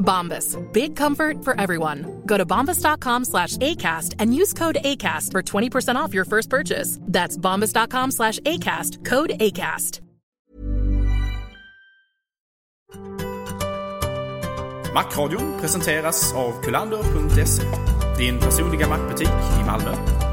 Bombas. Big comfort for everyone. Go to bombas.com slash ACAST and use code ACAST for 20% off your first purchase. That's bombas.com slash ACAST. Code ACAST. Macradion presenteras av kulander.se. Din personliga mackbutik i Malmö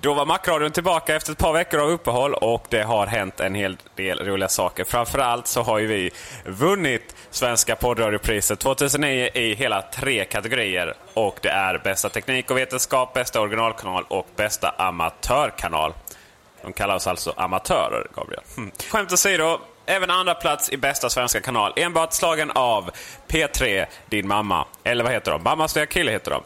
Då var Macradion tillbaka efter ett par veckor av uppehåll och det har hänt en hel del roliga saker. Framförallt så har ju vi vunnit Svenska poddradiopriset 2009 i hela tre kategorier. Och det är bästa teknik och vetenskap, bästa originalkanal och bästa amatörkanal. De kallar oss alltså amatörer, Gabriel. Hm. Skämt åsido, även andra plats i bästa svenska kanal. Enbart slagen av P3, Din mamma. Eller vad heter de? Mammas nya kille heter de.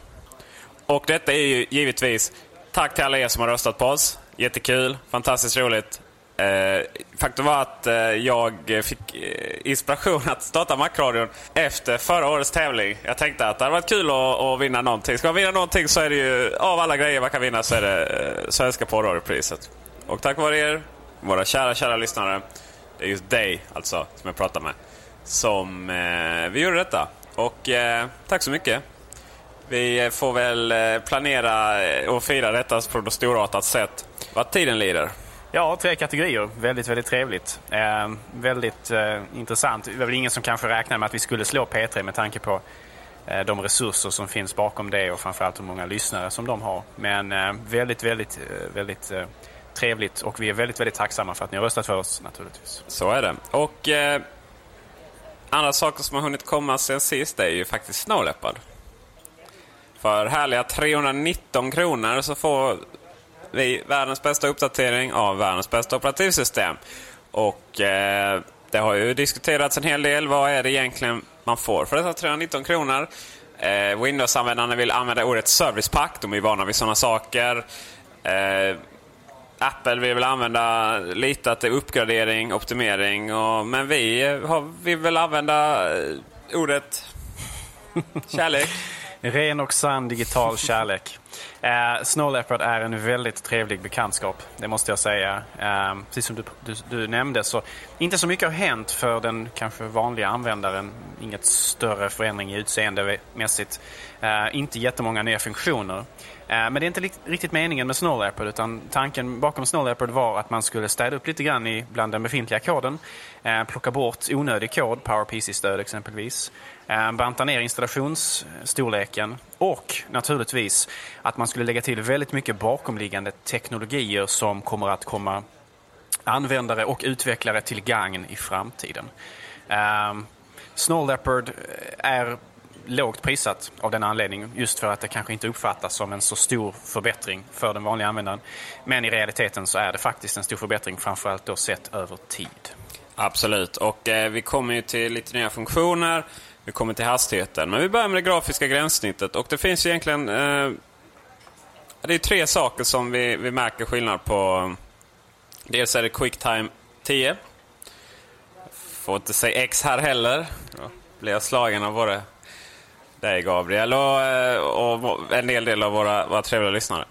Och detta är ju givetvis tack till alla er som har röstat på oss. Jättekul, fantastiskt roligt. Eh, faktum var att eh, jag fick eh, inspiration att starta Macradion efter förra årets tävling. Jag tänkte att det hade varit kul att, att vinna någonting. Ska man vinna någonting så är det ju, av alla grejer man kan vinna, så är det eh, Svenska porrradiopriset. Och tack vare er, våra kära, kära lyssnare, det är just dig alltså som jag pratar med, som eh, vi gjorde detta. Och eh, tack så mycket. Vi får väl eh, planera eh, och fira detta på något storartat sätt vad tiden lider. Ja, tre kategorier. Väldigt, väldigt trevligt. Eh, väldigt eh, intressant. Det var väl ingen som kanske räknade med att vi skulle slå P3 med tanke på eh, de resurser som finns bakom det och framförallt hur många lyssnare som de har. Men eh, väldigt, väldigt, väldigt trevligt och vi är väldigt, väldigt tacksamma för att ni har röstat för oss naturligtvis. Så är det. Och andra saker som har hunnit komma sen sist är ju faktiskt Snow Leopard. För härliga 319 kronor så får vi världens bästa uppdatering av världens bästa operativsystem. Och eh, det har ju diskuterats en hel del. Vad är det egentligen man får för dessa 319 kronor? Eh, Windows-användarna vill använda ordet service pack. De är vana vid sådana saker. Eh, Apple vill väl använda lite att det är uppgradering, optimering. Och, men vi har, vill väl använda eh, ordet kärlek. Ren och sann digital kärlek. Eh, Snow Leopard är en väldigt trevlig bekantskap, det måste jag säga. Eh, precis som du, du, du, nämnde så inte så mycket har hänt för den kanske vanliga användaren. Inget större förändring i utseendemässigt. Eh, inte jättemånga nya funktioner. Eh, men det är inte riktigt meningen med Snow Leopard utan tanken bakom Snow Leopard var att man skulle städa upp lite grann i bland den befintliga koden. Eh, plocka bort onödig kod, PowerPC-stöd exempelvis. Eh, banta ner installationsstorleken och naturligtvis att man skulle lägga till väldigt mycket bakomliggande teknologier som kommer att komma användare och utvecklare till gagn i framtiden. Ehm, Snow Leopard eh, är lågt prissatt av den anledningen just för att det kanske inte uppfattas som en så stor förbättring för den vanliga användaren. Men i realiteten så är det faktiskt en stor förbättring framförallt då sett över tid. Absolut, och eh, vi kommer ju till lite nya funktioner. Vi kommer till hastigheten. Men vi börjar med det grafiska gränssnittet. Och det finns egentligen... Eh, det är tre saker som vi, vi märker skillnad på. Dels är det Quicktime 10. får inte säga X här heller. Då blir jag slagen av både dig Gabriel och, eh, och en hel del av våra, våra trevliga lyssnare.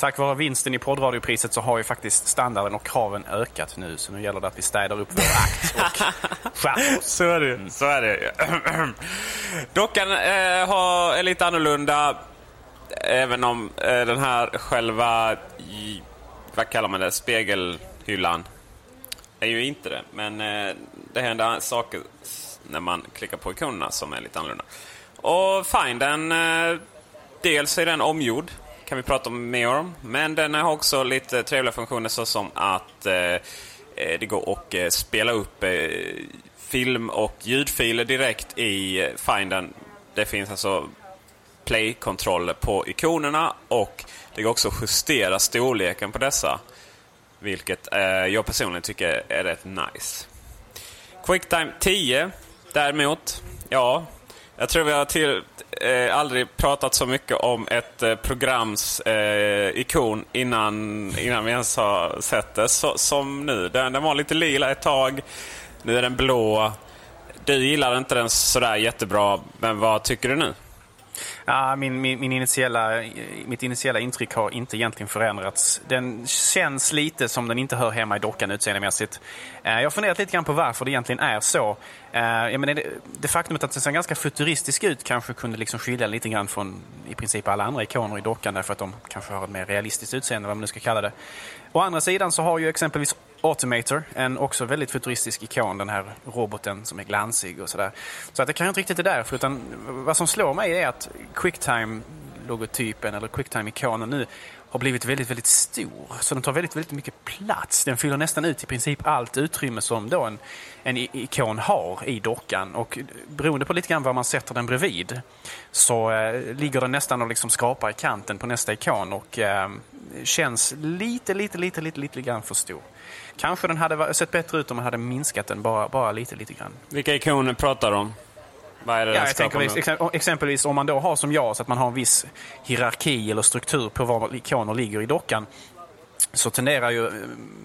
Tack vare vinsten i poddradiopriset så har ju faktiskt standarden och kraven ökat nu. Så nu gäller det att vi städar upp vår akt och skärper oss. Så är det. Så är det. Dockan eh, har, är lite annorlunda. Även om eh, den här själva, i- vad kallar man det, spegelhyllan är ju inte det. Men eh, det händer saker när man klickar på ikonerna som är lite annorlunda. Och fine, den, eh, dels är den omgjord. Kan vi prata mer om. Men den har också lite trevliga funktioner såsom att eh, eh det går att eh, spela upp eh, film och ljudfiler direkt i findern. Finden. Det finns alltså play-kontroller på ikonerna och det går också att justera storleken på dessa. Vilket eh, jag personligen tycker är rätt nice. Quicktime 10 däremot, ja. Jag tror vi har till, eh, aldrig pratat så mycket om ett eh, programs eh, ikon innan, innan vi ens har sett det så, som nu. Den, den var lite lila ett tag. Nu är den blå. Du gillar inte den sådär jättebra, men vad tycker du nu? Ja, min, min, min initiella, mitt initiala intryck har inte egentligen förändrats. Den känns lite som den inte hör hemma i dockan utseendemässigt. Eh, jag har funderat lite grann på varför det egentligen är så. Eh, jag menar, det, det faktumet att den ser ganska futuristisk ut kanske kunde liksom skilja lite grann från i princip alla andra ikoner i dockan därför att de kanske har ett mer realistiskt utseende, vad man nu ska kalla det. Å andra sidan så har ju exempelvis Automator, en också väldigt futuristisk ikon, den här roboten som är glansig och sådär. Så att det kan inte riktigt det därför, utan vad som slår mig är att Quicktime-logotypen eller Quicktime-ikonen nu har blivit väldigt, väldigt stor. Så den tar väldigt, väldigt mycket plats. Den fyller nästan ut i princip allt utrymme som då en, en ikon har i dockan. Och beroende på lite grann var man sätter den bredvid så eh, ligger den nästan och liksom skrapar i kanten på nästa ikon och eh, känns lite, lite, lite, lite, lite grann för stor. Kanske den hade sett bättre ut om man hade minskat den bara, bara lite, lite grann. Vilka ikoner pratar du om? Vad är det Ja, jag tänker, exempelvis om man då har som jag, så att man har en viss hierarki eller struktur på var ikoner ligger i dockan, så tenderar ju eh,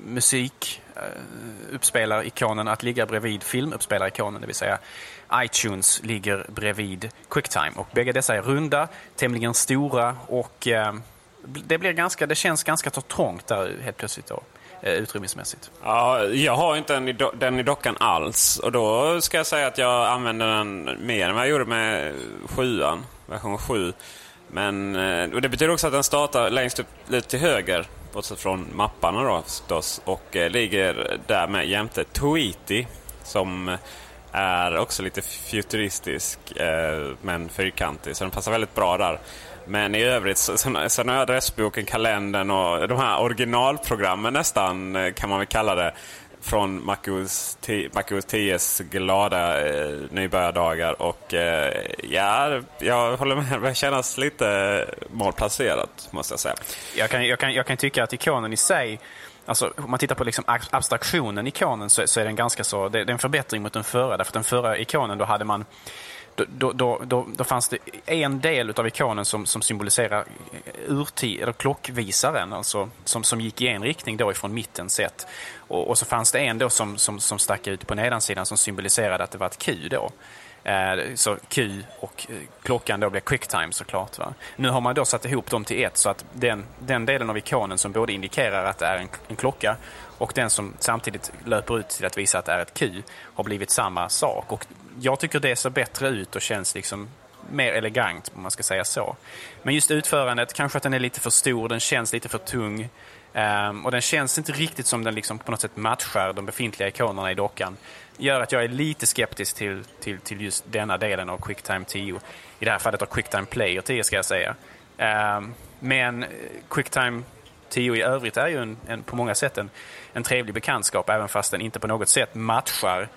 musik eh, att ligga bredvid filmuppspelarikonen, det vill säga iTunes ligger bredvid Quicktime. Och bägge dessa är runda, tämligen stora och eh, det, blir ganska, det känns ganska trångt där helt plötsligt då, Eh, utrymmesmässigt. Ja, jag har inte den i, do- den i dockan alls. Och då ska jag säga att jag använder den mer än vad jag gjorde med sjuan, version 7. Men, eh, och det betyder också att den startar längst upp lite till höger, bortsett från mapparna då förstås. Och eh, ligger där med jämte Tweety, som är också lite futuristisk eh, men fyrkantig. Så den passar väldigt bra där. Men i övrigt sen har jag adressboken, kalendern och de här originalprogrammen nästan eh, kan man väl kalla det. Från MacOS 10s glada eh, nybörjardagar. Och eh, ja, jag håller med. Det börjar kännas lite malplacerat måste jag säga. Jag kan, jag, kan, jag kan tycka att ikonen i sig, alltså om man tittar på liksom abstraktionen i ikonen så, så är den ganska så, det, det är en förbättring mot den förra. Därför att den förra ikonen då hade man då, då, då, då, fanns det en del av ikonen som, som symboliserar eh, urtid, eller klockvisaren, alltså, som, som gick i en riktning då ifrån mitten sett. Och, och så fanns det en då som, som, som stack ut på nedansidan som symboliserade att det var ett Q då. Eh, Så Q och eh, klockan då blir quicktime såklart. Va? Nu har man då satt ihop dem till ett så att den, den delen av ikonen som både indikerar att det är en, en klocka och den som samtidigt löper ut till att visa att det är ett Q har blivit samma sak. Och jag tycker det ser bättre ut och känns liksom mer elegant om man ska säga så. Men just utförandet, kanske att den är lite för stor, den känns lite för tung. Um, och den känns inte riktigt som den liksom på något sätt matchar de befintliga ikonerna i dockan. Gör att jag är lite skeptisk till, till, till just denna delen av Quicktime 10. I det här fallet av Quicktime Player 10 ska jag säga. Um, men Quicktime 10 i övrigt är ju en, en, på många sätt en, en trevlig bekantskap även fast den inte på något sätt matchar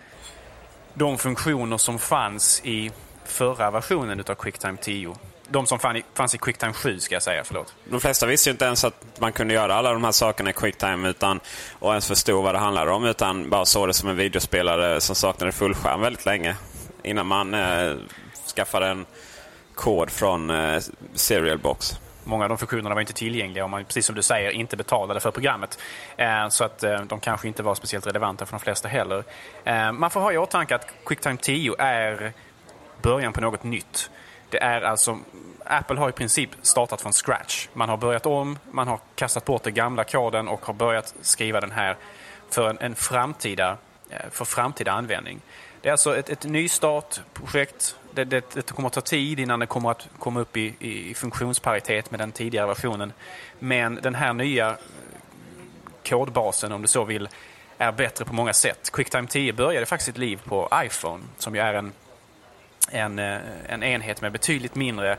de funktioner som fanns i förra versionen av Quicktime 10. De som fann i, fanns i Quicktime 7 ska jag säga, förlåt. De flesta visste ju inte ens att man kunde göra alla de här sakerna i Quicktime utan, och ens förstod vad det handlade om. Utan bara såg det som en videospelare som saknade fullskärm väldigt länge. Innan man eh, skaffade en kod från eh, Serial Box många av de funktionerna var inte tillgängliga om man, precis som du säger, inte betalade för programmet. Eh, så att eh, de kanske inte var speciellt relevanta för de flesta heller. Eh, man får ha i åtanke att Quicktime 10 är början på något nytt. Det är alltså, Apple har i princip startat från scratch. Man har börjat om, man har kastat bort den gamla koden och har börjat skriva den här för en, en framtida, eh, för framtida användning. Det är alltså ett, ett nystartprojekt. Det, det, det, kommer att ta tid innan det kommer att komma upp i, i funktionsparitet med den tidigare versionen. Men den här nya eh, kodbasen, om du så vill, är bättre på många sätt. Quicktime 10 började faktiskt sitt liv på iPhone, som ju är en, en, eh, en enhet med betydligt mindre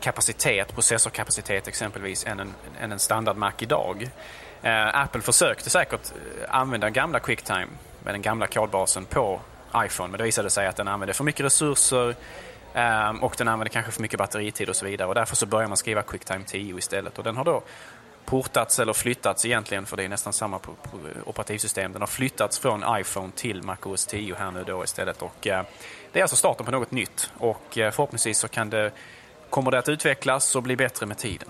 kapacitet, processorkapacitet exempelvis, än en, än en standard Mac idag. Eh, Apple försökte säkert eh, använda gamla Quicktime med den gamla kodbasen på iPhone. Men det visade sig att den använde för mycket resurser um, och den använde kanske för mycket batteritid och så vidare. Och därför så börjar man skriva Quicktime 10 istället. Och den har då portats eller flyttats egentligen, för det är nästan samma operativsystem. Den har flyttats från iPhone till MacOS 10 här nu då istället. Och, uh, det är alltså starten på något nytt och uh, förhoppningsvis så kan det, kommer det att utvecklas och bli bättre med tiden.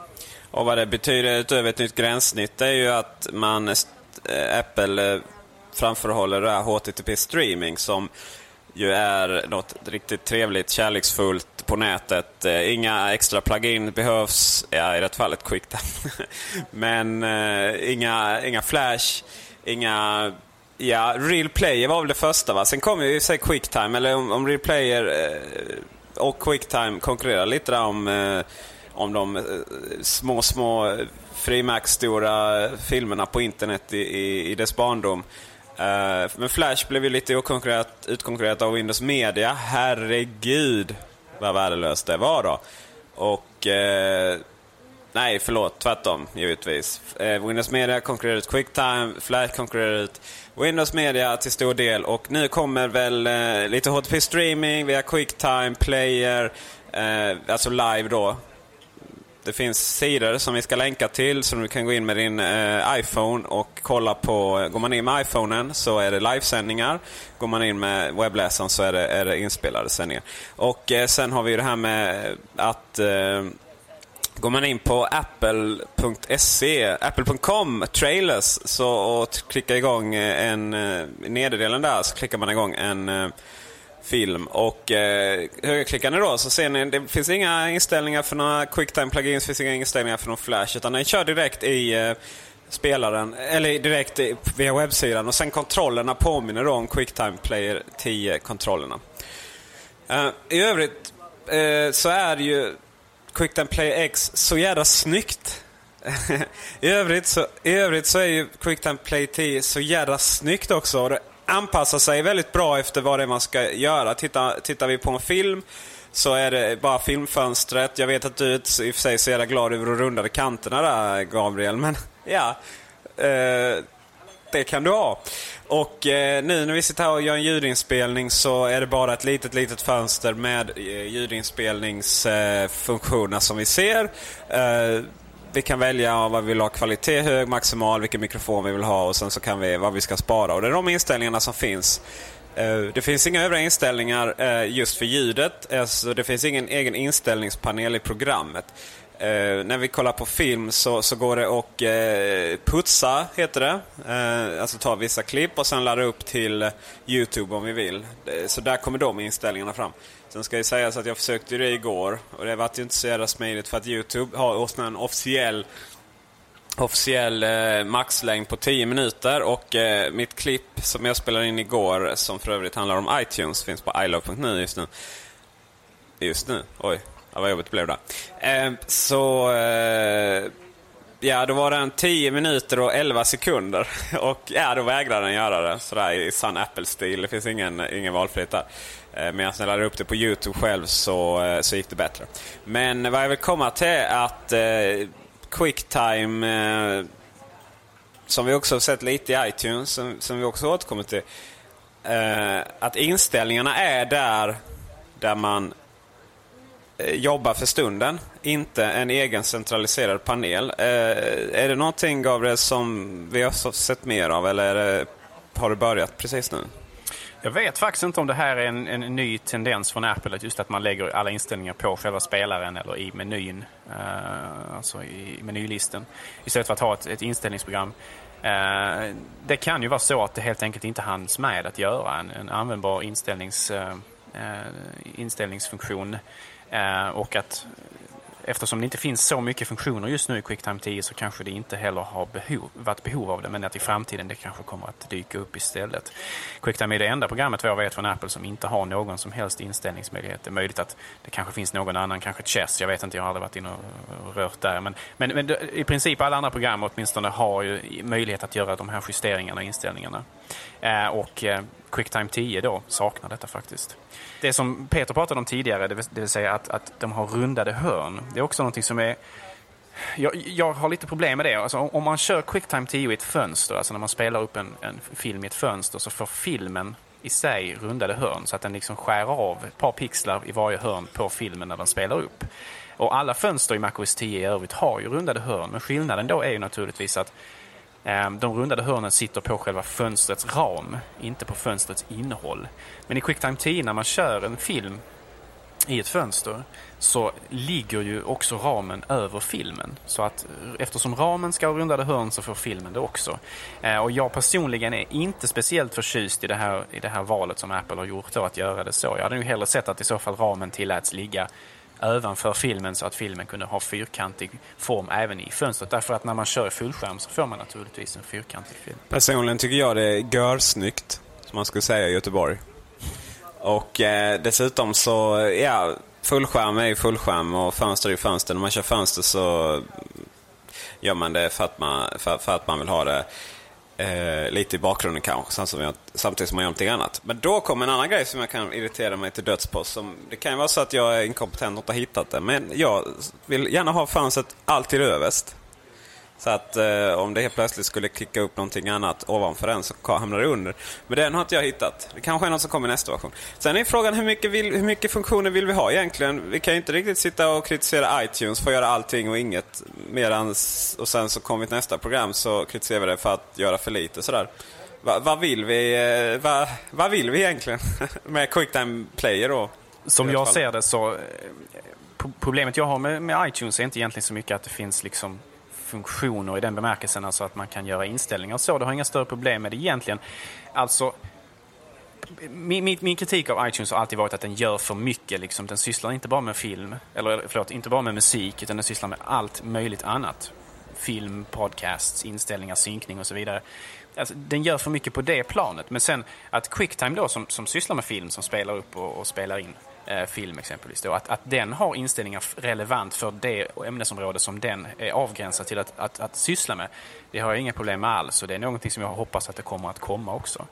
Och vad det betyder utöver ett nytt gränssnitt är ju att man, eh, Apple framförhåller det här HTTP streaming som ju är något riktigt trevligt, kärleksfullt på nätet. Eh, inga extra plugin behövs, ja, i det fallet QuickTime. Men eh, inga, inga Flash, inga... Ja, Real Player var väl det första va? Sen kom ju sig QuickTime, eller om, om Real Player eh, och QuickTime konkurrerar lite där om, eh, om de eh, små, små eh, frimärksstora eh, filmerna på internet i, i, i dess barndom. Uh, men Flash blev ju lite utkonkurrerat av Windows Media. Herregud vad värdelöst det var då. Och... Uh, nej, förlåt. Tvärtom, givetvis. Uh, Windows Media konkurrerade ut Quicktime, Flash konkurrerade ut Windows Media till stor del. Och nu kommer väl lite HTTP streaming via Quicktime, Player, alltså live då. Det finns sidor som vi ska länka till som du kan gå in med din eh, iPhone och kolla på. Går man in med iPhonen så är det livesändningar. Går man in med webbläsaren så är det, är det inspelade sändningar. Och eh, sen har vi det här med att eh, Går man in på apple.se, apple.com, trailers, så, och klickar igång eh, en, i nederdelen där så klickar man igång en eh, film. Och eh, högerklickar ni då så ser ni det finns inga inställningar för några quicktime plugins, det finns inga inställningar för någon flash. Utan den kör direkt i eh, spelaren, eller direkt via webbsidan. Och sen kontrollerna påminner då om quicktime player 10-kontrollerna. Eh, I övrigt eh, så är ju quicktime player X så jävla snyggt. I, övrigt så, I övrigt så är ju quicktime player 10 så jävla snyggt också anpassar sig väldigt bra efter vad det är man ska göra. Tittar, tittar vi på en film så är det bara filmfönstret. Jag vet att du i och för sig är så jävla glad över de rundade kanterna där, Gabriel. Men ja, eh, det kan du ha. Och eh, nu när vi sitter här och gör en ljudinspelning så är det bara ett litet, litet fönster med eh, som vi ser. Eh, vi kan välja vad vi vill ha, kvalitet, hög, maximal, vilken mikrofon vi vill ha och sen så kan vi vad vi ska spara. Och det är de inställningarna som finns. Eh, det finns inga övriga inställningar eh, just för ljudet. Alltså det finns ingen egen inställningspanel i programmet. Eh, när vi kollar på film så, så går det att eh, putsa, heter det. Eh, alltså ta vissa klipp och sen ladda upp till Youtube om vi vill. Eh, så där kommer de inställningarna fram. Sen ska det sägas att jag försökte det igår och det vart ju inte så jävla smidigt för att Youtube har en officiell officiell eh, maxlängd på 10 minuter och eh, mitt klipp som jag spelade in igår som för övrigt handlar om iTunes finns på ilove.nu just nu. Just nu? Oj, ja, vad jobbigt det blev där. Eh, så eh, ja, då var den 10 minuter och 11 sekunder och ja, då vägrade den göra det sådär i sann Apple-stil. Det finns ingen, ingen valfrihet där. Eh, medan jag laddade upp det på Youtube själv så, eh, så gick det bättre. Men vad jag vill komma till är att eh, Quicktime, eh, som vi också har sett lite i iTunes, som, som vi också återkommer till, eh, att inställningarna är där, där man Eh, jobbar för stunden, inte en egen centraliserad panel. Eh, är det någonting, Gabriel, som vi har sett mer av eller det, har det börjat precis nu? Jag vet faktiskt inte om det här är en, en ny tendens från Apple, att just att man lägger alla inställningar på själva spelaren eller i menyn, eh, alltså i menylisten, istället för att ha ett, ett inställningsprogram. Eh, det kan ju vara så att det helt enkelt inte hanns med att göra en, en användbar inställnings, eh, eh inställningsfunktion Eh, och att eftersom det inte finns så mycket funktioner just nu i QuickTime 10 så kanske det inte heller har behov, varit behov av det men att i framtiden det kanske kommer att dyka upp istället. QuickTime är det enda programmet vad jag vet från Apple som inte har någon som helst inställningsmöjlighet. Det är möjligt att det kanske finns någon annan, kanske Chess, jag vet inte, jag har aldrig varit inne och rört där. Men, men, men i princip alla andra program åtminstone har ju möjlighet att göra de här justeringarna och inställningarna. Eh, och eh, QuickTime 10 då saknar detta faktiskt. Det som Peter pratade om tidigare, det vill, det vill säga att, att de har rundade hörn, det är också någonting som är jag, jag, har lite problem med det. Alltså, om man kör QuickTime 10 i ett fönster, alltså när man spelar upp en, en, film i ett fönster, så får filmen i sig rundade hörn så att den liksom skär av ett par pixlar i varje hörn på filmen när den spelar upp. Och alla fönster i MacOS 10 i övrigt har ju rundade hörn, men skillnaden då är ju naturligtvis att Ehm, de rundade hörnen sitter på själva fönstrets ram, inte på fönstrets innehåll. Men i QuickTime 10 när man kör en film i ett fönster så ligger ju också ramen över filmen. Så att eftersom ramen ska ha rundade hörn så får filmen det också. Ehm, och jag personligen är inte speciellt förtjust i det här, i det här valet som Apple har gjort då att göra det så. Jag hade ju hellre sett att i så fall ramen tilläts ligga ovanför filmen så att filmen kunde ha fyrkantig form även i fönstret. Därför att när man kör i fullskärm så får man naturligtvis en fyrkantig film. Personligen tycker jag det är görsnyggt, som man skulle säga i Göteborg. Och eh, dessutom så, ja, fullskärm är ju fullskärm och fönster är ju fönster. När man kör fönster så gör man det för att man, för, för att man vill ha det eh, lite i bakgrunden kanske, samtidigt som man gör någonting annat. Men då kommer en annan grej som jag kan irritera mig till döds på. Som, det kan ju vara så att jag är inkompetent och inte har hittat det. Men jag vill gärna ha fönstret alltid överst. Så att eh, om det helt plötsligt skulle klicka upp någonting annat ovanför den så hamnar det under. Men den har inte jag hittat. Det kanske är något som kommer i nästa version. Sen är frågan hur mycket, vill, hur mycket funktioner vill vi ha egentligen? Vi kan ju inte riktigt sitta och kritisera iTunes för att göra allting och inget. Medans, och sen så kommer vi till nästa program så kritiserar vi det för att göra för lite sådär. Vad va vill vi eh, vad va vill vi egentligen med QuickTime Player då? Som jag ser det så eh, Problemet jag har med, med iTunes är inte egentligen så mycket att det finns liksom funktioner i den bemärkelsen, alltså att man kan göra inställningar och så. Det har inga större problem med det egentligen. Alltså, min, min, min, kritik av iTunes har alltid varit att den gör för mycket. Liksom. Den sysslar inte bara med film, eller förlåt, inte bara med musik, utan den sysslar med allt möjligt annat. Film, podcasts, inställningar, synkning och så vidare. Alltså, den gör för mycket på det planet. Men sen att Quicktime då, som, som sysslar med film, som spelar upp och, och spelar in, eh, film exempelvis. Då, att, att den har inställningar relevant för det ämnesområde som den är avgränsad till att, att, att syssla med. Det har jag inga problem med alls och det är någonting som jag hoppas att det kommer att komma också.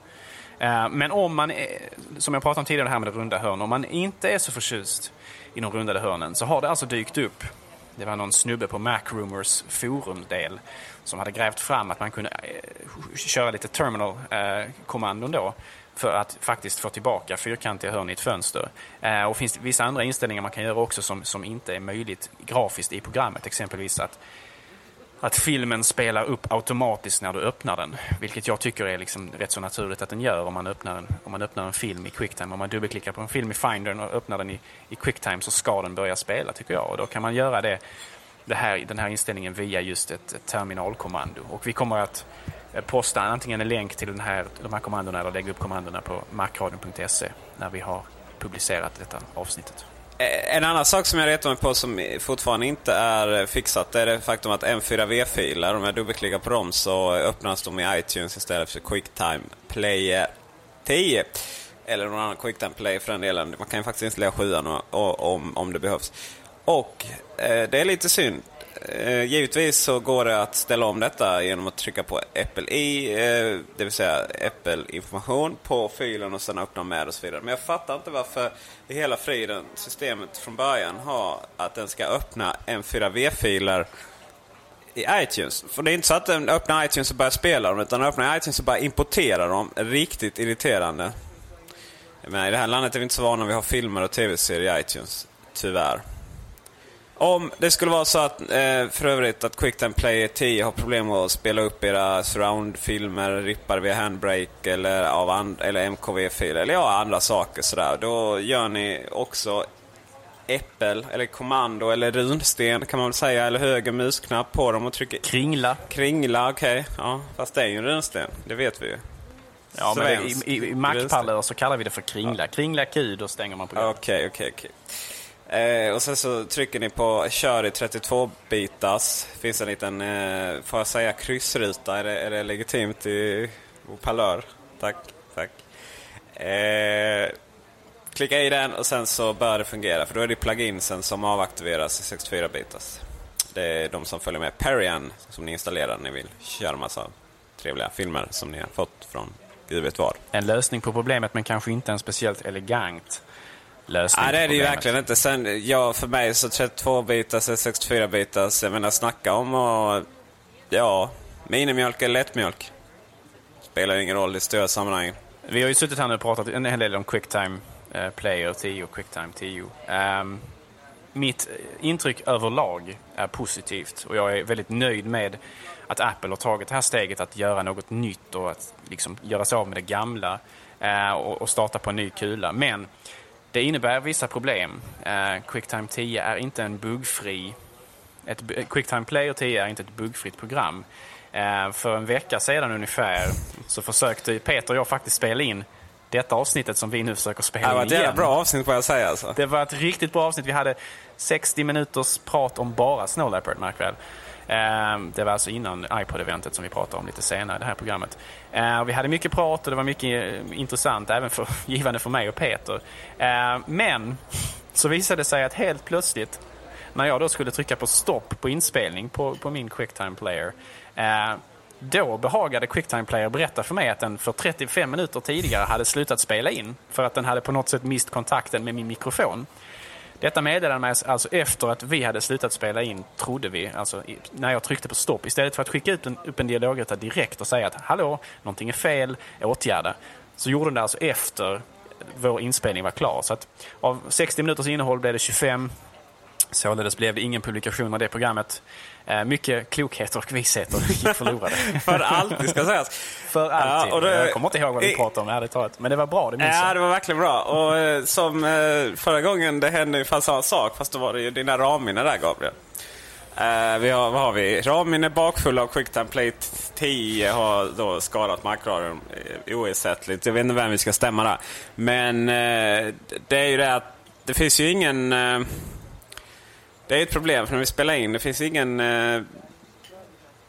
Eh, men om man, är, som jag pratade om tidigare här med det runda hörn, om man inte är så förtjust i de rundade hörnen så har det alltså dykt upp det var någon snubbe på Macrumors forumdel som hade grävt fram att man kunde eh, köra lite terminal-kommandon eh, då för att faktiskt få tillbaka fyrkantiga hörn i ett fönster. Eh, och finns vissa andra inställningar man kan göra också som, som inte är möjligt grafiskt i programmet. Exempelvis att, att filmen spelar upp automatiskt när du öppnar den. Vilket jag tycker är liksom rätt så naturligt att den gör om man öppnar en, om man öppnar en film i Quicktime. Om man dubbelklickar på en film i Findern och öppnar den i, i Quicktime så ska den börja spela tycker jag. Och då kan man göra det, det här, den här inställningen via just ett, ett terminalkommando. Och vi kommer att Eh, posta antingen en länk till den här, de här kommandona eller lägga upp kommandona på macradion.se när vi har publicerat detta avsnittet. Eh, en annan sak som jag retar mig på som fortfarande inte är eh, fixat det är det faktum att M4V-filer, om jag dubbelklickar på dem så öppnas de i iTunes istället för Quicktime Player 10. Eller någon annan Quicktime Player för den delen. Man kan ju faktiskt installera 7 om, om det behövs. Och eh, det är lite synd Eh, givetvis så går det att ställa om detta genom att trycka på Apple i, eh, det vill säga Apple information på filen och sen öppna med och så vidare. Men jag fattar inte varför i hela friden systemet från början har att den ska öppna M4V-filer i iTunes. För det är inte så att den öppnar iTunes och börjar spela dem, utan den öppnar iTunes och börjar importera dem. Riktigt irriterande. Men I det här landet är vi inte så vana vid att ha filmer och tv-serier i iTunes, tyvärr. Om det skulle vara så att, eh, för övrigt, att Quicktime Player 10 har problem med att spela upp era surround-filmer, rippar via handbrake eller, av and- eller MKV-filer, eller ja, andra saker sådär. Då gör ni också äppel, eller kommando, eller runsten kan man väl säga, eller höger musknapp på dem och trycker... Kringla. Kringla, okej. Ja, fast det är ju en runsten, det vet vi ju. Ja, men Svensk i, i, i Mac-parlör så kallar vi det för kringla. Kringla Q, då stänger man programmet. Okej, okej, okej. Eh, och sen så trycker ni på kör i 32-bitars. finns en liten, eh, får jag säga kryssruta? Är det, är det legitimt i parlör? Tack, tack. Eh, klicka i den och sen så bör det fungera. För då är det pluginsen som avaktiveras i 64-bitars. Det är de som följer med Perian som ni installerar när ni vill köra massa trevliga filmer som ni har fått från Gud vet var. En lösning på problemet, men kanske inte en speciellt elegant lösning Nej, det är det ju verkligen inte. Sen, ja, för mig så 32-bitars eller 64-bitars, jag menar snacka om och ja, minimjölk eller lättmjölk. Spelar ingen roll i stora sammanhang. Vi har ju suttit här nu och pratat en hel del om Quicktime eh, Player 10 och Quicktime 10. Ehm, mitt intryck överlag är positivt och jag är väldigt nöjd med att Apple har tagit det här steget att göra något nytt och att liksom göra sig av med det gamla eh, och, och starta på en ny kula. Men det innebär vissa problem. Eh, Quicktime 10 är inte en buggfri ett, Quicktime Player 10 är inte ett buggfritt program. Eh, för en vecka sedan ungefär så försökte Peter och jag faktiskt spela in detta avsnittet som vi nu försöker spela Det var in ett igen. bra avsnitt får jag säga alltså. Det var ett riktigt bra avsnitt. Vi hade 60 minuters prat om bara Snow Leopard, märk väl. Ehm, det var alltså innan iPod-eventet som vi pratar om lite senare i det här programmet. Ehm, vi hade mycket prat och det var mycket eh, intressant, även för, givande för mig och Peter. Ehm, men så visade det sig att helt plötsligt, när jag då skulle trycka på stopp på inspelning på, på min Quicktime Player, då behagade Quicktime Player berätta för mig att den för 35 minuter tidigare hade slutat spela in för att den hade på något sätt mist kontakten med min mikrofon. Detta meddelade mig alltså efter att vi hade slutat spela in, trodde vi, alltså när jag tryckte på stopp. Istället för att skicka ut en, upp en dialogruta direkt och säga att hallå, någonting är fel, åtgärda. Så gjorde den det alltså efter vår inspelning var klar. Så att av 60 minuters innehåll blev det 25. Således blev det ingen publikation av det programmet. Eh, mycket klokheter och visheter gick förlorade. För alltid ska sägas. För alltid. Ja, och då- jag kommer inte ihåg vad vi i- pratade om ärligt talat. Men det var bra, det minns Ja, jag. det var verkligen bra. Och eh, som eh, förra gången, det hände ungefär samma sak. Fast då var det ju dina ramminne där, Gabriel. Eh, vi har, vad har vi? Ramminne bakfulla av Quicktime Play 10 har då skadat Macradion eh, oersättligt. Jag vet inte vem vi ska stämma där. Men eh, det är ju det att det finns ju ingen... Eh, det är ett problem för när vi spelar in. Det finns ingen eh,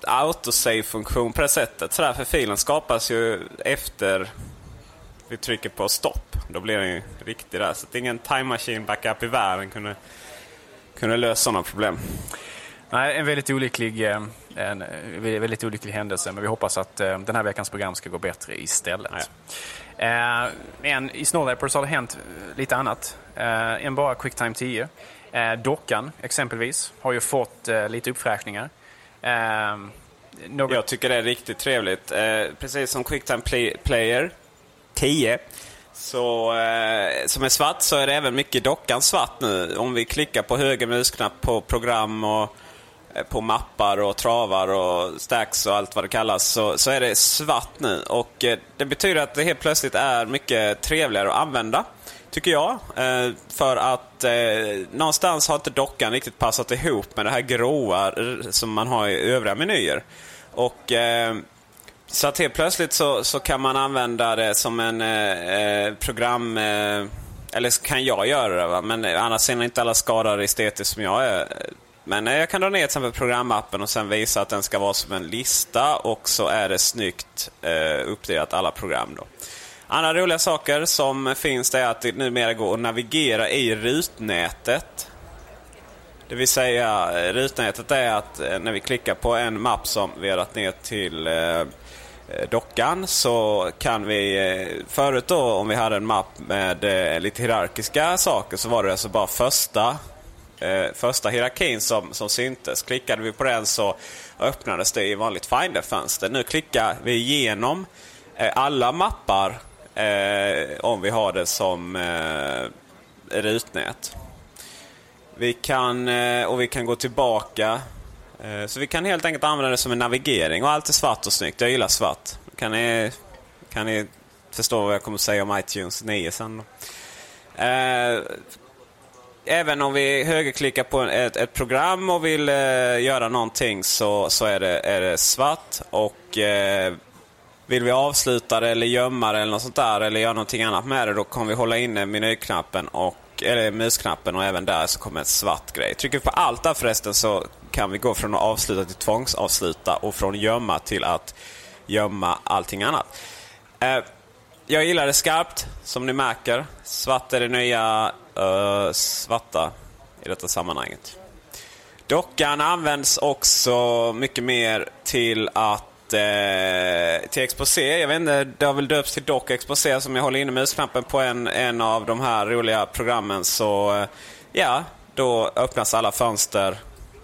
autosave-funktion på det sättet. Sådär, för filen skapas ju efter vi trycker på stopp. Då blir den ju riktig där. Så att ingen time machine backup i världen kunde, kunde lösa sådana problem. Nej, en väldigt olycklig, eh, en eh, väldigt olycklig händelse, men vi hoppas att eh, den här veckans program ska gå bättre istället. Eh, Men i Snow Leopard så har det hänt lite annat eh, än bara Quicktime 10. Eh, Dockan exempelvis har ju fått eh, lite uppfräschningar. Eh, Något Jag tycker det är riktigt trevligt. Eh, precis som Quicktime Play, Player 10. Så, eh, som är svart så är det även mycket dockan svart nu. Om vi klickar på höger musknapp på program och eh, på mappar och travar och stacks och allt vad det kallas så, så är det svart nu. Och eh, Det betyder att det helt plötsligt är mycket trevligare att använda. Tycker jag. Eh, för att eh, någonstans har inte dockan riktigt passat ihop med det här gråa som man har i övriga menyer. Och eh, så att helt plötsligt så, så kan man använda det som en eh, eh program... Eh, eller så kan jag göra det, va? men annars är inte alla skadade estetiskt som jag är. Men eh, jag kan dra ner till exempel programappen och sen visa att den ska vara som en lista och så är det snyggt eh, uppdelat alla program. Då. Andra roliga saker som finns det är att det numera går att navigera i rutnätet. Det vill säga, rutnätet är att eh, när vi klickar på en mapp som vi har lagt ner till eh, eh, dockan så kan vi... Förut då om vi hade en mapp med lite hierarkiska saker så var det alltså bara första, eh, första hierarkin som, som syntes. Klickade vi på den så öppnades det i vanligt Finder-fönster. Nu klickar vi igenom eh, alla mappar eh, om vi har det som eh, rutnät. Vi kan, eh, och vi kan gå tillbaka. Eh, så vi kan helt enkelt använda det som en navigering och allt är svart och snyggt. Jag gillar svart. Kan ni, kan ni förstå vad jag kommer säga om iTunes 9 sen? Eh, även om vi högerklickar på ett, ett program och vill eh, göra någonting så, så är, det, är det svart. Och eh, vill vi avsluta det eller gömma det eller något sånt där eller göra någonting annat med det då kommer vi hålla inne menyknappen och eller musknappen och även där så kommer en svart grej. Trycker vi på allt där förresten så kan vi gå från att avsluta till tvångsavsluta och från gömma till att gömma allting annat. Eh, jag gillar det skarpt, som ni märker. Svart är det nya uh, svarta i detta sammanhanget. Dockan används också mycket mer till att eh, till exposé. Jag vet inte, det har väl döpts till dock exposé som jag håller inne musknappen på en, en av de här roliga programmen. Så eh, ja, då öppnas alla fönster,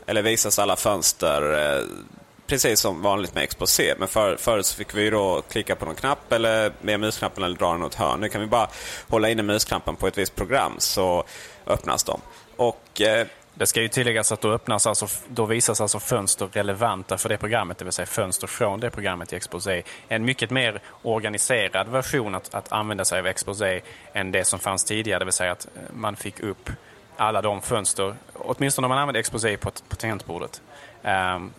eller visas alla fönster eh, precis som vanligt med exposé. Men för, förut så fick vi då klicka på någon knapp eller med musknappen eller dra den åt hörn. Nu kan vi bara hålla inne musknappen på ett visst program så öppnas de. Och eh, det ska ju tilläggas att då, öppnas alltså, då visas alltså fönster relevanta för det programmet, det vill säga fönster från det programmet i Exposé. En mycket mer organiserad version att, att använda sig av Exposé än det som fanns tidigare, det vill säga att eh, man fick upp alla de fönster, åtminstone om man använde Exposé på, på tangentbordet. Ehm,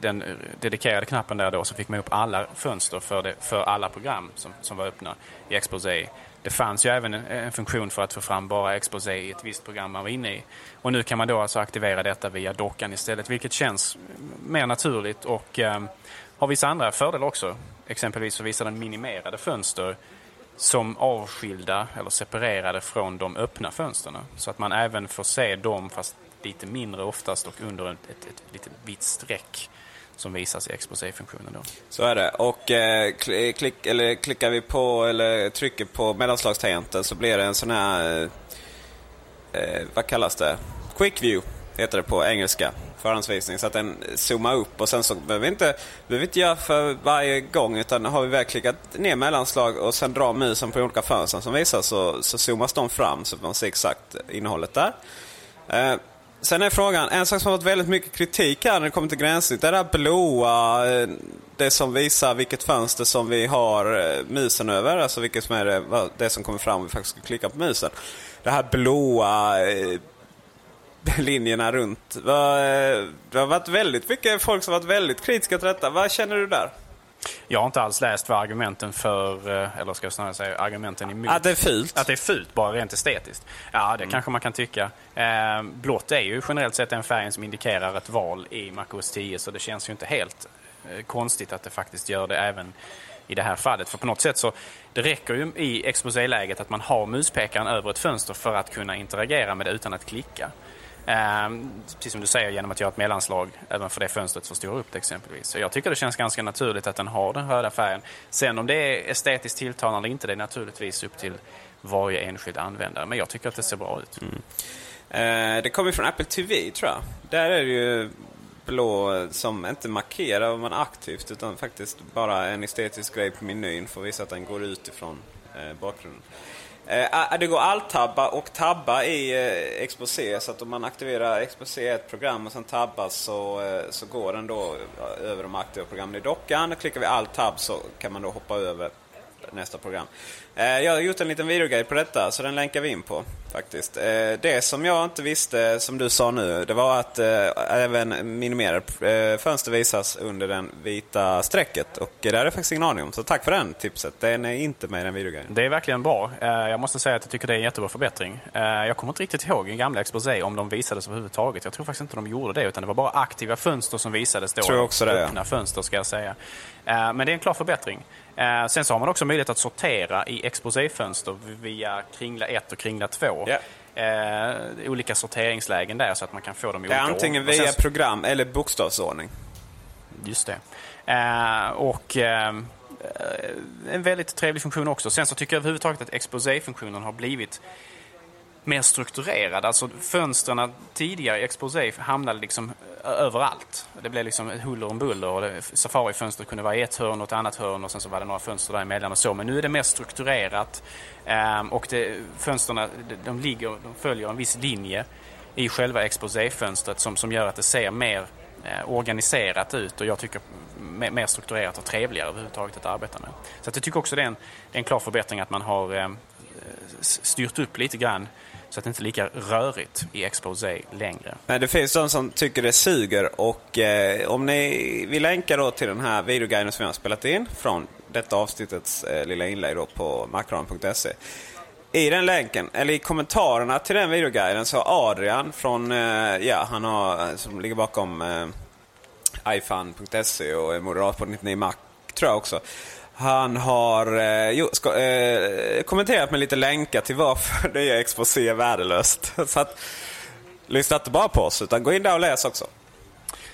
den dedikerade knappen där då så fick man upp alla fönster för, det, för alla program som, som var öppna i Exposé. Det fanns ju även en, funktion för att få fram bara Exposé i ett visst program man var inne i. Och nu kan man då alltså aktivera detta via dockan istället, vilket känns mer naturligt och eh, har vissa andra fördelar också. Exempelvis så visar den minimerade fönster som avskilda eller separerade från de öppna fönstren. Så att man även får se dem, fast lite mindre oftast och under ett, ett, ett litet vitt streck som visas i exposéfunktionen. Då. Så är det. Och eh, klick, eller klickar vi på eller trycker på mellanslagstangenten så blir det en sån här, eh, eh, vad kallas det? Quick view heter det på engelska. Förhandsvisning. Så att den zoomar upp och sen så behöver vi inte, behöver vi inte göra för varje gång utan har vi väl klickat ner mellanslag och sen drar musen på olika fönster som visas så, så zoomas de fram så man ser exakt innehållet där. Eh, Sen är frågan, en sak som har fått väldigt mycket kritik här när det kommer till gränssnitt, det är det här blåa, eh, det som visar vilket fönster som vi har eh, musen över, alltså vilket som är det, det som kommer fram om vi faktiskt ska klicka på musen. Det här blåa eh, linjerna runt. Det har varit väldigt mycket folk som har varit väldigt kritiska till detta. Vad känner du där? Jag har inte alls läst vad argumenten för, eh, eller ska jag snarare säga argumenten emot. Att det är fult? Att det är fult, bara rent estetiskt. Ja, det mm. kanske man kan tycka. Eh, blått är ju generellt sett den färgen som indikerar ett val i MacOS 10, så det känns ju inte helt eh, konstigt att det faktiskt gör det även i det här fallet. För på något sätt så det räcker ju i exposéläget att man har muspekaren över ett fönster för att kunna interagera med det utan att klicka. Ehm, precis som du säger, genom att göra ett mellanslag även för det fönstret som står upp det exempelvis. Så jag tycker det känns ganska naturligt att den har den röda färgen. Sen om det är estetiskt tilltalande eller inte, det är naturligtvis upp till varje enskild användare. Men jag tycker att det ser bra ut. Mm. Eh, det kommer från Apple TV tror jag. Där är det ju blå som inte markerar vad man aktivt utan faktiskt bara en estetisk grej på menyn för att visa att den går utifrån eh, bakgrunden. Eh, ah, ah, det går alt-tabba och tabba i eh, Exposé. Så att om man aktiverar Exposé ett program och sen tabbar så, eh, så går den då eh, över de aktiva programmen i dockan. Klickar vi alt-tab så kan man då hoppa över nästa program. Eh, jag har gjort en liten videoguide på detta så den länkar vi in på faktiskt. Eh, det som jag inte visste, som du sa nu, det var att eh, även minimerade fönster visas under det vita strecket. Och det hade jag faktiskt ingen aning om. Så tack för den tipset. Den är inte med i den videoguiden. Det är verkligen bra. Jag måste säga att jag tycker det är en jättebra förbättring. Jag kommer inte riktigt ihåg i gamla Exposé om de visades överhuvudtaget. Jag tror faktiskt inte de gjorde det utan det var bara aktiva fönster som visades då. Tror också det, Öppna ja. fönster ska jag säga. Men det är en klar förbättring. Sen så har man också möjlighet att sortera i exposéfönster via kringla 1 och kringla 2. Yeah. Eh, olika sorteringslägen där så att man kan få dem i olika Det är antingen via sen... program eller bokstavsordning. Just det. Eh, och eh, en väldigt trevlig funktion också. Sen så tycker jag överhuvudtaget att exposé-funktionen har blivit mer strukturerad. Alltså fönstren tidigare i Exposé hamnade liksom överallt. Det blev liksom huller om buller. Och Safari-fönstret kunde vara i ett hörn och ett annat hörn och sen så var det några fönster däremellan och så. Men nu är det mer strukturerat. Ehm, och det, fönstren de, ligger, de följer en viss linje i själva exposéfönstret som, som gör att det ser mer eh, organiserat ut och jag tycker mer, strukturerat och trevligare överhuvudtaget att arbeta med. Så att jag tycker också det är en, det är en klar förbättring att man har ehm, styrt upp lite grann så att det inte är lika rörigt i exposé längre. Men det finns de som tycker det suger och eh, om ni vill länka då till den här videoguiden som jag har spelat in från detta avsnittets eh, lilla inlägg då på macron.se. I den länken, eller i kommentarerna till den videoguiden så har Adrian från, eh, ja han har, eh, som ligger bakom eh, ifan.se och är moderat på 99 Mac tror jag också. Han har eh, jo, ska, eh, kommenterat med lite länkar till varför det är exposé värdelöst. Så att, lyssna inte bara på oss, utan gå in där och läs också.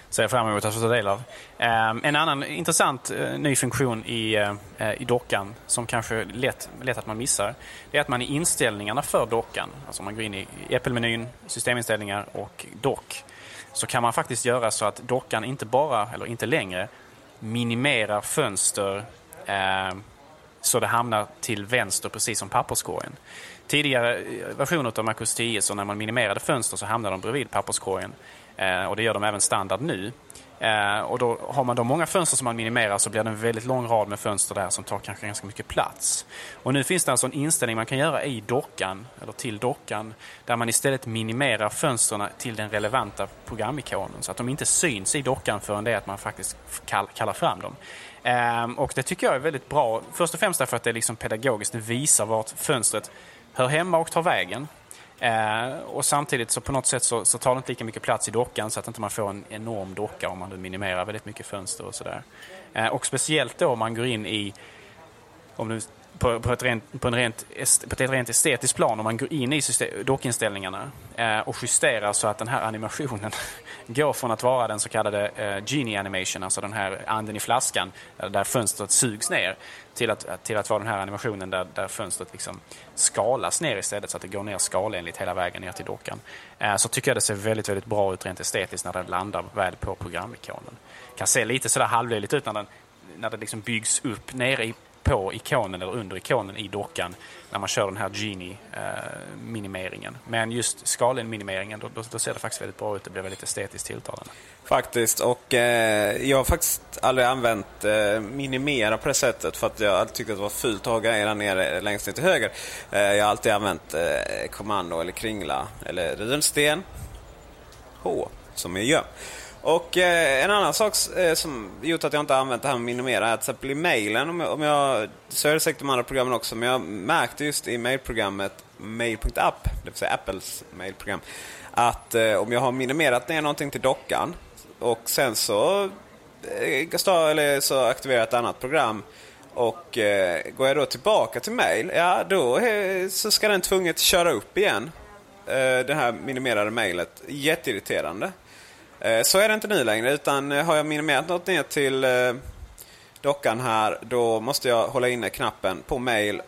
Ser fram emot att få ta del av. Eh, en annan intressant eh, ny funktion i, eh, eh, i dockan som kanske lätt, lätt att man missar. Det är att man i inställningarna för dockan, alltså om man går in i Apple-menyn, systeminställningar och dock, så kan man faktiskt göra så att dockan inte bara, eller inte längre, minimerar fönster Ehm, så det hamnar till vänster precis som papperskorgen. Tidigare eh, versioner av Macros 10 så när man minimerade fönster så hamnade de bredvid papperskorgen. Eh, och det gör de även standard nu. Eh, och då har man då många fönster som man minimerar så blir det en väldigt lång rad med fönster där som tar kanske ganska mycket plats. Och nu finns det alltså en inställning man kan göra i dockan, eller till dockan, där man istället minimerar fönstren till den relevanta programikonen så att de inte syns i dockan förrän det är att man faktiskt kallar fram dem. Ehm, och det tycker jag är väldigt bra. Först och främst därför att det är liksom pedagogiskt. Det visar vart fönstret hör hemma och tar vägen. Ehm, och samtidigt så på något sätt så, så, tar det inte lika mycket plats i dockan så att inte man får en enorm docka om man nu minimerar väldigt mycket fönster och sådär. Ehm, och speciellt då om man går in i, om du på, på, ett rent, på, en rent, på ett rent estetiskt plan, om man går in i dockinställningarna eh, och justerar så att den här animationen går från att vara den så kallade eh, genie animation, alltså den här anden i flaskan där fönstret sugs ner, till att, till att vara den här animationen där, där fönstret liksom skalas ner istället så att det går ner skalenligt hela vägen ner till dockan. Eh, så tycker jag det ser väldigt, väldigt bra ut rent estetiskt när den landar väl på programikonen. Kan se lite sådär halvlöjligt ut när den när det liksom byggs upp nere i på ikonen eller under ikonen i dockan när man kör den här Genie-minimeringen. Eh, Men just skalen-minimeringen, då, då, ser det faktiskt väldigt bra ut. Det blir väldigt estetiskt tilltalande. Faktiskt, och eh, jag har faktiskt aldrig använt eh, minimera på det sättet för att jag alltid tyckte att det var fult att ha grejer nere längst ner till höger. Eh, jag har alltid använt eh, kommando eller kringla eller runsten H som jag göm. Och eh, en annan sak eh, som gjort att jag inte använt det här med minimera är till exempel i mailen, om jag, om jag, så är det säkert de andra programmen också, men jag märkte just i mailprogrammet mail.app, det vill säga Apples mailprogram, att eh, om jag har minimerat ner någonting till dockan och sen så, eh, eller så aktiverar jag ett annat program och eh, går jag då tillbaka till mail, ja då eh, så ska den tvunget köra upp igen. Eh, det här minimerade mailet. Jätteirriterande. Eh, så är det inte nu längre utan eh, har jag minimerat något ner till eh, dockan här då måste jag hålla inne knappen på mail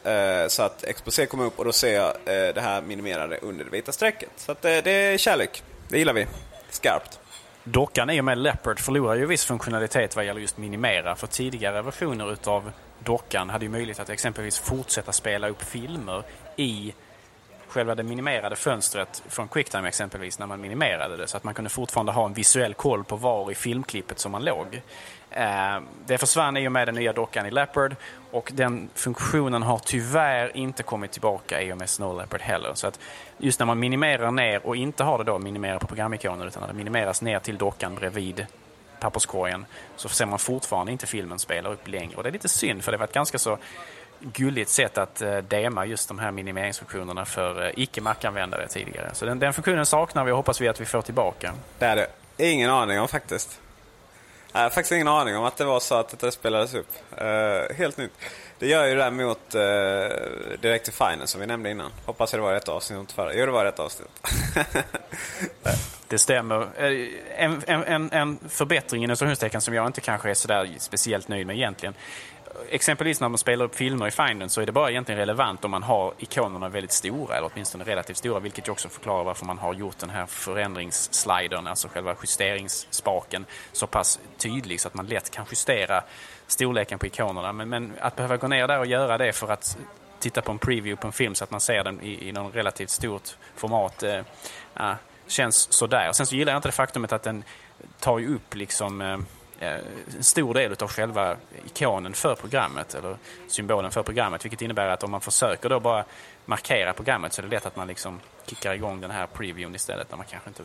så att exposé kommer upp och då ser jag det här minimerade under det vita strecket. Så att det är kärlek. Det gillar vi. Skarpt. Dockan i och med Leopard förlorar ju viss funktionalitet vad gäller just minimera. För tidigare versioner utav dockan hade ju möjlighet att exempelvis fortsätta spela upp filmer i själva det minimerade fönstret från Quicktime exempelvis när man minimerade det så att man kunde fortfarande ha en visuell koll på var i filmklippet som man låg. Eh, det försvann i och med den nya dockan i Leopard och den funktionen har tyvärr inte kommit tillbaka i och med Snow Leopard heller. Så att just när man minimerar ner och inte har det då minimerat på programikonen utan när det minimeras ner till dockan bredvid papperskorgen så ser man fortfarande inte filmen spela upp längre. Och det är lite synd för det var ett ganska så gulligt sätt att uh, dema just de här minimeringsfunktionerna för uh, icke-Mac-användare tidigare. Så den, den, funktionen saknar vi och hoppas vi att vi får tillbaka. Det är det ingen aning om faktiskt. Jag har faktiskt ingen aning om att det var så att det spelades upp. Uh, helt nytt. Det gör ju det där mot uh, Direct to Finance som vi nämnde innan. Hoppas det var rätt avsnitt, inte förra. Jo, det var rätt avsnitt. det stämmer. En, en, en förbättring inom som jag inte kanske är sådär speciellt nöjd med egentligen exempelvis när man spelar upp filmer i Finden så är det bara egentligen relevant om man har ikonerna väldigt stora, eller åtminstone relativt stora, vilket ju också förklarar varför man har gjort den här förändringsslidern, alltså själva justeringsspaken, så pass tydlig så att man lätt kan justera storleken på ikonerna. Men, men att behöva gå ner där och göra det för att titta på en preview på en film så att man ser den i, i någon relativt stort format, eh, känns sådär. Sen så gillar jag inte det faktumet att den tar ju upp liksom eh, en stor del av själva ikonen för programmet, eller symbolen för programmet, vilket innebär att om man försöker då bara markera programmet så är det lätt att man liksom kickar igång den här previewn istället. När man, kanske inte,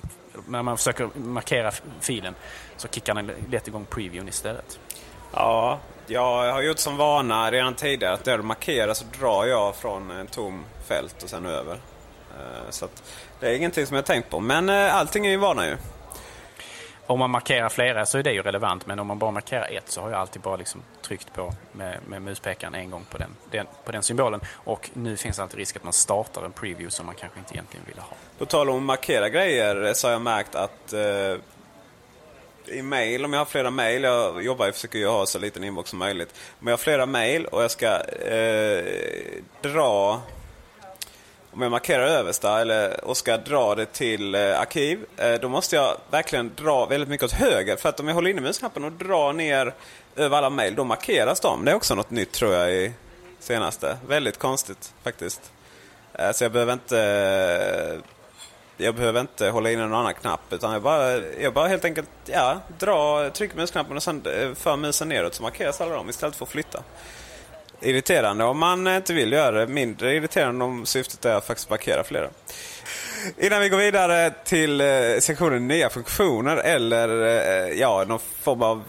när man försöker markera filen så kickar den lätt igång previewn istället. Ja, jag har gjort som vana redan tidigare att när du markerar så drar jag från en tom fält och sen över. Eh, så det är ingenting som jag tänkt på. Men eh, allting är ju vana ju. Om man markerar flera så är det ju relevant, men om man bara markerar ett så har jag alltid bara liksom tryckt på med, med muspekaren en gång på den, den, på den symbolen. Och nu finns det alltid risk att man startar en preview som man kanske inte egentligen ville ha. På tal om att markera grejer så har jag märkt att eh, i mail, om jag har flera mail, jag jobbar och försöker ju ha så liten inbox som möjligt. Om jag har flera mail och jag ska eh, dra om jag markerar översta eller, och ska dra det till eh, arkiv, eh, då måste jag verkligen dra väldigt mycket åt höger. För att om jag håller inne musknappen och drar ner över alla mejl, då markeras de. Det är också något nytt tror jag i senaste. Väldigt konstigt faktiskt. Eh, så jag behöver inte eh, jag behöver inte hålla inne någon annan knapp. Utan jag bara, jag bara helt enkelt ja, dra, trycker musknappen och sen eh, för musen neråt så markeras alla dem istället för att flytta irriterande om man inte vill göra det. Mindre irriterande om syftet är att faktiskt markera flera. Innan vi går vidare till eh, sektionen nya funktioner eller eh, ja, någon form av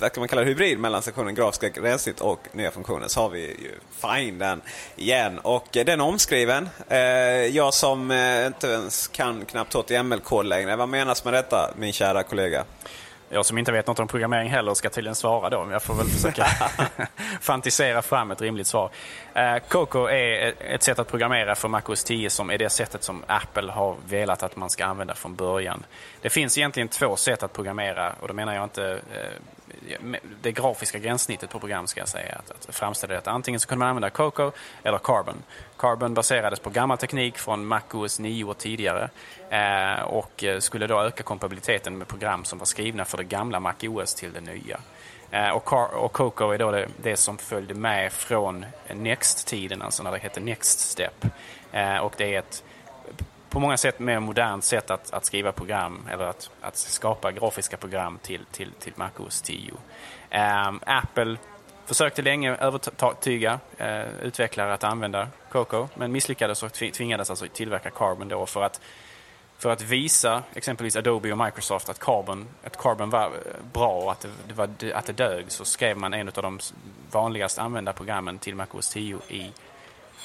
vad kan man kalla det, hybrid mellan sektionen grafiska gränssnitt och nya funktioner så har vi ju Finden igen. Och eh, den är omskriven. Jag som inte ens kan knappt HTML-kod längre. Vad menas med detta min kära kollega? Jag som inte vet något om programmering heller ska tydligen svara då. Jag får väl försöka fantisera fram ett rimligt svar. Uh, Coco är ett sätt att programmera för MacOS 10 som är det sättet som Apple har velat att man ska använda från början. Det finns egentligen två sätt att programmera och då menar jag inte uh, det grafiska gränssnittet på program ska jag säga. Att, att framställa det. Antingen så kunde man använda Coco eller Carbon. Carbon baserades på gammal teknik från Mac OS 9 och tidigare eh, och eh, skulle då öka kompatibiliteten med program som var skrivna för det gamla Mac OS till det nya. Eh, och, Car och Coco är då det, det, som följde med från Next-tiden, alltså när det hette Next Step. Eh, och det är ett på många sätt mer modernt sätt att, att skriva program eller att, att skapa grafiska program till, till, till MacOS 10. Um, ehm, Apple försökte länge övertyga uh, utvecklare att använda Coco men misslyckades och tvingades alltså tillverka Carbon då för att för att visa exempelvis Adobe och Microsoft att Carbon, att Carbon var eh, bra och att det, det var, att det dög så skrev man en av de vanligast använda programmen till MacOS 10 i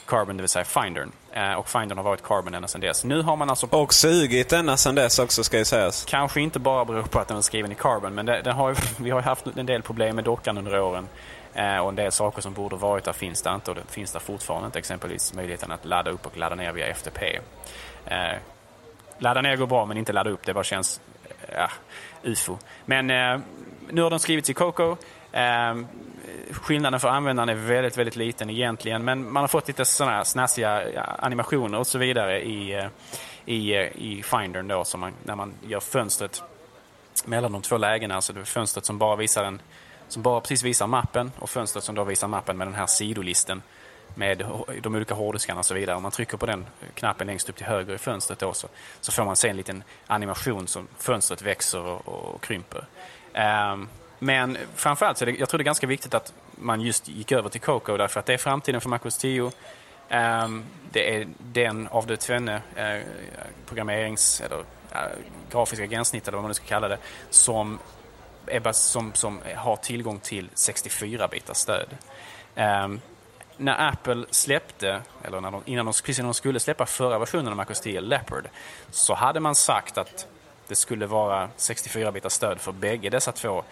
Carbon, det vill säga Findern. Eh, och Findern har varit Carbon ända sedan dess. Nu har man alltså... Och sugit ända sedan dess också ska ju sägas. Kanske inte bara beror på att den är skriven i Carbon, men det, det har, vi har haft en del problem med dockan under åren. Eh, och en del saker som borde varit där finns där inte och det finns där fortfarande inte. Exempelvis möjligheten att ladda upp och ladda ner via FTP. Eh, ladda ner går bra, men inte ladda upp. Det bara känns eh, ja, ufo. Men eh, nu har de skrivits i Coco. Eh, skillnaden för användaren är väldigt, väldigt liten egentligen. Men man har fått lite sådana här snassiga animationer och så vidare i, eh, i, eh, i Findern då, som man, när man gör fönstret mellan de två lägena. Alltså det fönstret som bara visar en, som bara precis visar mappen och fönstret som då visar mappen med den här sidolisten med de olika hårddiskarna och så vidare. Om man trycker på den knappen längst upp till höger i fönstret då så, så får man se en liten animation som fönstret växer och, och krymper. Um, men framförallt så är det, jag tror det är ganska viktigt att man just gick över till Coco därför att det är framtiden för MacOS 10. Um, ehm, det är den av de tvenne uh, programmerings eller uh, grafiska gränssnitt eller vad man nu ska kalla det som, är, som, som har tillgång till 64-bitars stöd. Um, när Apple släppte, eller när de, innan de, precis innan de skulle släppa förra versionen av MacOS 10, Leopard, så hade man sagt att det skulle vara 64-bitars stöd för bägge dessa två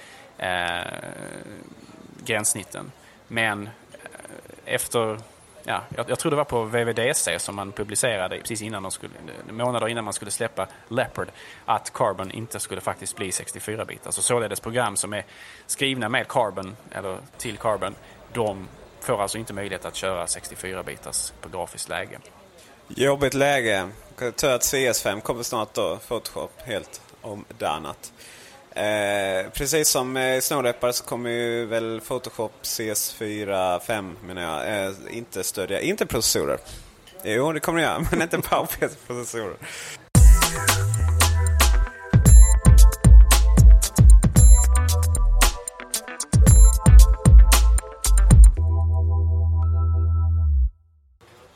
eh, gränssnitten. Men eh, efter, ja, jag, jag, tror det var på VVDC som man publicerade precis innan de skulle, månader innan man skulle släppa Leopard att Carbon inte skulle faktiskt bli 64-bit. Alltså således program som är skrivna med Carbon eller till Carbon, de får alltså inte möjlighet att köra 64-bitars på grafiskt läge. Jobbigt läge. Tur att CS5 kommer snart då, Photoshop helt omdanat. Eh, precis som eh, Snowrepar så kommer ju väl Photoshop CS4 5 menar jag eh, inte stödja, inte processorer. Jo det kommer det göra, men inte PowerPC-processorer.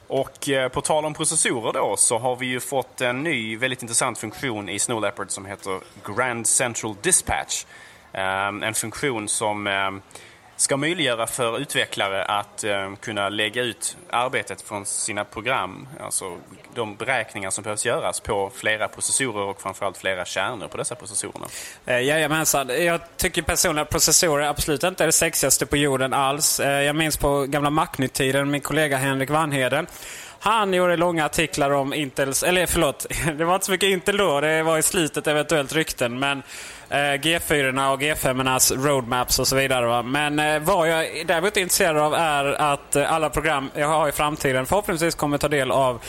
Och eh, på tal om processorer då så har vi ju fått en ny väldigt intressant funktion i Snow Leopard som heter Grand Central Dispatch. Ehm, en funktion som ehm, ska möjliggöra för utvecklare att eh, kunna lägga ut arbetet från sina program, alltså de beräkningar som behövs göras på flera processorer och framförallt flera kärnor på dessa processorerna. Eh, jajamensan. Jag tycker personligen att processorer absolut inte är det sexigaste på jorden alls. Eh, jag minns på gamla Macnytt-tiden, min kollega Henrik Vanheden. Han gjorde långa artiklar om Intels, eller förlåt, det var inte så mycket Intel då, det var i slutet eventuellt rykten. Men Eh, G4 och G5 roadmaps och så vidare. Va? Men eh, vad jag däremot är intresserad av är att eh, alla program jag har i framtiden förhoppningsvis kommer ta del av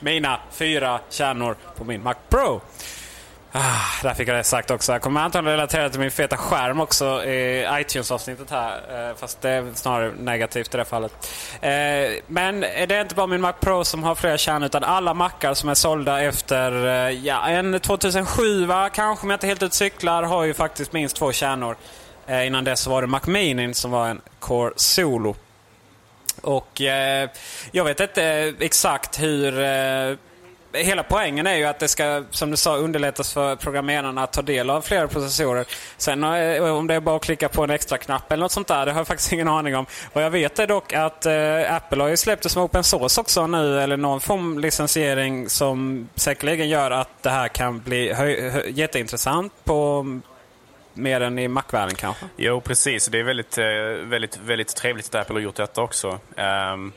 mina fyra kärnor på min Mac Pro. Ah, där fick jag det sagt också. Jag kommer antagligen relatera till min feta skärm också i iTunes-avsnittet här. Eh, fast det är snarare negativt i det fallet. Eh, men det är inte bara min Mac Pro som har flera kärnor utan alla Macar som är sålda efter eh, ja, en 2007 va? kanske om jag inte helt ut cyklar har ju faktiskt minst två kärnor. Eh, innan dess var det Mac Mini som var en Core Solo. Och eh, jag vet inte eh, exakt hur eh, Eh, hela poängen är ju att det ska, som du sa, underlättas för programmerarna att ta del av flera processorer. Sen eh, om det är bara att klicka på en extra knapp eller något sånt där, det har jag faktiskt ingen aning om. Vad jag vet är dock att eh, Apple har ju släppt det som open source också nu, eller någon form licensiering som säkerligen gör att det här kan bli jätteintressant på mm, mer än i Mac-världen kanske? Jo, precis. Det är väldigt, eh, väldigt, väldigt trevligt att Apple har gjort detta också. Um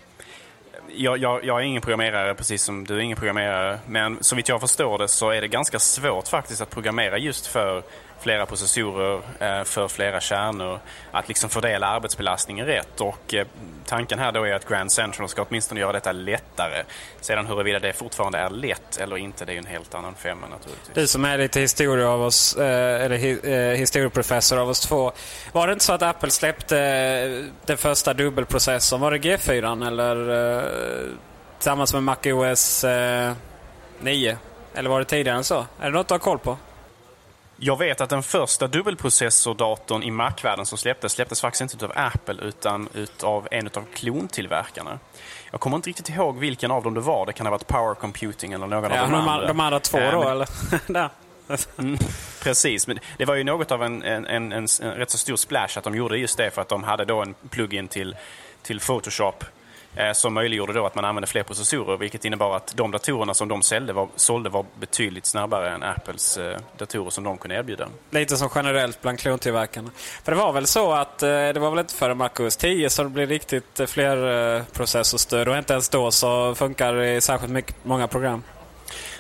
jag, jag, jag, är ingen programmerare, precis som du är ingen programmerare. Men så vitt jag förstår det så är det ganska svårt faktiskt att programmera just för flera processorer eh, för flera kärnor. Att liksom fördela arbetsbelastningen rätt. Och eh, tanken här då är att Grand Central ska åtminstone göra detta lättare. Sedan huruvida det fortfarande är lätt eller inte, det är en helt annan femma naturligtvis. Du som är lite historia av oss, eh, eller historieprofessor av oss två. Var det inte så att Apple släppte den första dubbelprocessorn? Var det G4 eller tillsammans med Mac OS 9? Eller var det tidigare än så? Är det något du har koll på? Jag vet att den första dubbelprocessordatorn i Mac-världen som släpptes, släpptes faktiskt inte av Apple utan av en av klontillverkarna. Jag kommer inte riktigt ihåg vilken av dem det var. Det kan ha varit Power Computing eller någon ja, av de, de andra. De andra två då, men... eller? mm, precis, men det var ju något av en, en, en, en, rätt så stor splash att de gjorde just det för att de hade då en plugin till, till Photoshop Eh, som möjliggjorde då att man använde fler processorer vilket innebar att de datorerna som de sålde var, sålde var betydligt snabbare än Apples eh, datorer som de kunde erbjuda. Lite som generellt bland klontillverkarna. För det var väl så att eh, det var väl inte före MacOS 10 som det blev riktigt fler processorstöd och inte ens då så funkar det i särskilt mycket, många program.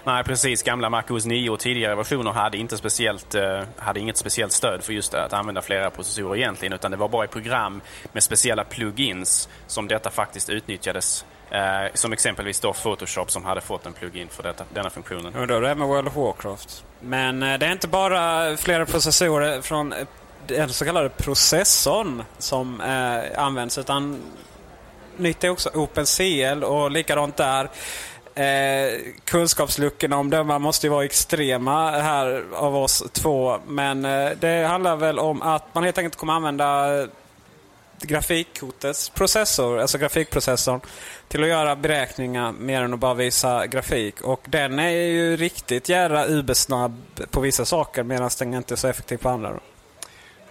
Nej, precis. Gamla MacOS 9 och tidigare versioner hade, inte speciellt, eh, hade inget speciellt stöd för just att använda flera processorer egentligen. Utan det var bara i program med speciella plugins som detta faktiskt utnyttjades. Eh, som exempelvis då Photoshop som hade fått en plugin för detta, denna funktionen. Och då är det med World of Warcraft. Men eh, det är inte bara flera processorer från eh, den så kallade processorn som eh, används utan nytt är också OpenCL och likadant där. Eh, kunskapsluckorna om döma måste ju vara extrema här av oss två. Men eh, det handlar väl om att man helt enkelt kommer använda grafikkortets processor, alltså grafikprocessorn, till att göra beräkningar mer än att bara visa grafik. Och den är ju riktigt jävla UB-snabb på vissa saker medan den inte är så effektiv på andra. Då.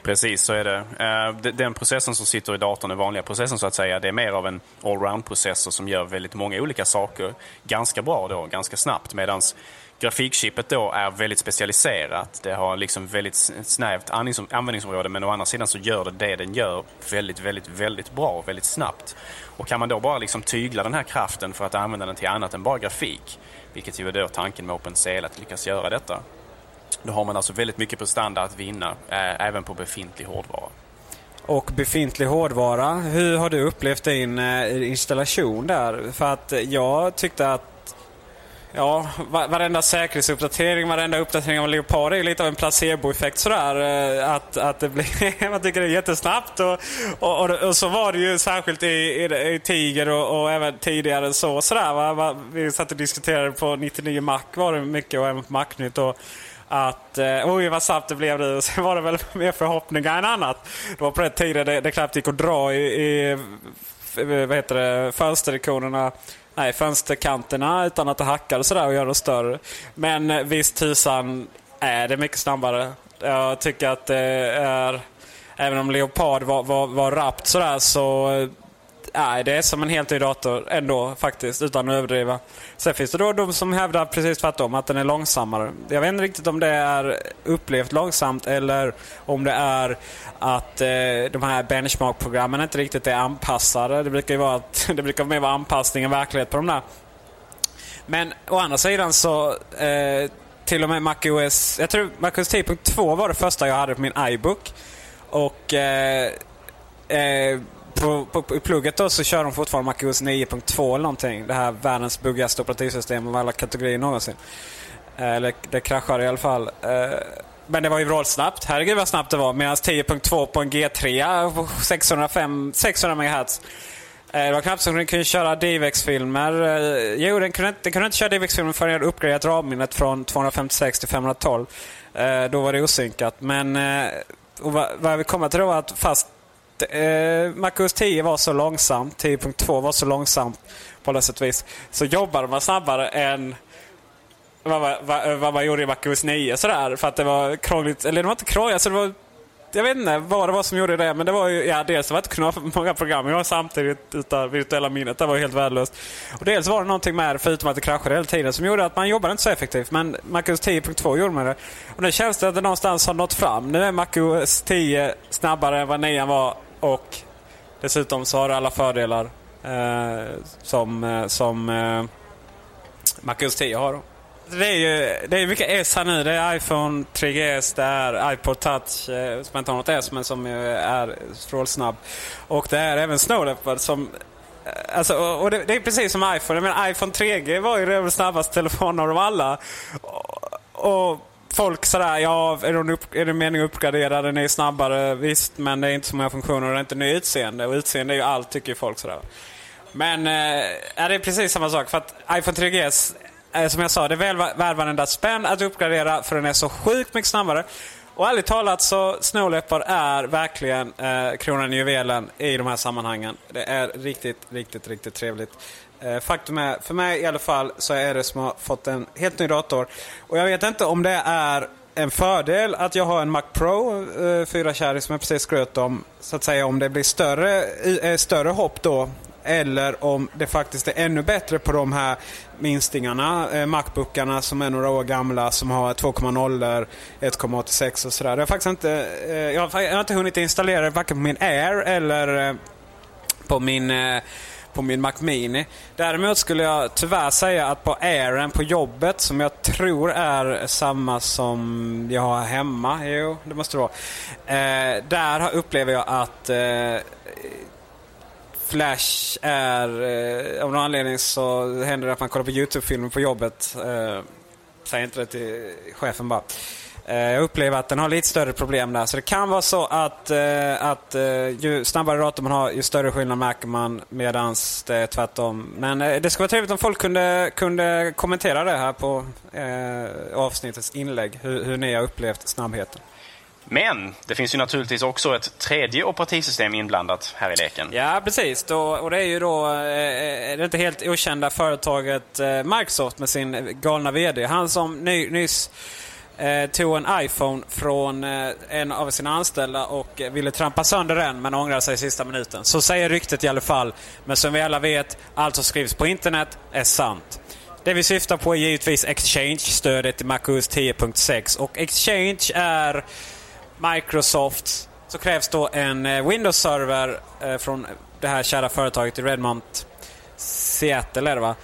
Precis, så är det. Eh, den processen som sitter i datorn, den vanliga processen så att säga, det är mer av en allround-processor som gör väldigt många olika saker ganska bra då, ganska snabbt. Medan grafikchippet då är väldigt specialiserat. Det har liksom väldigt snävt användningsområde men å andra sidan så gör det det den gör väldigt, väldigt, väldigt bra och väldigt snabbt. Och kan man då bara liksom tygla den här kraften för att använda den till annat än bara grafik, vilket ju är då tanken med OpenCL att lyckas göra detta, då har man alltså väldigt mycket prestanda att vinna, eh, även på befintlig hårdvara. Och befintlig hårdvara, hur har du upplevt din eh, installation där? För att jag tyckte att Ja, varenda säkerhetsuppdatering, varenda uppdatering av Leopard är lite av en placeboeffekt sådär. Eh, att, att det blir, man tycker det är jättesnabbt. Och, och, och, och så var det ju särskilt i, i, i Tiger och, och, även tidigare så. Sådär, va? Vi satt och diskuterade på 99 Mac var det mycket och även på Macnytt. Och, att eh, oj vad snabbt det blev nu. Sen var det väl mer förhoppningar än annat. Det var på den tiden det, det knappt gick att dra i, i eh, vad heter det, fönsterikonerna. nej, fönsterkanterna utan att det hackar och sådär och gör dem större. Men eh, visst tusan är det mycket snabbare. Jag tycker att det är, även om Leopard var, var, var rappt sådär så eh, Nej, det är som en helt ny dator ändå faktiskt, utan att överdriva. Sen finns det då de som hävdar precis tvärtom, att den är långsammare. Jag vet inte riktigt om det är upplevt långsamt eller om det är att eh, de här benchmark-programmen inte riktigt är anpassade. Det brukar ju vara att, det brukar mer vara anpassning än verklighet på de där. Men å andra sidan så eh, till och med MacOS, jag tror MacOS 10.2 var det första jag hade på min iBook. Och eh, eh, på, på, i plugget då så kör de fortfarande MacOS 9.2 eller någonting. Det här världens buggigaste operativsystem av alla kategorier någonsin. Eh, eller det kraschar i alla fall. Eh, men det var ju vrålsnabbt. Herregud vad snabbt det var. Medan 10.2 på en G3 på 605, 600 MHz. Det var knappt så den kunde köra DivX-filmer. Eh, jo, den kunde, den kunde inte köra DivX-filmer förrän jag hade uppgraderat RAM-minnet från 256 till 512. Eh, då var det osynkat. Men eh, och vad, vad jag vill komma till då var att fast eh, MacOS 10 var så långsamt, 10.2 var så långsamt på något sätt vis, så jobbade man snabbare än vad, vad, vad eh, man gjorde i MacOS 9. Sådär, för att det var krångligt. Eller det var inte krångligt, alltså det var jag vet inte vad det var som gjorde det, men det var ju, ja, dels var det inte kunna ha många program jag samtidigt utan virtuella minnet. Det var ju helt värdelöst. Och dels var det någonting med förutom att det kraschade hela tiden, som gjorde att man jobbade inte så effektivt. Men MacOS 10.2 gjorde man det. Och nu känns det att det någonstans har nått fram. Nu är MacOS 10 snabbare än vad 9 var och dessutom så har det alla fördelar eh, som, eh, som eh, Macros 10 har. Det är ju det är mycket S här nu. Det är iPhone 3GS, det är iPod Touch, eh, som inte har något S men som är strålsnabb. Och det är även Snow Leopard som eh, Alltså, och det, det, är precis som iPhone. Men iPhone 3G var ju den snabbaste telefonen av dem alla. Och, och folk sådär, ja, är det, upp, är det meningen att uppgradera? Den är snabbare, visst, men det är inte så många funktioner och det är inte ny utseende. Och utseende är ju allt, tycker ju folk sådär. Men eh, det är precis samma sak. För att iPhone 3GS, eh, som jag sa, det är väl värd varenda spänn att uppgradera för den är så sjukt mycket snabbare. Och ärligt talat så snåläppar är verkligen eh, kronan i juvelen i de här sammanhangen. Det är riktigt, riktigt, riktigt trevligt. Eh, faktum är, för mig i alla fall, så är det som har fått en helt ny dator. Och jag vet inte om det är en fördel att jag har en Mac Pro eh, 4 kärring som jag precis skröt om. Så att säga om det blir större, eh, större hopp då. Eller om det faktiskt är ännu bättre på de här minstingarna, eh, Macbookarna som är några år gamla som har 2,0, 1,86 och sådär. Jag har faktiskt inte, eh, jag har, jag har inte hunnit installera det varken på min Air eller eh, på min eh, på min Mac Mini. Däremot skulle jag tyvärr säga att på Airen på jobbet, som jag tror är samma som jag har hemma, jo det måste det vara. Eh, där upplever jag att eh, Flash är, eh, av någon anledning så händer det att man kollar på YouTube-filmer på jobbet. Eh, säg inte det till chefen bara. Eh, jag upplever att den har lite större problem där. Så det kan vara så att, eh, att eh, ju snabbare dator man har, ju större skillnad märker man. Medan det är tvärtom. Men det skulle vara trevligt om folk kunde, kunde kommentera det här på eh, avsnittets inlägg. Hur, hur ni har upplevt snabbheten. Men det finns ju naturligtvis också ett tredje operativsystem inblandat här i leken. Ja, precis. Då, och det är ju då eh, det inte helt okända företaget eh, Microsoft med sin galna VD. Han som ny, nyss eh, tog en iPhone från eh, en av sina anställda och eh, ville trampa sönder den men ångrade sig i sista minuten. Så säger ryktet i alla fall. Men som vi alla vet, allt som skrivs på internet är sant. Det vi syftar på är givetvis Exchange-stödet i MacOS 10.6 och Exchange är Microsoft så krävs då en eh, Windows-server eh, från det här kära företaget i Redmont, Seattle är det va?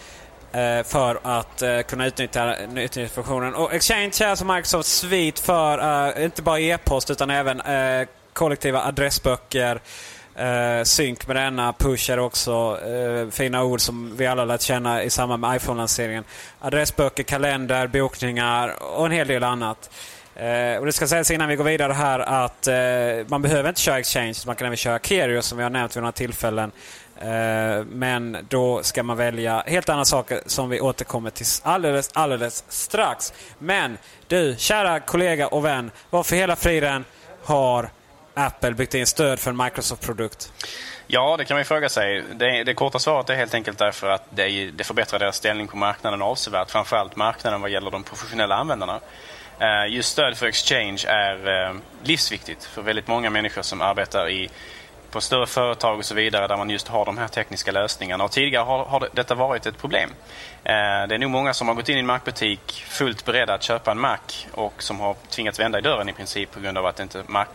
Eh, för att uh, kunna utnyttja, utnyttja funktionen. Och Exchange är alltså Microsofts svit för uh, inte bara e-post utan även uh, kollektiva adressböcker. Synk med denna, push är också fina ord som vi alla lärt känna i samband med iPhone-lanseringen. Adressböcker, kalender, bokningar och en hel del annat. Eh, och det ska sägas innan vi går vidare här att eh, man behöver inte köra Exchange. Man kan även köra Kerio som vi har nämnt vid några tillfällen. Eh, men då ska man välja helt andra saker som vi återkommer till alldeles, alldeles strax. Men du, kära kollega och vän. Varför hela friden har Apple byggt in stöd för en Microsoft-produkt? Ja, det kan man ju fråga sig. Det, det korta svaret är helt enkelt därför att det, det förbättrar deras ställning på marknaden avsevärt. Framförallt marknaden vad gäller de professionella användarna. Eh, just stöd för Exchange är eh, livsviktigt för väldigt många människor som arbetar i på större företag och så vidare där man just har de här tekniska lösningarna. Och tidigare har, har detta varit ett problem. Eh, det är nog många som har gått in i en Mac-butik fullt beredda att köpa en Mac och som har tvingats vända i dörren i princip på grund av att inte Mac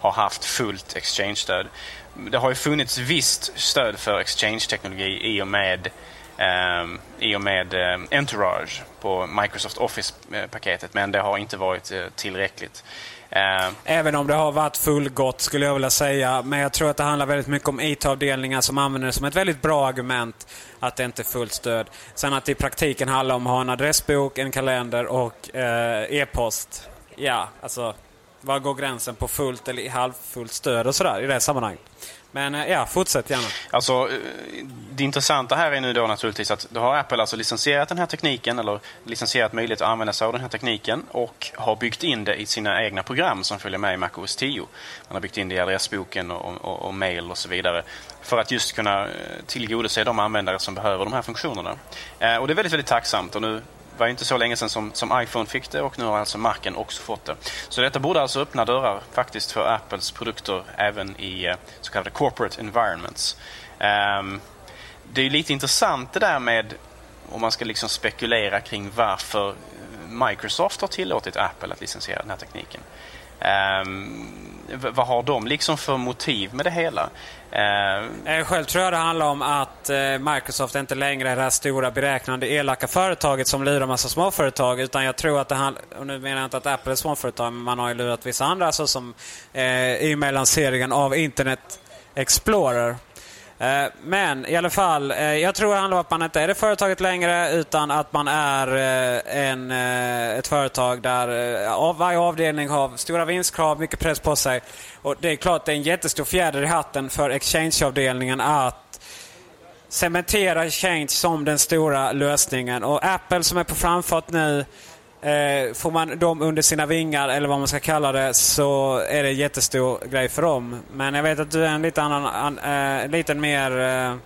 har haft fullt Exchange-stöd. Det har ju funnits visst stöd för Exchange-teknologi i och med Um, i och med um, Entourage på Microsoft Office-paketet eh, men det har inte varit uh, tillräckligt. Eh, Även om det har varit fullgott skulle jag vilja säga. Men jag tror att det handlar väldigt mycket om IT-avdelningar som använder det som ett väldigt bra argument att det inte är fullt stöd. Sen att det i praktiken handlar om att ha en adressbok, en kalender och eh, e-post. Ja, alltså var går gränsen på fullt eller halvfullt stöd och sådär i det sammanhanget. Men eh, ja, fortsätt gärna. Alltså, eh, det intressanta här är nu då naturligtvis att då har Apple alltså licensierat den här tekniken eller licensierat möjlighet att använda sig av den här tekniken och har byggt in det i sina egna program som följer med i Mac OS 10. Man har byggt in det i adressboken och, och, och mail och så vidare för att just kunna eh, tillgodose de användare som behöver de här funktionerna. Och det är väldigt, väldigt tacksamt och nu var inte så länge sedan som, som iPhone fick det och nu har alltså Macen också fått det. Så detta borde alltså öppna dörrar faktiskt för Apples produkter även i eh, så kallade corporate environments. Um, det är lite intressant det där med om man ska liksom spekulera kring varför Microsoft har tillåtit Apple att licensiera den här tekniken. Um, vad har de liksom för motiv med det hela? Uh, Själv tror jag det handlar om att eh, Microsoft inte längre är det här stora beräknande elaka företaget som lurar massa småföretag. Utan jag tror att det handlar, och nu menar jag inte att Apple är småföretag, men man har ju lurat vissa andra alltså såsom uh, eh, i och med lanseringen av Internet Explorer. Eh, men i alla fall, eh, jag tror det handlar om att man inte är det företaget längre utan att man är eh, en, ett företag där varje avdelning har stora vinstkrav, mycket press på sig. Och Det är klart det är en jättestor fjäder i hatten för Exchange-avdelningen att cementera Exchange som den stora lösningen. Och Apple som är på framfart nu Eh, får man dem under sina vingar, eller vad man ska kalla det, så är det en jättestor grej för dem. Men jag vet att du är en lite annan, an, eh, lite mer eh,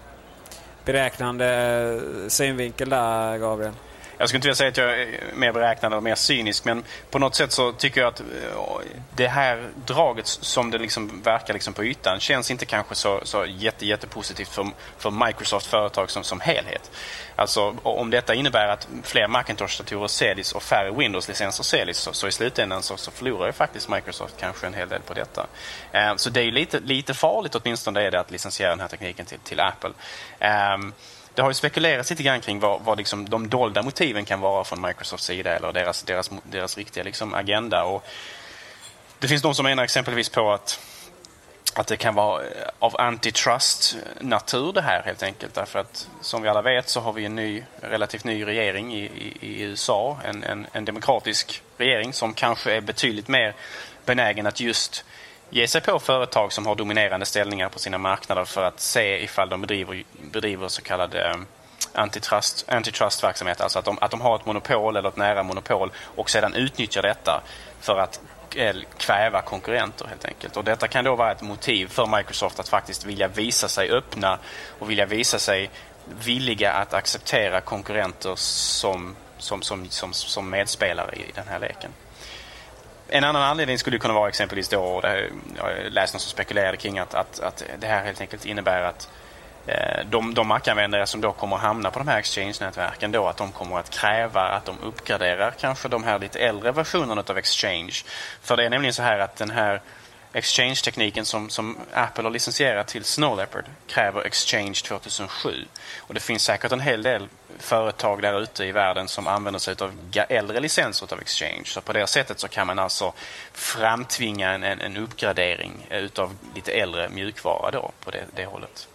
beräknande eh, synvinkel där, Gabriel. Jag skulle inte vilja säga att jag är mer beräknande och mer cynisk men på något sätt så tycker jag att eh, det här draget som det liksom verkar liksom på ytan känns inte kanske så, så jätte, jättepositivt för, för Microsoft företag som, som helhet. Alltså om detta innebär att fler Macintosh-datorer säljs och färre Windows-licenser säljs så, så, i slutändan så, så förlorar ju faktiskt Microsoft kanske en hel del på detta. Eh, så det är lite, lite farligt åtminstone är det att licensiera den här tekniken till, till Apple. Eh, det har ju spekulerats lite grann kring vad, vad liksom de dolda motiven kan vara från Microsofts sida eller deras, deras, deras riktiga liksom agenda. Och det finns de som menar exempelvis på att att det kan vara eh, av antitrust-natur det här helt enkelt. Därför att som vi alla vet så har vi en ny, relativt ny regering i, i, i USA. En, en, en, demokratisk regering som kanske är betydligt mer benägen att just ge sig på företag som har dominerande ställningar på sina marknader för att se ifall de bedriver, bedriver så kallad eh, antitrust, antitrustverksamhet, Alltså att de, att de har ett monopol eller ett nära monopol och sedan utnyttjar detta för att eh, kväva konkurrenter helt enkelt. Och detta kan då vara ett motiv för Microsoft att faktiskt vilja visa sig öppna och vilja visa sig villiga att acceptera konkurrenter som, som, som, som, som medspelare i den här leken. En annan anledning skulle kunna vara exempelvis då, och det, jag läste någon som spekulerade kring att, att, att det här helt enkelt innebär att eh, de, de Mac-användare som då kommer att hamna på de här Exchange-nätverken då att de kommer att kräva att de uppgraderar kanske de här lite äldre versionerna av Exchange. För det är nämligen så här att den här Exchange-tekniken som, som Apple har licensierat till Snow Leopard kräver Exchange 2007. Och det finns säkert en hel del företag där ute i världen som använder sig av äldre licenser av Exchange. Så på det sättet så kan man alltså framtvinga en, en uppgradering utav lite äldre mjukvara då på det, det hållet.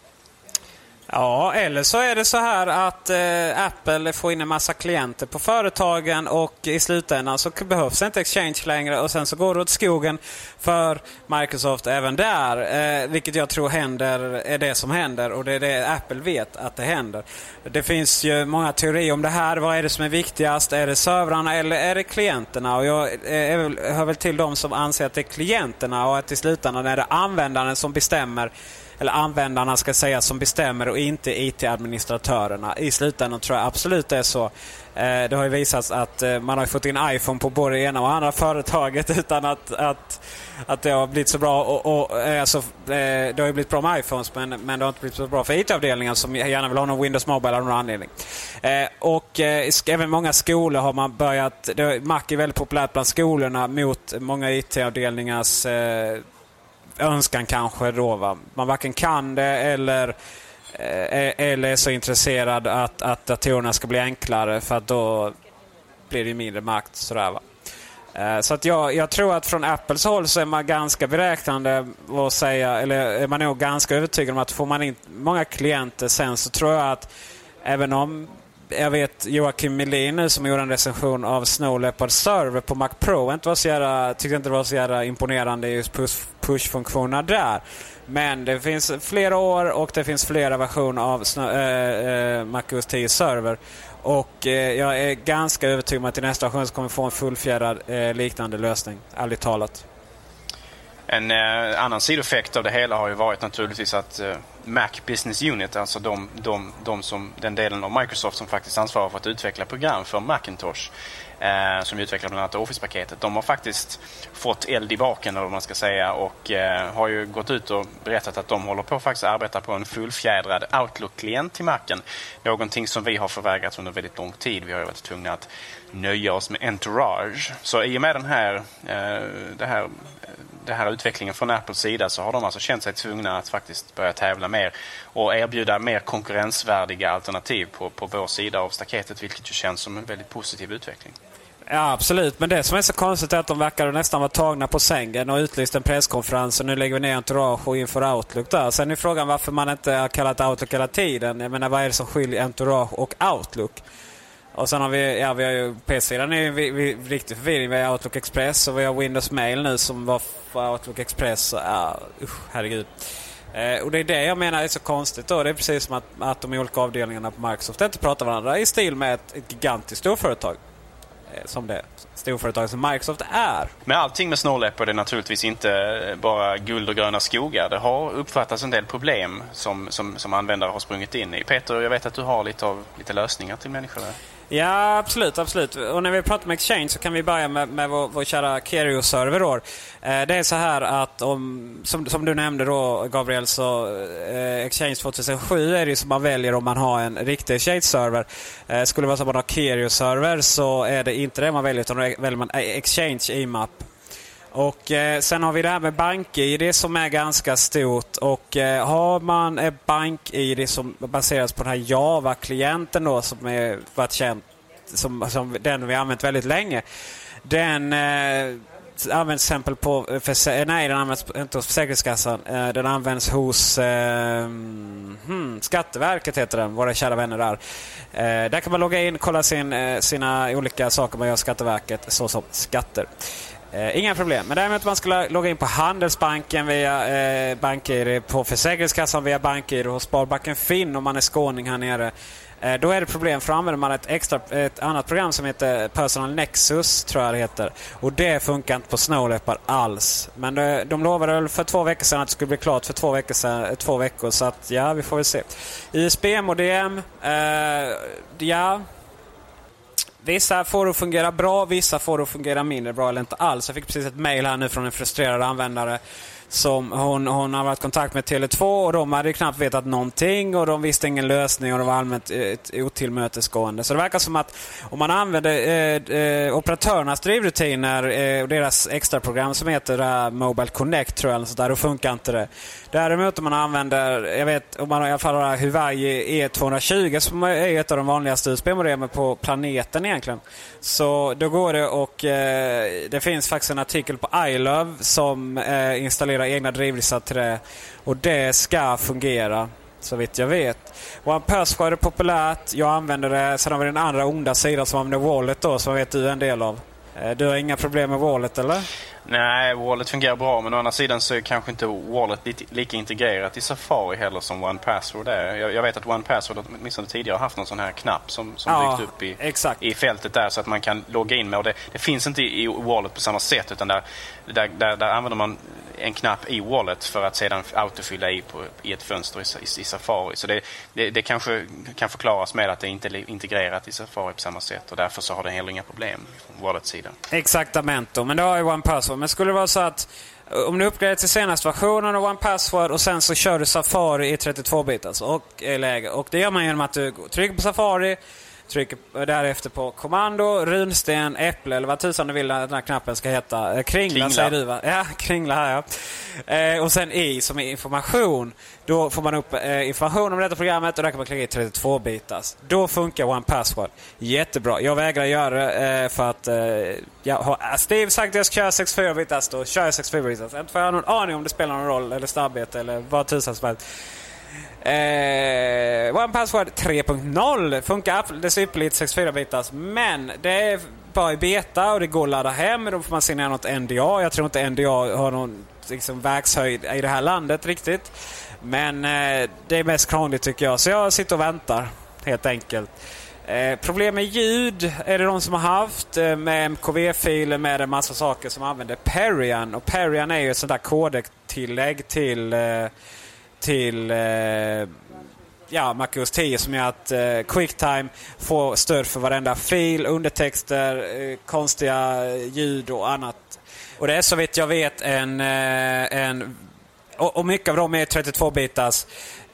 Ja, eller så är det så här att eh, Apple får in en massa klienter på företagen och i slutändan så behövs inte Exchange längre och sen så går det åt skogen för Microsoft även där. Eh, vilket jag tror händer, är det som händer och det är det Apple vet att det händer. Det finns ju många teorier om det här. Vad är det som är viktigast? Är det servrarna eller är det klienterna? Och jag eh, är hör väl till de som anser att det är klienterna och att i slutändan är det användaren som bestämmer eller användarna ska säga som bestämmer och inte IT-administratörerna. I slutändan tror jag absolut det är så. Eh, det har ju visats att eh, man har fått in iPhone på både det ena och andra företaget utan att, att, att det har blivit så bra. Och, och, eh, alltså, det har ju blivit bra med iPhones men, men det har inte blivit så bra för IT-avdelningen som gärna vill ha någon Windows Mobile av någon anledning. Och även många skolor har man börjat... Mac är väldigt populärt bland skolorna mot många IT-avdelningars önskan kanske då. Va? Man varken kan det eller, eh, eller är så intresserad att, att datorerna ska bli enklare för att då blir det mindre makt. Sådär, va? Eh, så att jag, jag, tror att från Apples håll så är man ganska beräknande att säga, eller är man nog ganska övertygad om att får man in många klienter sen så tror jag att även om jag vet Joakim Melinus som gjorde en recension av Snow Leopard Server på Mac Pro. Inte var så jävla, tyckte inte det var så jävla imponerande just push-funktionerna där. Men det finns flera år och det finns flera versioner av Snow, äh, äh, Mac OS 10 Server. Och äh, jag är ganska övertygad om att i nästa version så kommer vi få en fullfjädrad liknande lösning. Ärligt talat. En eh, annan sidoeffekt av det hela har ju varit naturligtvis att eh, Mac Business Unit, alltså de, de, de som, den delen av Microsoft som faktiskt ansvarar för att utveckla program för Macintosh, eh, som utvecklar bland annat Office-paketet, de har faktiskt fått eld i baken eller vad man ska säga och eh, har ju gått ut och berättat att de håller på att faktiskt arbeta på en fullfjädrad Outlook-klient till Macen. Någonting som vi har förvägrats under väldigt lång tid. Vi har ju varit tvungna att nöja oss med Entourage. Så i och med den här, eh, det här den här utvecklingen från Apples sida så har de alltså känt sig tvungna att faktiskt börja tävla mer och erbjuda mer konkurrensvärdiga alternativ på, på vår sida av staketet vilket ju känns som en väldigt positiv utveckling. Ja, absolut. Men det som är så konstigt är att de verkar nästan vara tagna på sängen och utlyst en presskonferens och nu lägger vi ner Entourage och inför Outlook där. Sen är frågan varför man inte har kallat Outlook hela tiden. Jag menar, vad är det som skiljer Entourage och Outlook? Och sen har vi, ja vi har ju PC-sidan är vi, vi, riktig förvirring. Vi har Outlook Express och vi har Windows Mail nu som var för Outlook Express. Ja, usch, herregud. Eh, och det är det jag menar är så konstigt då. Det är precis som att, att de olika avdelningarna på Microsoft inte pratar varandra i stil med ett, ett gigantiskt storföretag. Eh, som det storföretag som Microsoft är. Men allting med Snow Leopard är naturligtvis inte eh, bara guld och gröna skogar. Det har uppfattats en del problem som, som, som användare har sprungit in i. Peter, jag vet att du har lite, av, lite lösningar till människor där. Ja, absolut. absolut. Och när vi pratar om Exchange så kan vi börja med, med vår, vår kära Kerio-server. Eh, det är så här att, om, som, som du nämnde då Gabriel, så eh, Exchange 2007 är det som man väljer om man har en riktig Exchange-server. Eh, skulle det vara så att man har Kerio-server så är det inte det man väljer utan då väljer man e-, Exchange IMAP. Och eh, Sen har vi det här med BankID som är ganska stort. Och eh, Har man ett BankID som baseras på den här Java-klienten då som är varit känd som, som den vi använt väldigt länge. Den eh, används till exempel på... För, nej, den används inte hos Försäkringskassan. Eh, den används hos eh, hmm, Skatteverket, heter den. Våra kära vänner där. Eh, där kan man logga in och kolla sin, eh, sina olika saker man gör Skatteverket, såsom skatter. Eh, inga problem. Men däremot man skulle logga in på Handelsbanken via eh, BankID, på Försäkringskassan via BankID och Sparbanken Finn om man är skåning här nere. Eh, då är det problem för använder man ett, extra, ett annat program som heter Personal Nexus, tror jag det heter. Och det funkar inte på Snowleopard alls. Men de, de lovade väl för två veckor sedan att det skulle bli klart för två veckor, sedan, eh, två veckor så att ja, vi får väl se. ISBM-modem, eh, ja Vissa får det att fungera bra, vissa får det att fungera mindre bra eller inte alls. Jag fick precis ett mail här nu från en frustrerad användare som hon, hon har varit i kontakt med Tele2 och de hade knappt vetat någonting och de visste ingen lösning och det var allmänt eh, otillmötesgående. Så det verkar som att om man använder eh, eh, operatörernas drivrutiner eh, och deras extraprogram som heter eh, Mobile Connect tror jag, så där, då funkar inte det. Däremot om man använder, jag vet om man i alla fall har Huawei E220 som är ett av de vanligaste USB-modemen på planeten egentligen. Så då går det och eh, det finns faktiskt en artikel på iLove som eh, installerar egna drivlisar till det. Och det ska fungera. Så vitt jag vet. OnePassword är är populärt. Jag använder det. Sen har vi den andra onda sidan som använder Wallet då, som vet du är en del av. Eh, du har inga problem med Wallet eller? Nej, Wallet fungerar bra men å andra sidan så är kanske inte Wallet lika integrerat i Safari heller som One Password är. Jag, jag vet att One Password åtminstone tidigare har haft någon sån här knapp som, som Ja, dykt upp i, exakt. i fältet där så att man kan logga in med. Och det, det finns inte i Wallet på samma sätt utan där, där, där, där använder man en knapp i Wallet för att sedan autofylla i, på, i ett fönster i, i, i Safari. Så det, det, det kanske kan förklaras med att det inte är integrerat i Safari på samma sätt och därför så har det heller inga problem från Wallets sida. Exaktamente. Men det har ju One Password. Men skulle det vara så att eh, om du uppgraderar till senaste versionen av One Password och sen så kör du Safari i 32-bitars alltså, och eh, läge. Och det gör man genom att du trycker på Safari, trycker därefter på kommando, runsten, äpple eller vad tusan du vill att den här knappen ska heta. Eh, Kringla, Kringla. säger du va? Ja, kringla här ja. Eh, och sen i som är information. Då får man upp eh, information om detta programmet och där kan man klicka i 32-bitars. Då funkar One Password jättebra. Jag vägrar göra det eh, för att eh, jag har Steve sagt att jag ska köra 64-bitars, då kör jag 64-bitars. Inte för jag har någon aning om det spelar någon roll eller snabbhet eller vad tusan som helst. Eh, One Password 3.0 funkar alldeles ypperligt 64-bitars men det är bara i beta och det går att ladda hem. Då får man signera något NDA. Jag tror inte NDA har någon liksom, verkshöjd i det här landet riktigt. Men eh, det är mest krångligt tycker jag. Så jag sitter och väntar helt enkelt. Eh, problem med ljud är det de som har haft. Eh, med MKV-filer med en massa saker som använder Perian. Och Perian är ju ett sånt där kodektillägg till, eh, till eh, ja, MacOS 10 som gör att eh, Quicktime får stöd för varenda fil, undertexter, eh, konstiga ljud och annat. Och det är så vitt jag vet en... Eh, en och, och mycket av dem är 32-bitars.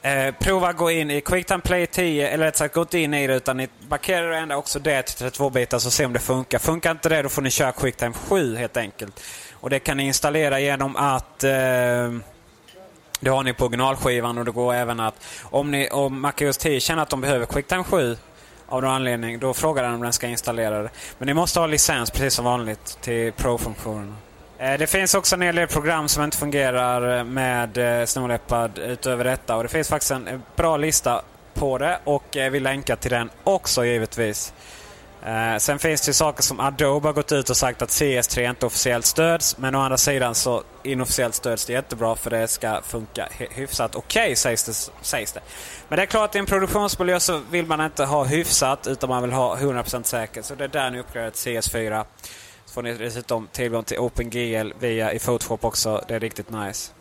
Eh, prova att gå in i Quicktime Play 10, eller rätt sagt gå inte in i det utan ni markerar och ändrar också det till 32-bitars och se om det funkar. Funkar inte det då får ni köra Quicktime 7 helt enkelt. Och det kan ni installera genom att eh, det har ni på originalskivan och det går även att om, ni, om MacOS 10 känner att de behöver Quicktime 7 av någon anledning, då frågar den om den ska installera det. Men ni måste ha licens precis som vanligt till Pro-funktionerna. Eh, det finns också en hel del program som inte fungerar med eh, Snow Leopard utöver detta. Och det finns faktiskt en eh, bra lista på det och eh, vi länkar till den också givetvis. Eh, sen finns det ju saker som Adobe har gått ut och sagt att CS3 inte officiellt stöds. Men å andra sidan så inofficiellt stöds det jättebra för det ska funka hyfsat okej sägs, det, sägs det. Men det är klart i en produktionsmiljö så vill man inte ha hyfsat utan man vill ha 100% säkert. Så det är där ni uppgraderar till CS4. Så får ni dessutom tillgång till OpenGL via i Photoshop också. Det är riktigt nice.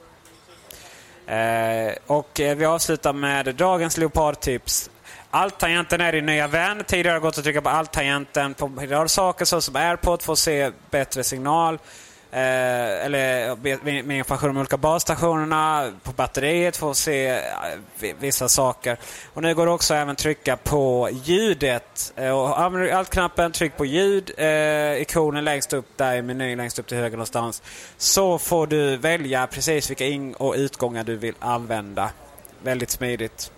Eh, och eh, vi avslutar med dagens Leopardtips. Alt-tangenten är din nya vän. Tidigare har det gått att trycka på alt-tangenten på en rad saker såsom AirPod för att se bättre signal. Eh, eller med information om de olika basstationerna, på batteriet för att se eh, vissa saker. Och nu går det också även trycka på ljudet. Eh, och använder du alt-knappen, tryck på ljud, eh, ikonen längst upp där i menyn längst upp till höger någonstans. Så får du välja precis vilka in och utgångar du vill använda. Väldigt smidigt.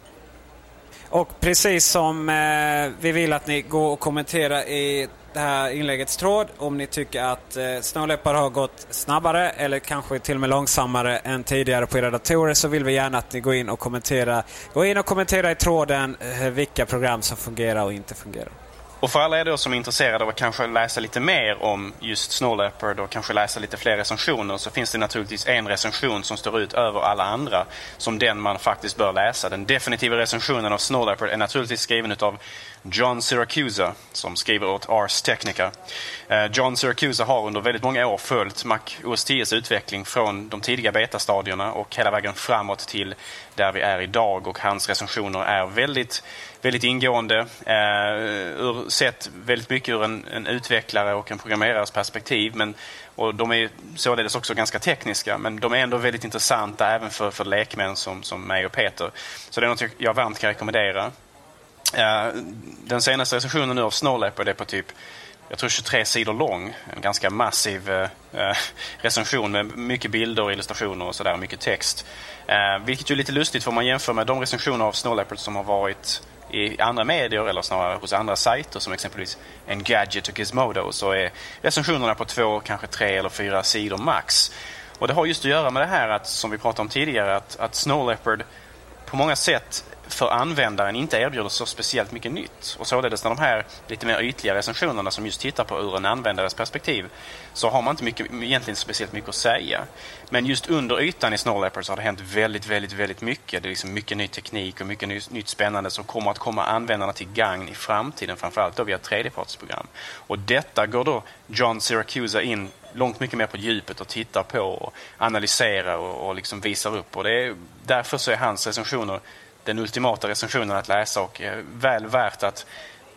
Och precis som eh, vi vill att ni går och kommenterar i det här inläggets tråd om ni tycker att eh, Snow Leopard har gått snabbare eller kanske till och med långsammare än tidigare på era datorer så vill vi gärna att ni går in och kommenterar, Gå in och kommentera i tråden eh, vilka program som fungerar och inte fungerar. Och för alla er då som är intresserade av att kanske läsa lite mer om just Snow Leopard och kanske läsa lite fler recensioner så finns det naturligtvis en recension som står ut över alla andra som den man faktiskt bör läsa. Den definitiva recensionen av Snow Leopard är naturligtvis skriven av John Siracusa som skriver åt Ars Technica. Eh, John Siracusa har under väldigt många år följt Mac OS 10s utveckling från de tidiga betastadierna och hela vägen framåt till där vi är idag och hans recensioner är väldigt väldigt ingående. Eh, ur, sett väldigt mycket ur en, en utvecklare och en programmerares perspektiv. Men, och de är således också ganska tekniska men de är ändå väldigt intressanta även för, för lekmän som, som mig och Peter. Så det är något jag- varmt kan rekommendera. Eh, den senaste recensionen nu av Snow Leopard är på typ jag tror 23 sidor lång. En ganska massiv eh, eh, recension med mycket bilder och illustrationer och sådär, mycket text. Eh, vilket ju är lite lustigt för om man jämför med de recensioner av Snow Leopard som har varit i andra medier eller snarare hos andra sajter som exempelvis Engadget och Gizmodo så är recensionerna på två, kanske tre eller fyra sidor max. Och det har just att göra med det här att, som vi pratade om tidigare, att, att Snow Leopard på många sätt för användaren inte erbjuder så speciellt mycket nytt. Och således när de här lite mer ytliga recensionerna som just tittar på ur en användares perspektiv så har man inte mycket, egentligen speciellt mycket att säga. Men just under ytan i Snow Leopard så har det hänt väldigt, väldigt, väldigt mycket. Det är liksom mycket ny teknik och mycket nytt, nytt spännande som kommer att komma användarna till gagn i framtiden, framförallt då via tredjepartsprogram. Och detta går då John Siracusa in långt mycket mer på djupet och tittar på och analyserar och, och liksom visar upp. Och det är, därför så är hans recensioner den ultimata recensionen att läsa och eh, väl värt att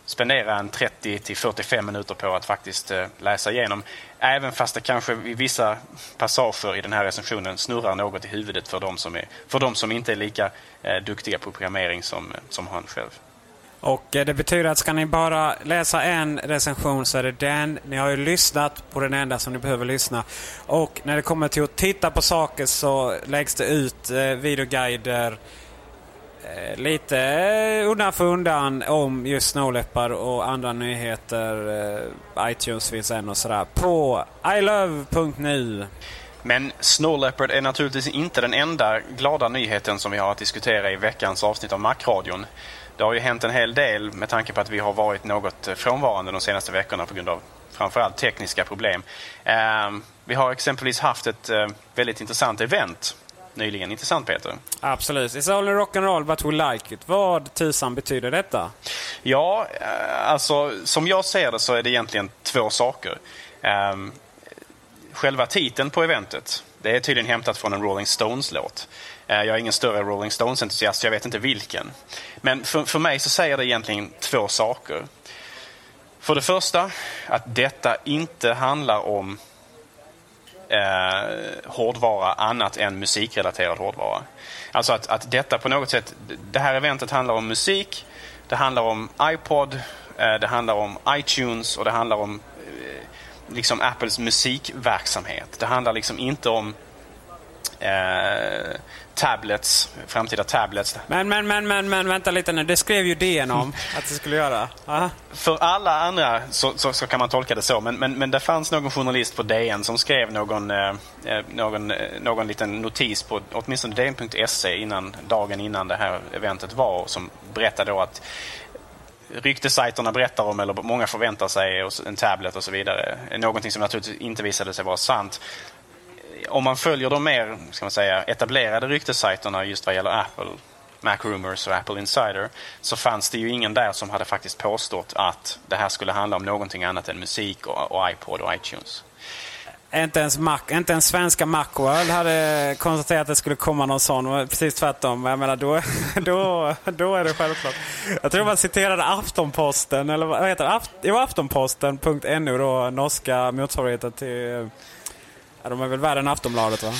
spendera en 30 till 45 minuter på att faktiskt eh, läsa igenom. Även fast det kanske i vissa passager i den här recensionen snurrar något i huvudet för de som, är, för de som inte är lika eh, duktiga på programmering som, som han själv. Och det betyder att ska ni bara läsa en recension så är det den. Ni har ju lyssnat på den enda som ni behöver lyssna. Och när det kommer till att titta på saker så läggs det ut videoguider Eh, lite undan för undan om just Snow Leopard och andra nyheter. Eh, iTunes finns än och sådär. På ilove.nu. Men Snow Leopard är naturligtvis inte den enda glada nyheten som vi har att diskutera i veckans avsnitt av Macradion. Det har ju hänt en hel del med tanke på att vi har varit något frånvarande de senaste veckorna på grund av framförallt tekniska problem. Eh, vi har exempelvis haft ett väldigt intressant event nyligen. Intressant Peter? Absolut. It's only rock'n'roll but we like it. Vad tusan betyder detta? Ja, eh, alltså som jag ser det så är det egentligen två saker. Um, själva titeln på eventet, det är tydligen hämtat från en Rolling Stones-låt. Uh, jag är ingen större Rolling Stones-entusiast, jag vet inte vilken. Men för, för mig så säger det egentligen två saker. För det första, att detta inte handlar om eh, hårdvara annat än musikrelaterad hårdvara. Alltså att, att detta på något sätt, det här eventet handlar om musik, det handlar om iPod, eh, det handlar om iTunes och det handlar om eh, liksom Apples musikverksamhet. Det handlar liksom inte om eh, tablets, framtida tablets. Men, men, men, men, men vänta lite nu. Det skrev ju DN om att det skulle göra. Aha. För alla andra så, så, så, kan man tolka det så. Men, men, men det fanns någon journalist på DN som skrev någon, eh, eh någon, eh, någon liten notis på åtminstone DN.se innan, dagen innan det här eventet var som berättade då att ryktesajterna berättar om, eller många förväntar sig, en tablet och så vidare. Någonting som naturligtvis inte visade sig vara sant om man följer de mer ska man säga, etablerade ryktessajterna just vad gäller Apple, Macrumors och Apple Insider så fanns det ju ingen där som hade faktiskt påstått att det här skulle handla om någonting annat än musik och, och iPod och iTunes. Inte ens, Mac, inte ens svenska Macworld hade konstaterat att det skulle komma någon sån. Precis tvärtom. Jag menar, då, då, då är det självklart. Jag tror man citerade Aftonposten, eller vad heter det? Aft, jo, Aftonposten.nu, då, norska motsvarigheten till Ja, de är väl värre än Aftonbladet va?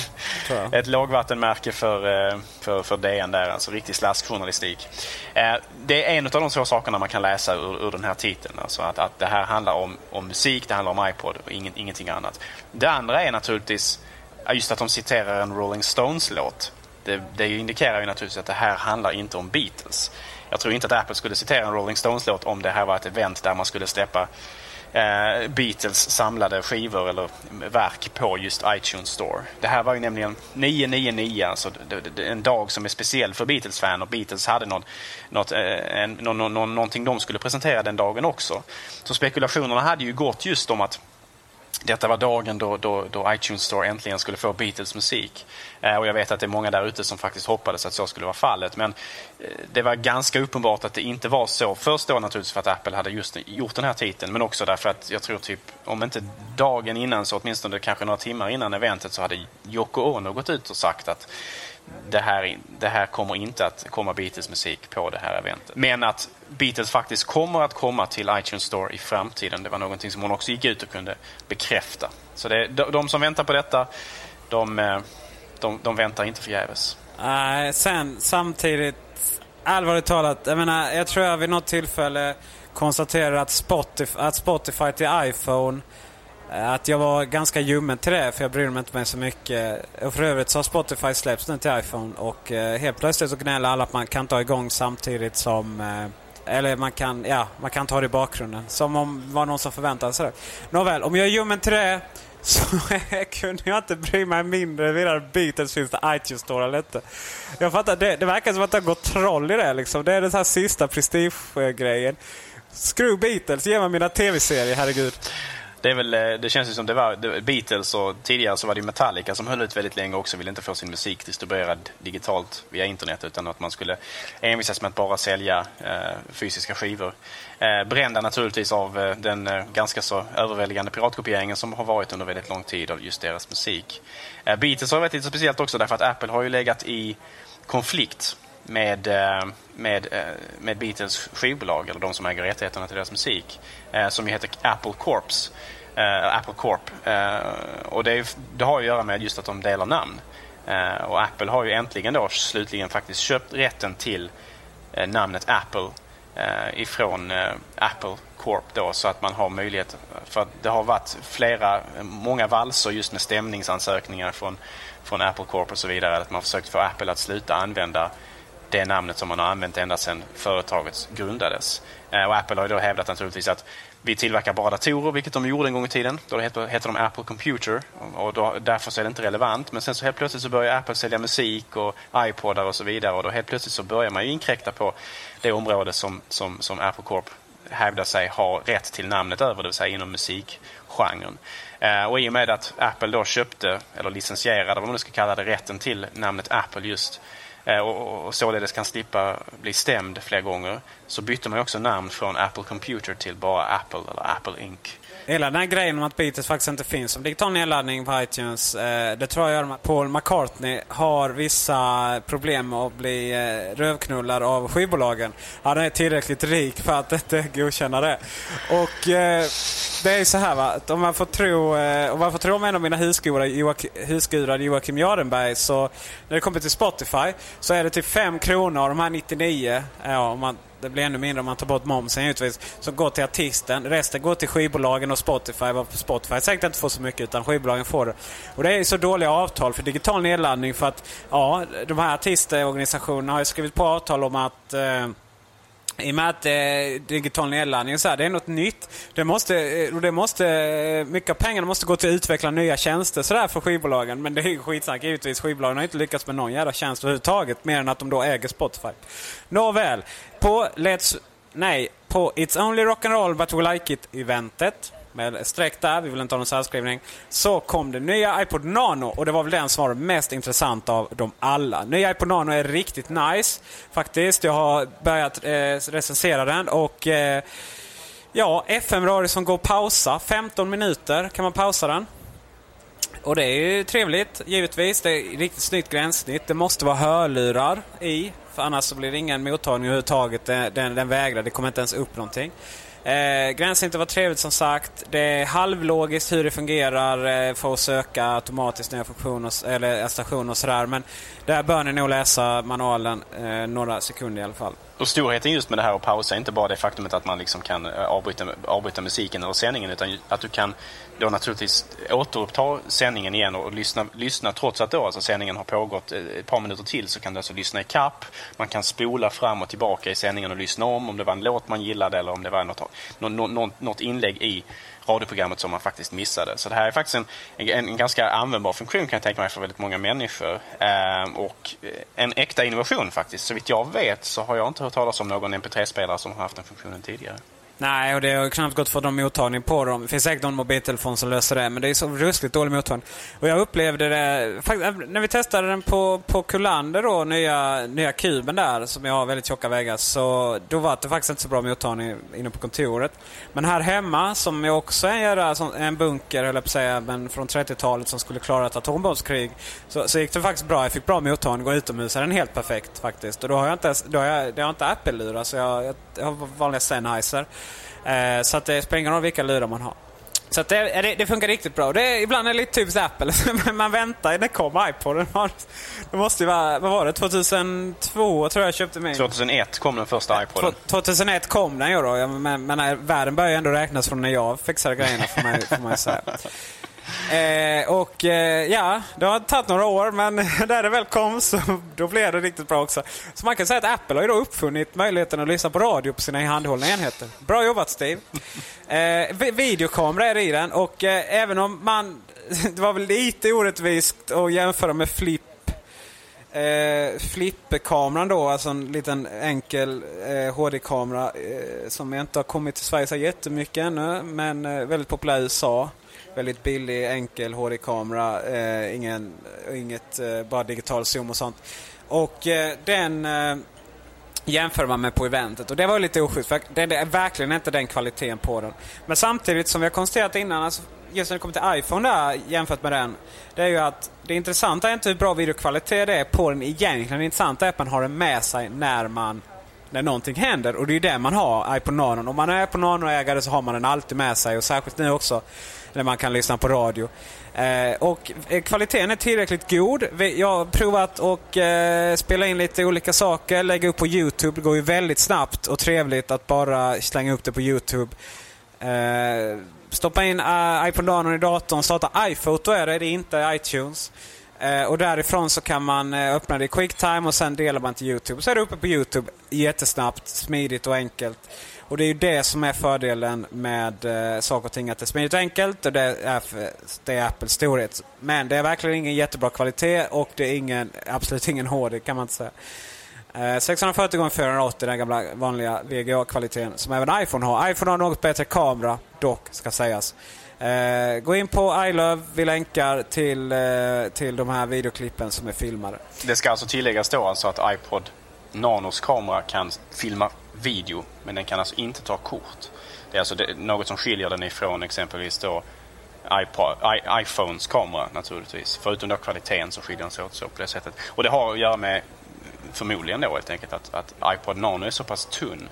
Ett lågvattenmärke för, eh, för, för DN där, alltså riktig slaskjournalistik. Eh, det är en av de två sakerna man kan läsa ur, ur den här titeln. Alltså att, att det här handlar om, om musik, det handlar om iPod och ingen, ingenting annat. Det andra är naturligtvis just att de citerar en Rolling Stones-låt. Det, det indikerar ju naturligtvis att det här handlar inte om Beatles. Jag tror inte att Apple skulle citera en Rolling Stones-låt om det här var ett event där man skulle släppa eh, Beatles samlade skivor eller verk på just iTunes Store. Det här var ju nämligen 999, alltså en dag som är speciell för Beatles-fan och Beatles hade något, något, eh, en, nå, någonting de skulle presentera den dagen också. Så spekulationerna hade ju gått just om att detta var dagen då, då, då, iTunes Store äntligen skulle få Beatles musik. Eh, och jag vet att det är många där ute som faktiskt hoppades att så skulle vara fallet. Men eh, det var ganska uppenbart att det inte var så. Först då naturligtvis för att Apple hade just gjort den här titeln. Men också därför att jag tror typ, om inte dagen innan så åtminstone kanske några timmar innan eventet så hade Yoko Ono gått ut och sagt att det här, det här kommer inte att komma Beatles musik på det här eventet. Men att Beatles faktiskt kommer att komma till iTunes Store i framtiden. Det var någonting som hon också gick ut och kunde bekräfta. Så det, de, de som väntar på detta, de, eh, de, de väntar inte förgäves. Nej, sen samtidigt, allvarligt talat, jag menar, jag tror jag vid något tillfälle konstaterade att Spotify, att Spotify till iPhone att jag var ganska ljummen till det för jag brydde mig inte med så mycket. Och för övrigt så har Spotify släppts nu till iPhone och eh, helt plötsligt så gnäller alla att man kan ta igång samtidigt som eh, eller man kan, ja, man kan ta det i bakgrunden. Som om det var någon som förväntade sig det. Nåväl, om jag är ljummen till det så kunde jag inte bry mig mindre huruvida Beatles finns det iTunes Store eller inte. Jag fattar, det, det verkar som att det har gått troll i det. Liksom. Det är den här sista prestigegrejen. Screw Beatles, ge mig mina tv-serier, herregud. Det, är väl, eh, det känns ju som det var Beatles och tidigare så var det Metallica som höll ut väldigt länge också. Ville inte få sin musik distribuerad digitalt via internet utan att man skulle envisas med att bara sälja eh, fysiska skivor. Eh, brända naturligtvis av eh, den eh, ganska så överväldigande piratkopieringen som har varit under väldigt lång tid av just deras musik. Eh, Beatles har varit lite speciellt också därför att Apple har ju legat i konflikt med, eh, med, eh, med Beatles skivbolag, eller de som äger rättigheterna till deras musik, eh, som ju heter Apple Corps. Apple Corp. Och det, är, det, har att göra med just att de delar namn. Och Apple har ju äntligen då slutligen faktiskt köpt rätten till namnet Apple ifrån Apple Corp då så att man har möjlighet för det har varit flera, många valser just med stämningsansökningar från, från Apple Corp och så vidare att man har försökt få Apple att sluta använda det namnet som man har använt ända sedan företaget grundades. Eh, och Apple har då hävdat naturligtvis att vi tillverkar bara datorer, vilket de gjorde en gång i tiden. Då heter, de Apple Computer och då, därför så är det inte relevant. Men sen så helt plötsligt så börjar Apple sälja musik och iPodar och så vidare och då helt plötsligt så börjar man ju inkräkta på det område som, som, som Apple Corp hävdar sig ha rätt till namnet över, det vill säga inom musikgenren. Eh, och i och med att Apple då köpte, eller licensierade, vad man nu ska kalla det, rätten till namnet Apple just Eh, och, och således kan slippa bli stämd fler gånger så bytte man också namn från Apple Computer till bara Apple eller Apple Inc. Hela den här grejen om att Beatles faktiskt inte finns som digital nedladdning på iTunes. Eh, det tror jag gör att Paul McCartney har vissa problem med att bli eh, rövknullad av skivbolagen. Han är tillräckligt rik för att inte godkänna det. Och eh, det är så här va, att om man får tro, eh, om man får tro om en av mina husgudar, Joakim, Joakim Jardenberg, så när det kommer till Spotify så är det till typ 5 kronor av de här 99, ja, om man det blir ännu mindre om man tar bort momsen givetvis. Som går till artisten. Resten går till skivbolagen och Spotify. Spotify säkert inte får så mycket utan skivbolagen får det. Och det är så dåliga avtal för digital nedladdning för att ja, de här artistorganisationerna har ju skrivit på avtal om att eh, i och med att eh, digital nedladdning så här, det är något nytt. Det måste, eh, det måste, eh, mycket av pengarna måste gå till att utveckla nya tjänster så där för skivbolagen. Men det är ju skitsnack givetvis. Skivbolagen har inte lyckats med någon jävla tjänst överhuvudtaget. Mer än att de då äger Spotify. Nåväl. På Let's... Nej. På It's Only Rock'n'Roll But We Like It-eventet med streck där, vi vill inte ha någon särskrivning. Så kom det nya iPod Nano och det var väl den som var mest intressant av dem alla. Nya iPod Nano är riktigt nice faktiskt. Jag har börjat eh, recensera den och eh, ja, FM-radio som går att pausa. 15 minuter kan man pausa den. Och det är ju trevligt, givetvis. Det är riktigt snyggt gränssnitt. Det måste vara hörlurar i, för annars så blir det ingen mottagning överhuvudtaget. Den, den, den vägrar, det kommer inte ens upp någonting. Eh, gränssnittet var trevligt som sagt. Det är halvlogiskt hur det fungerar eh, för att söka automatiskt nya funktioner eller eh, stationer och sådär. Men där bör ni nog läsa manualen eh, några sekunder i alla fall. Och storheten just med det här att pausa är inte bara det faktumet att man liksom kan eh, avbryta, avbryta musiken eller sändningen utan att du kan då naturligtvis återuppta sändningen igen och lyssna, lyssna trots att då alltså sändningen har pågått eh, ett par minuter till så kan du alltså lyssna i kapp. Man kan spola fram och tillbaka i sändningen och lyssna om om det var en låt man gillade eller om det var något, något, något inlägg i radioprogrammet som man faktiskt missade. Så det här är faktiskt en, en, en ganska användbar funktion kan jag tänka mig för väldigt många människor. Ehm, och eh, en äkta innovation faktiskt. Så vitt jag vet så har jag inte hört talas om någon MP3-spelare som har haft den funktionen tidigare. Nej, och det har knappt gått för de mottagning på dem. Det finns säkert någon mobiltelefon som löser det, men det är så ruskigt dålig mottagning. Och jag upplevde det, faktiskt, när vi testade den på, på Kullander då, nya, nya kuben där, som jag har väldigt tjocka väggar, så då var det faktiskt inte så bra mottagning inne på kontoret. Men här hemma, som jag också är en bunker, höll jag på att säga, men från 30-talet som skulle klara ett atombombskrig, så, så gick det faktiskt bra. Jag fick bra mottagning och utomhus är den helt perfekt faktiskt. Och då har jag inte, då har jag, jag har inte Apple-lurar, så jag, jag har vanliga Sennheiser. Eh, så att det spelar ingen roll vilka lurar man har. Så det, det, det, funkar riktigt bra. Det, ibland är det lite typiskt Apple. man väntar. När kom iPoden? Det måste ju vara, vad var det? 2002 tror jag köpte min. 2001 kom den första iPoden. 2001 kom den ju då. Men, men världen börjar ju ändå räknas från när jag fixade grejerna får man, får man säga. Eh, och eh, ja, det har tagit några år men där det väl kom så då blev det riktigt bra också. Så man kan säga att Apple har ju då uppfunnit möjligheten att lyssna på radio på sina handhållna enheter. Bra jobbat Steve! Eh, videokamera är det i den och eh, även om man det var väl lite orättvist att jämföra med Flip Eh, Flipperkameran då, alltså en liten enkel eh, HD-kamera eh, som inte har kommit till Sverige så jättemycket ännu men eh, väldigt populär i USA. Väldigt billig, enkel HD-kamera, eh, ingen, inget, eh, bara digital zoom och sånt. Och eh, den eh, jämför man med på eventet och det var lite oschysst för det är verkligen inte den kvaliteten på den. Men samtidigt som vi har konstaterat innan, alltså, just när det kommer till iPhone där jämfört med den. Det är ju att det intressanta är inte hur bra videokvalitet det är på den egentligen. Det intressanta är att man har den med sig när man när någonting händer. Och det är ju det man har iPod Nano. Om man är iPod Nano-ägare så har man den alltid med sig. Och särskilt nu också när man kan lyssna på radio. Eh, och eh, kvaliteten är tillräckligt god. Jag har provat att eh, spela in lite olika saker, lägga upp på Youtube. Det går ju väldigt snabbt och trevligt att bara slänga upp det på Youtube. Eh, stoppa in eh, uh, iPod Nano i datorn, starta iPhoto är det, det är inte iTunes. Eh, och därifrån så kan man eh, öppna det i Quicktime och sen delar man till Youtube. Så är det uppe på Youtube jättesnabbt, smidigt och enkelt. Och det är ju det som är fördelen med eh, saker och ting, att det är smidigt och enkelt och det är, det är Apples storhet. Men det är verkligen ingen jättebra kvalitet och det är ingen, absolut ingen HD kan man inte säga. 640 x 480 den gamla vanliga VGA-kvaliteten som även iPhone har. iPhone har något bättre kamera dock, ska sägas. Eh, gå in på iLove, vi länkar till, eh, till de här videoklippen som är filmade. Det ska alltså tilläggas då alltså att iPod Nanos kamera kan filma video men den kan alltså inte ta kort. Det är alltså det, något som skiljer den ifrån exempelvis då iPod, I, iPhones kamera naturligtvis. Förutom då kvaliteten så skiljer den sig åt så på det sättet. Och det har att göra med förmodligen då helt enkelt att, att iPod Nano är så pass tunn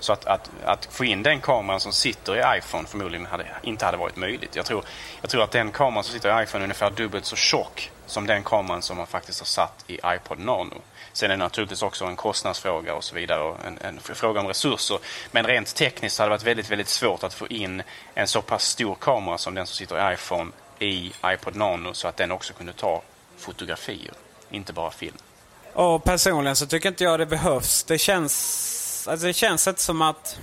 så att, att, att få in den kameran som sitter i iPhone förmodligen hade, inte hade varit möjligt. Jag tror, jag tror att den kameran som sitter i iPhone är ungefär dubbelt så tjock som den kameran som man faktiskt har satt i iPod Nano. Sen är det naturligtvis också en kostnadsfråga och så vidare och en, en fråga om resurser. Men rent tekniskt hade det varit väldigt, väldigt svårt att få in en så pass stor kamera som den som sitter i iPhone i iPod Nano så att den också kunde ta fotografier, inte bara film. Och personligen så tycker inte jag det behövs. Det känns, alltså det känns inte som att...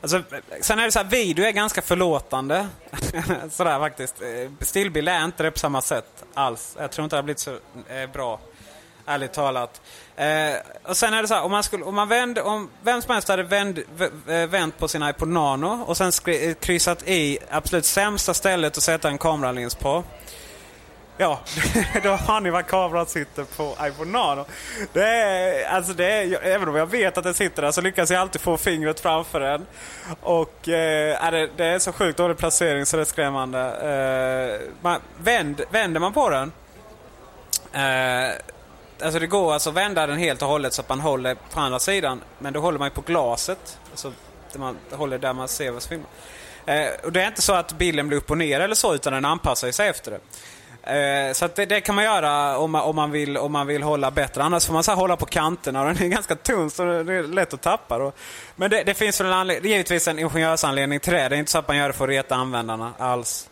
Alltså, sen är det så här, video är ganska förlåtande. Sådär faktiskt. Eh, stillbild är inte det på samma sätt alls. Jag tror inte det har blivit så eh, bra. Ärligt talat. Eh, och sen är det så här, om man, skulle, om man vände, om vem som helst hade vänd, eh, vänt på sin iPod Nano och sen skri, eh, kryssat i absolut sämsta stället att sätta en kameralins på. Ja, då har ni vad kameran sitter på iPhone Nano. Det är, alltså det är, även om jag vet att den sitter där så lyckas jag alltid få fingret framför den. Och eh, det, det är så sjukt dålig placering så det är skrämmande. Eh, man, vänd, vänder man på den eh, Alltså det går alltså att vända den helt och hållet så att man håller på andra sidan. Men då håller man ju på glaset. Alltså man håller där man ser vad som filmar. Eh, och det är inte så att bilden blir upp och ner eller så utan den anpassar sig efter det. Eh, så det, det, kan man göra om man, om, man vill, om man vill hålla bättre. Annars får man så hålla på kanterna och den är ganska tunn så det är lätt att tappa. Då. Men det, det finns väl en anledning, givetvis en ingenjörsanledning till det. Det är inte så att man gör det för att reta användarna alls.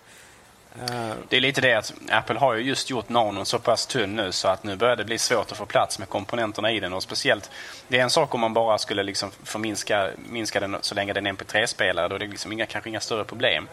Eh. Det är lite det att Apple har ju just gjort nanon så pass tunn nu så att nu börjar det bli svårt att få plats med komponenterna i den. Och speciellt, det är en sak om man bara skulle liksom förminska minska den så länge den är en MP3-spelare. Då är det liksom inga, kanske inga större problem.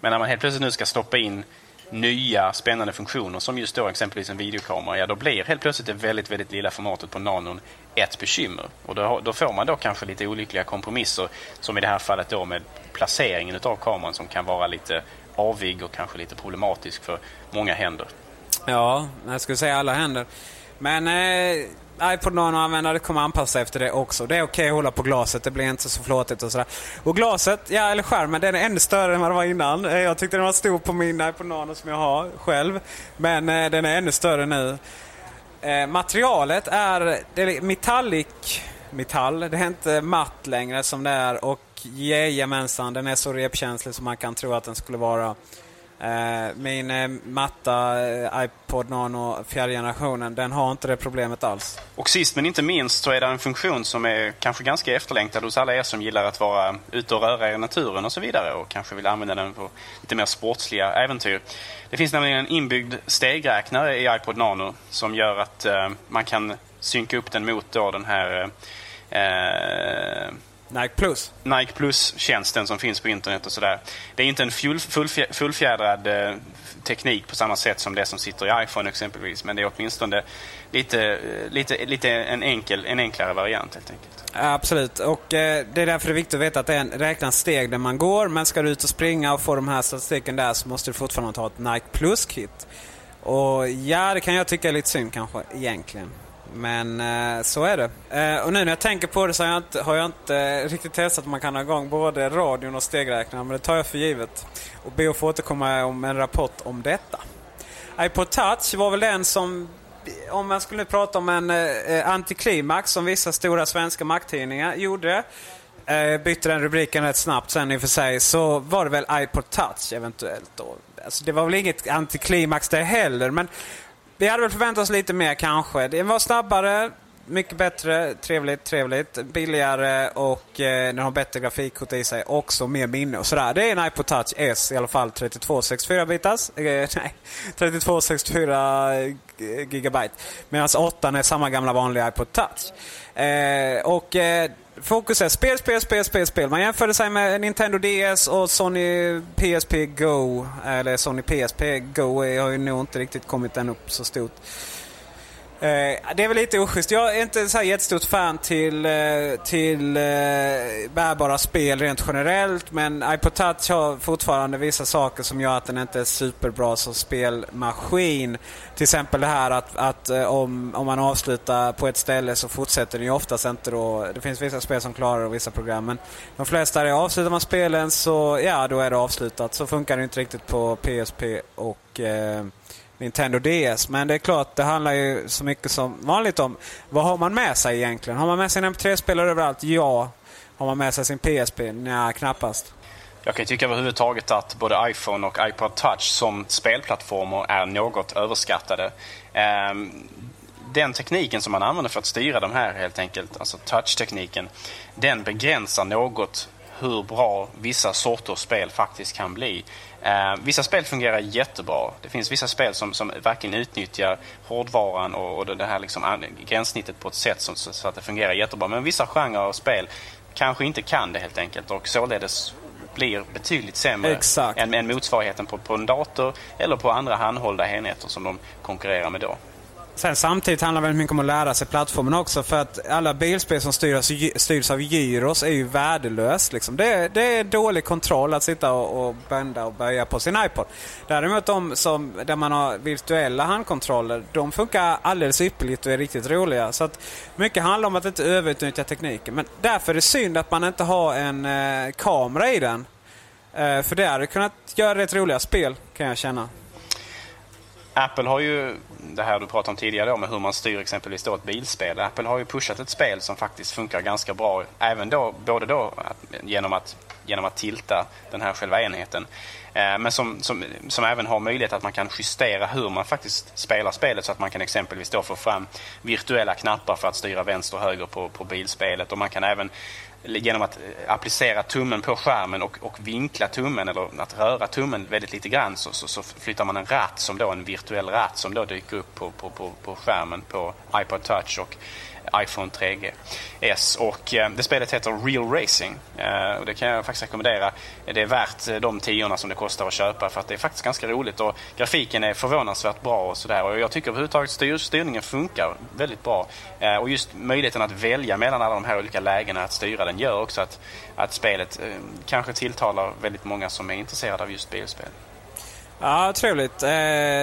Men när man helt plötsligt nu ska stoppa in nya spännande funktioner som just då exempelvis en videokamera, ja då blir helt plötsligt det väldigt, väldigt lilla formatet på nanon ett bekymmer. Och då, då får man då kanske lite olyckliga kompromisser som i det här fallet då med placeringen av kameran som kan vara lite avig och kanske lite problematisk för många händer. Ja, jag skulle säga alla händer. Men eh, iPod Nano-användare kommer anpassa sig efter det också. Det är okej okay att hålla på glaset, det blir inte så flåtigt och sådär. Och glaset, ja eller skärmen, den är ännu större än vad den var innan. Eh, jag tyckte den var stor på min iPod Nano som jag har själv. Men eh, den är ännu större nu. Eh, materialet är, det är metallic metall. Det är inte matt längre som det är och jajamensan, den är så repkänslig som man kan tro att den skulle vara. Eh, min eh, matta eh, iPod Nano fjärde generationen, den har inte det problemet alls. Och sist men inte minst så är det en funktion som är kanske ganska efterlängtad hos alla er som gillar att vara ute och röra er i naturen och så vidare och kanske vill använda den på lite mer sportsliga äventyr. Det finns nämligen en inbyggd stegräknare i iPod Nano som gör att man kan synka upp den mot då den här Nike Plus. Nike Plus-tjänsten som finns på internet och sådär. Det är inte en full, fullfjä, fullfjädrad eh, teknik på samma sätt som det som sitter i iPhone exempelvis. Men det är åtminstone lite, lite, lite en, enkel, en enklare variant helt enkelt. Absolut, och eh, det är därför det är viktigt att veta att det är en räknas steg där man går. Men ska du ut och springa och få de här statistiken där så måste du fortfarande ha ett Nike Plus-kit. Och ja, det kan jag tycka är lite synd kanske egentligen. Men eh, så är det. Eh, och nu när jag tänker på det så har jag inte, har jag inte eh, riktigt testat om man kan ha igång både radion och stegräknaren. Men det tar jag för givet. Och be att få återkomma om en rapport om detta. iPod Touch var väl den som, om man skulle prata om en eh, antiklimax som vissa stora svenska makttidningar gjorde. Eh, bytte den rubriken rätt snabbt sen i och för sig. Så var det väl iPod Touch eventuellt då. Alltså, det var väl inget antiklimax det heller. Men vi hade väl förväntat oss lite mer kanske. Det var snabbare, mycket bättre, trevligt, trevligt, billigare och eh, den har bättre grafikkort i sig. Också mer minne och sådär. Det är en iPod Touch S i alla fall 3264 bitars. Eh, nej, 3264 eh, gigabyte. Medan 8 är samma gamla vanliga iPod Touch. Eh, och eh, Fokus är spel, spel, spel, spel, spel. Man jämförde sig med Nintendo DS och Sony PSP Go. Eller Sony PSP Go har ju nog inte riktigt kommit än upp så stort. Eh, det är väl lite oschysst. Jag är inte så här jättestort fan till, eh, till eh, bärbara spel rent generellt. Men iPod Touch har fortfarande vissa saker som gör att den inte är superbra som spelmaskin. Till exempel det här att, att om, om man avslutar på ett ställe så fortsätter den ju oftast inte då. Det finns vissa spel som klarar och vissa program. Men de flesta är avslutar man spelen så ja, då är det avslutat. Så funkar det inte riktigt på PSP och eh, Nintendo DS. Men det är klart, det handlar ju så mycket som vanligt om vad har man med sig egentligen? Har man med sig en MP3-spelare överallt? Ja. Har man med sig sin PSP? Nej, knappast. Jag kan tycka överhuvudtaget att både iPhone och iPod Touch som spelplattformar är något överskattade. Ehm, den tekniken som man använder för att styra de här helt enkelt, alltså touch-tekniken, den begränsar något hur bra vissa sorters spel faktiskt kan bli. Eh, vissa spel fungerar jättebra. Det finns vissa spel som, som verkligen utnyttjar hårdvaran och, och det här liksom gränssnittet på ett sätt som, så att det fungerar jättebra. Men vissa genrer av spel kanske inte kan det helt enkelt och således blir betydligt sämre än, än motsvarigheten på, på en dator eller på andra handhållna enheter som de konkurrerar med då. Sen samtidigt handlar det väldigt mycket om att lära sig plattformen också. För att alla bilspel som styrs, styrs av gyros är ju värdelöst. Liksom. Det, det, är dålig kontroll att sitta och, och bända och böja på sin iPod. Däremot de som, där man har virtuella handkontroller, de funkar alldeles ypperligt och är riktigt roliga. Så att mycket handlar om att inte överutnyttja tekniken. Men därför är det synd att man inte har en eh, kamera i den. Eh, för det hade kunnat göra rätt roliga spel, kan jag känna. Apple har ju, det här du pratade om tidigare om hur man styr exempelvis då ett bilspel. Apple har ju pushat ett spel som faktiskt funkar ganska bra, även då, både då genom att, genom att tilta den här själva enheten. Eh, men som, som, som även har möjlighet att man kan justera hur man faktiskt spelar spelet så att man kan exempelvis då få fram virtuella knappar för att styra vänster och höger på, på bilspelet. Och man kan även genom att eh, applicera tummen på skärmen och, och vinkla tummen eller att röra tummen väldigt lite grann så, så, så, flyttar man en ratt som då en virtuell ratt som då dyker upp på, på, på, på skärmen på iPod touch och iPhone 3GS. Och eh, det spelet heter Real Racing. Eh, och det kan jag faktiskt rekommendera. Det är värt eh, de tiorna som det kostar att köpa för att det är faktiskt ganska roligt och grafiken är förvånansvärt bra och sådär. Och jag tycker överhuvudtaget styr, styrningen funkar väldigt bra. Och just möjligheten att välja mellan alla de här olika lägena att styra den gör också att, att spelet kanske tilltalar väldigt många som är intresserade av just bilspel. Ja, trevligt. Eh,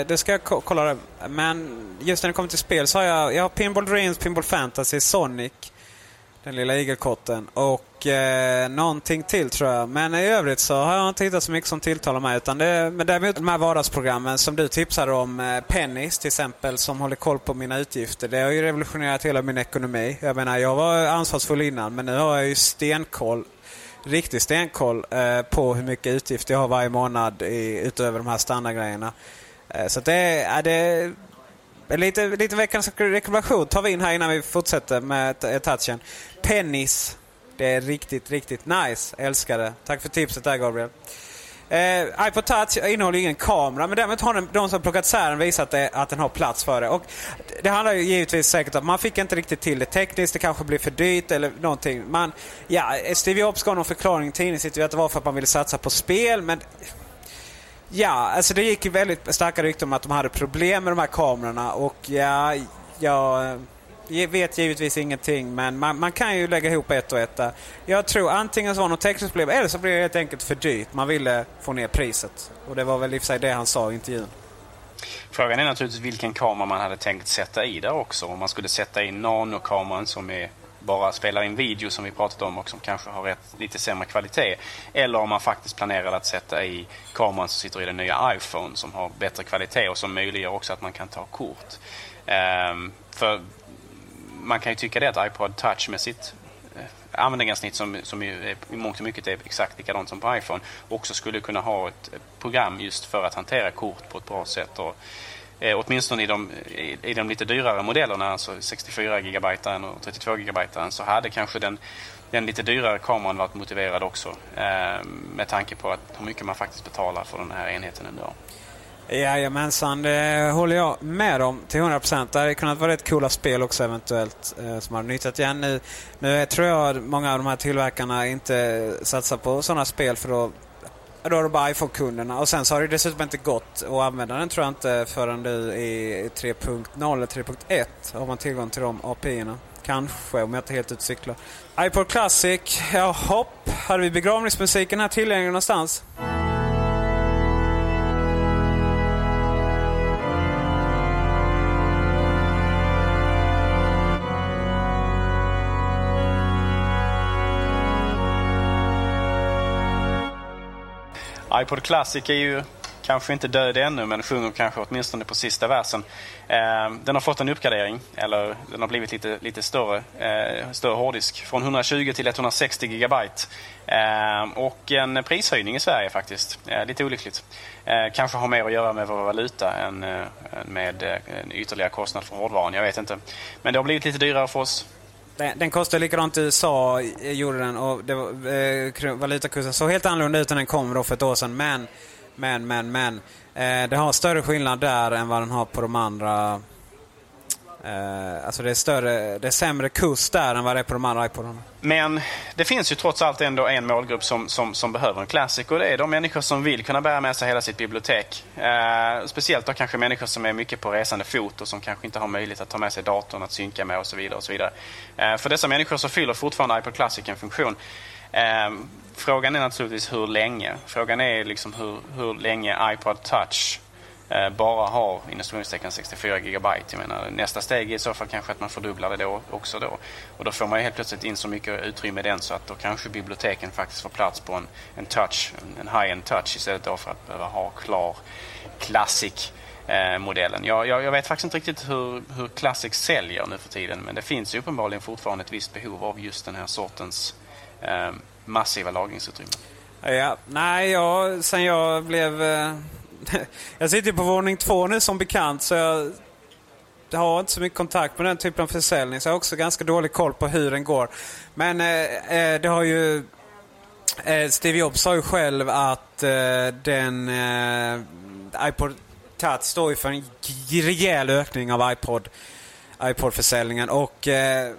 det ska jag kolla. det. Men just när det kommer till spel så har jag, jag har Pinball Dreams, Pinball Fantasy, Sonic. Den lilla igelkotten. Och eh, någonting till tror jag. Men i övrigt så har jag inte hittat så mycket som tilltalar mig. Utan det, men däremot de här vardagsprogrammen som du tipsade om. Eh, Pennis till exempel som håller koll på mina utgifter. Det har ju revolutionerat hela min ekonomi. Jag menar jag var ansvarsfull innan men nu har jag ju stenkoll riktig stenkoll eh, på hur mycket utgifter jag har varje månad i, utöver de här standardgrejerna. Eh, så det är, det är lite, lite veckans rekommendation tar vi in här innan vi fortsätter med eh, touchen. Pennis. Det är riktigt, riktigt nice. Älskar det. Tack för tipset där Gabriel. Eh, iPod Touch innehåller ingen kamera men däremot har den, de som plockat isär den visat det, att den har plats för det. Och det handlar ju givetvis säkert om att man fick inte riktigt till det tekniskt. Det kanske blir för dyrt eller någonting. Man, ja, Steve Jobs gav någon förklaring i tidningsintervjun att det var för att man ville satsa på spel. Men Ja, alltså det gick ju väldigt starka rykten om att de hade problem med de här kamerorna och ja, jag eh, vet givetvis ingenting men man, man kan ju lägga ihop ett och ett där. Jag tror antingen så var det något tekniskt problem eller så blev det helt enkelt för dyrt. Man ville få ner priset. Och det var väl i och för sig det han sa i intervjun. Frågan är naturligtvis vilken kamera man hade tänkt sätta i där också. Om man skulle sätta in nanokameran som är bara spelar in video som vi pratat om och som kanske har rätt, lite sämre kvalitet. Eller om man faktiskt planerar att sätta i kameran som sitter i den nya iPhone som har bättre kvalitet och som möjliggör också att man kan ta kort. Um, för man kan ju tycka det att iPod Touch med sitt eh, användargränssnitt som, som i mångt och mycket är exakt likadant som på iPhone också skulle kunna ha ett eh, program just för att hantera kort på ett bra sätt. Och, eh, åtminstone i de, i, i de lite dyrare modellerna, alltså 64 GB och 32 GB, så hade kanske den, den lite dyrare kameran varit motiverad också eh, med tanke på att hur mycket man faktiskt betalar för den här enheten ändå. Jajamensan, det håller jag med om till 100%. Det hade kunnat vara rätt coola spel också eventuellt eh, som hade nyttjat igen. Nu, nu tror jag många av de här tillverkarna inte satsar på sådana spel för då, då har du bara iPhone-kunderna. Och sen så har det dessutom inte gått att använda den tror jag inte förrän nu i 3.0 eller 3.1 har man tillgång till de API-erna. Kanske, om jag inte helt utcyklar. iPod Classic, ja hopp. Hade vi begravningsmusiken här tillgänglig någonstans? iPod Classic är ju kanske inte död ännu men sjunger kanske åtminstone på sista versen. Eh, den har fått en uppgradering, eller den har blivit lite, lite större, eh, större hårddisk. Från 120 till 160 GB. Eh, och en prishöjning i Sverige faktiskt. Eh, lite olyckligt. Eh, kanske har mer att göra med vår valuta än eh, med eh, en ytterligare kostnad för hårdvaran. Jag vet inte. Men det har blivit lite dyrare för oss. Den, den kostade likadant i USA, eh, gjorde den. Och det var, eh, valutakursen såg helt annorlunda ut när den kom då för ett år sedan. Men, men, men, men. Eh, det har större skillnad där än vad den har på de andra Eh, alltså det är, större, det är sämre kurs där än vad det är på de andra iPodarna. Men det finns ju trots allt ändå en målgrupp som, som, som behöver en Classic och det är de människor som vill kunna bära med sig hela sitt bibliotek. Eh, speciellt då kanske människor som är mycket på resande fot och som kanske inte har möjlighet att ta med sig datorn att synka med och så vidare. Och så vidare. Eh, för dessa människor så fyller fortfarande iPod Classic en funktion. Eh, frågan är naturligtvis hur länge. Frågan är liksom hur, hur länge iPod Touch Eh, bara har instruktionstecken 64 GB. Jag menar, nästa steg är i så fall kanske att man fördubblar det då också då. Och då får man helt plötsligt in så mycket utrymme i den så att då kanske biblioteken faktiskt får plats på en, en touch, en high-end touch istället då för att behöva ha klar Classic-modellen. Eh, jag, jag, jag, vet faktiskt inte riktigt hur, hur Classic säljer nu för tiden men det finns ju uppenbarligen fortfarande ett visst behov av just den här sortens eh, massiva lagringsutrymme. Ja, nej, jag, sen jag blev eh jag sitter på våning två nu som bekant så jag har inte så mycket kontakt med den typen av försäljning så jag har också ganska dålig koll på hur den går. Men eh, eh det har ju... Eh, Steve Jobs sa ju själv att eh, den eh, iPod Touch står ju för en rejäl ökning av iPod, iPod-försäljningen. Och eh,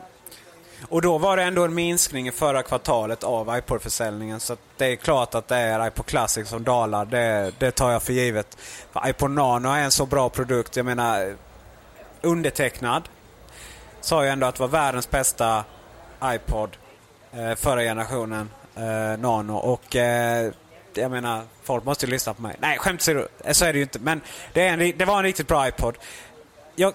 och då var det ändå en minskning i förra kvartalet av iPod-försäljningen. Så det är klart att det är iPod Classic som dalar. Det, det tar jag för givet. För iPod Nano är en så bra produkt. Jag menar, undertecknad sa ju ändå att det var världens bästa iPod eh, förra generationen eh, Nano. Och eh, jag menar, folk måste ju lyssna på mig. Nej, skämt eh, så är det ju inte. Men det, en, det var en riktigt bra iPod. Jag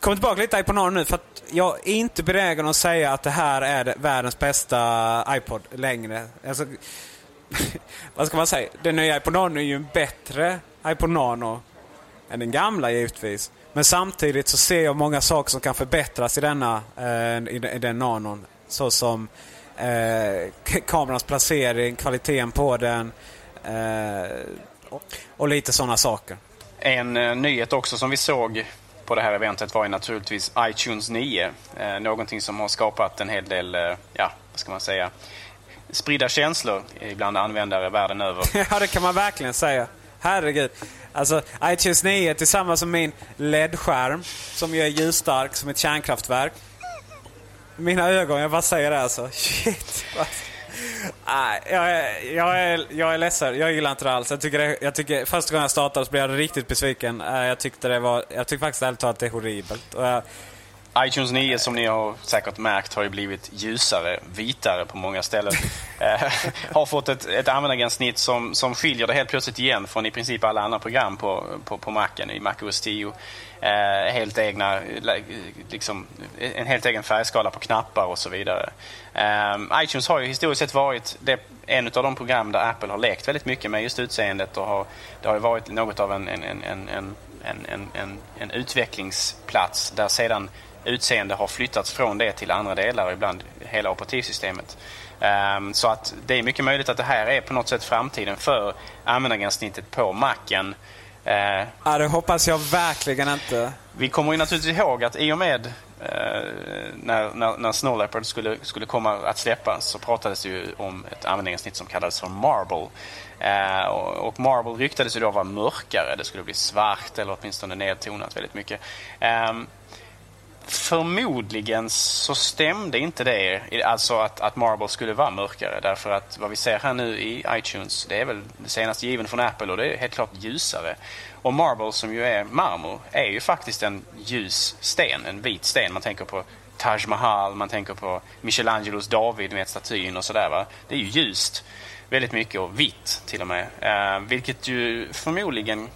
kommer tillbaka lite till iPod Nano nu. För att jag är inte benägen att säga att det här är världens bästa iPod längre. Alltså, vad ska man säga? Den nya iPod Nano är ju en bättre iPod Nano än den gamla givetvis. Men samtidigt så ser jag många saker som kan förbättras i denna, eh, i, i den nanon. Såsom eh, kamerans placering, kvaliteten på den eh, och, och, lite sådana saker. En eh, nyhet också som vi såg på det här eventet var ju naturligtvis iTunes 9. Eh, någonting som har skapat en hel del, eh, ja, vad ska man säga, spridda känslor bland användare världen över. ja, det kan man verkligen säga. Herregud. Alltså, iTunes 9 tillsammans med min LED-skärm som ju är ljusstark som ett kärnkraftverk. Mina ögon, jag bara säger det alltså. Shit. Nej, jag, är, jag, är, jag är ledsen. Jag gillar inte det alls. Jag tycker, det, jag tycker första gången jag startade så blev jag riktigt besviken. Jag tyckte det var, jag tycker faktiskt ärligt talat att det är horribelt. Jag, iTunes 9 som ni har säkert märkt har ju blivit ljusare, vitare på många ställen. Eh, har fått ett, ett användargränssnitt som, som skiljer det helt plötsligt igen från i princip alla andra program på, på, på Macen, i MacOS 10. Eh, helt egna, liksom, en helt egen färgskala på knappar och så vidare. Eh, iTunes har ju historiskt sett varit det, en av de program där Apple har lekt väldigt mycket med just utseendet och har, det har ju varit något av en, en, en, en, en en, en, en, utvecklingsplats där sedan utseende har flyttats från det till andra delar och ibland hela operativsystemet. Um, så att det är mycket möjligt att det här är på något sätt framtiden för användargränssnittet på Macen. Uh, ja, det hoppas jag verkligen inte. Vi kommer ju naturligtvis ihåg att i och med uh, när, när, när Snow Leopard skulle, skulle komma att släppas så pratades det ju om ett användargränssnitt som kallades för Marble. Uh, och, och Marble ryktades ju då vara mörkare. Det skulle bli svart eller åtminstone nedtonat väldigt mycket. Um, Förmodligen så stämde inte det, alltså att, att Marble skulle vara mörkare. Därför att vad vi ser här nu i iTunes, det är väl det senaste given från Apple och det är helt klart ljusare. Och Marble som ju är marmor, är ju faktiskt en ljus sten, en vit sten. Man tänker på Taj Mahal, man tänker på Michelangelos David med statyn och sådär. Det är ju ljust väldigt mycket och vitt till och med. Eh, vilket ju förmodligen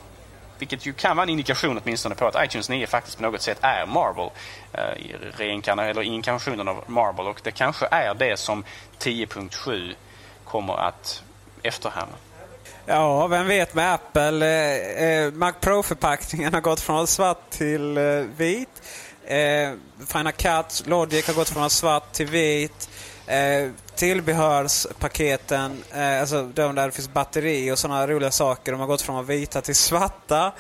vilket ju kan vara en indikation åtminstone på att iTunes 9 faktiskt på något sätt är Marble. Eh, reinkarna, eller inkarnationen av Marble. Och det kanske är det som 10.7 kommer att efterhärma. Ja, vem vet med Apple. Eh, eh Mac Pro-förpackningen har gått från svart till eh, vit. Eh, Final Cut, Logic har gått från svart till vit. Eh, tillbehörspaketen, eh, alltså de där det finns batteri och sådana roliga saker. De har gått från vita till svarta.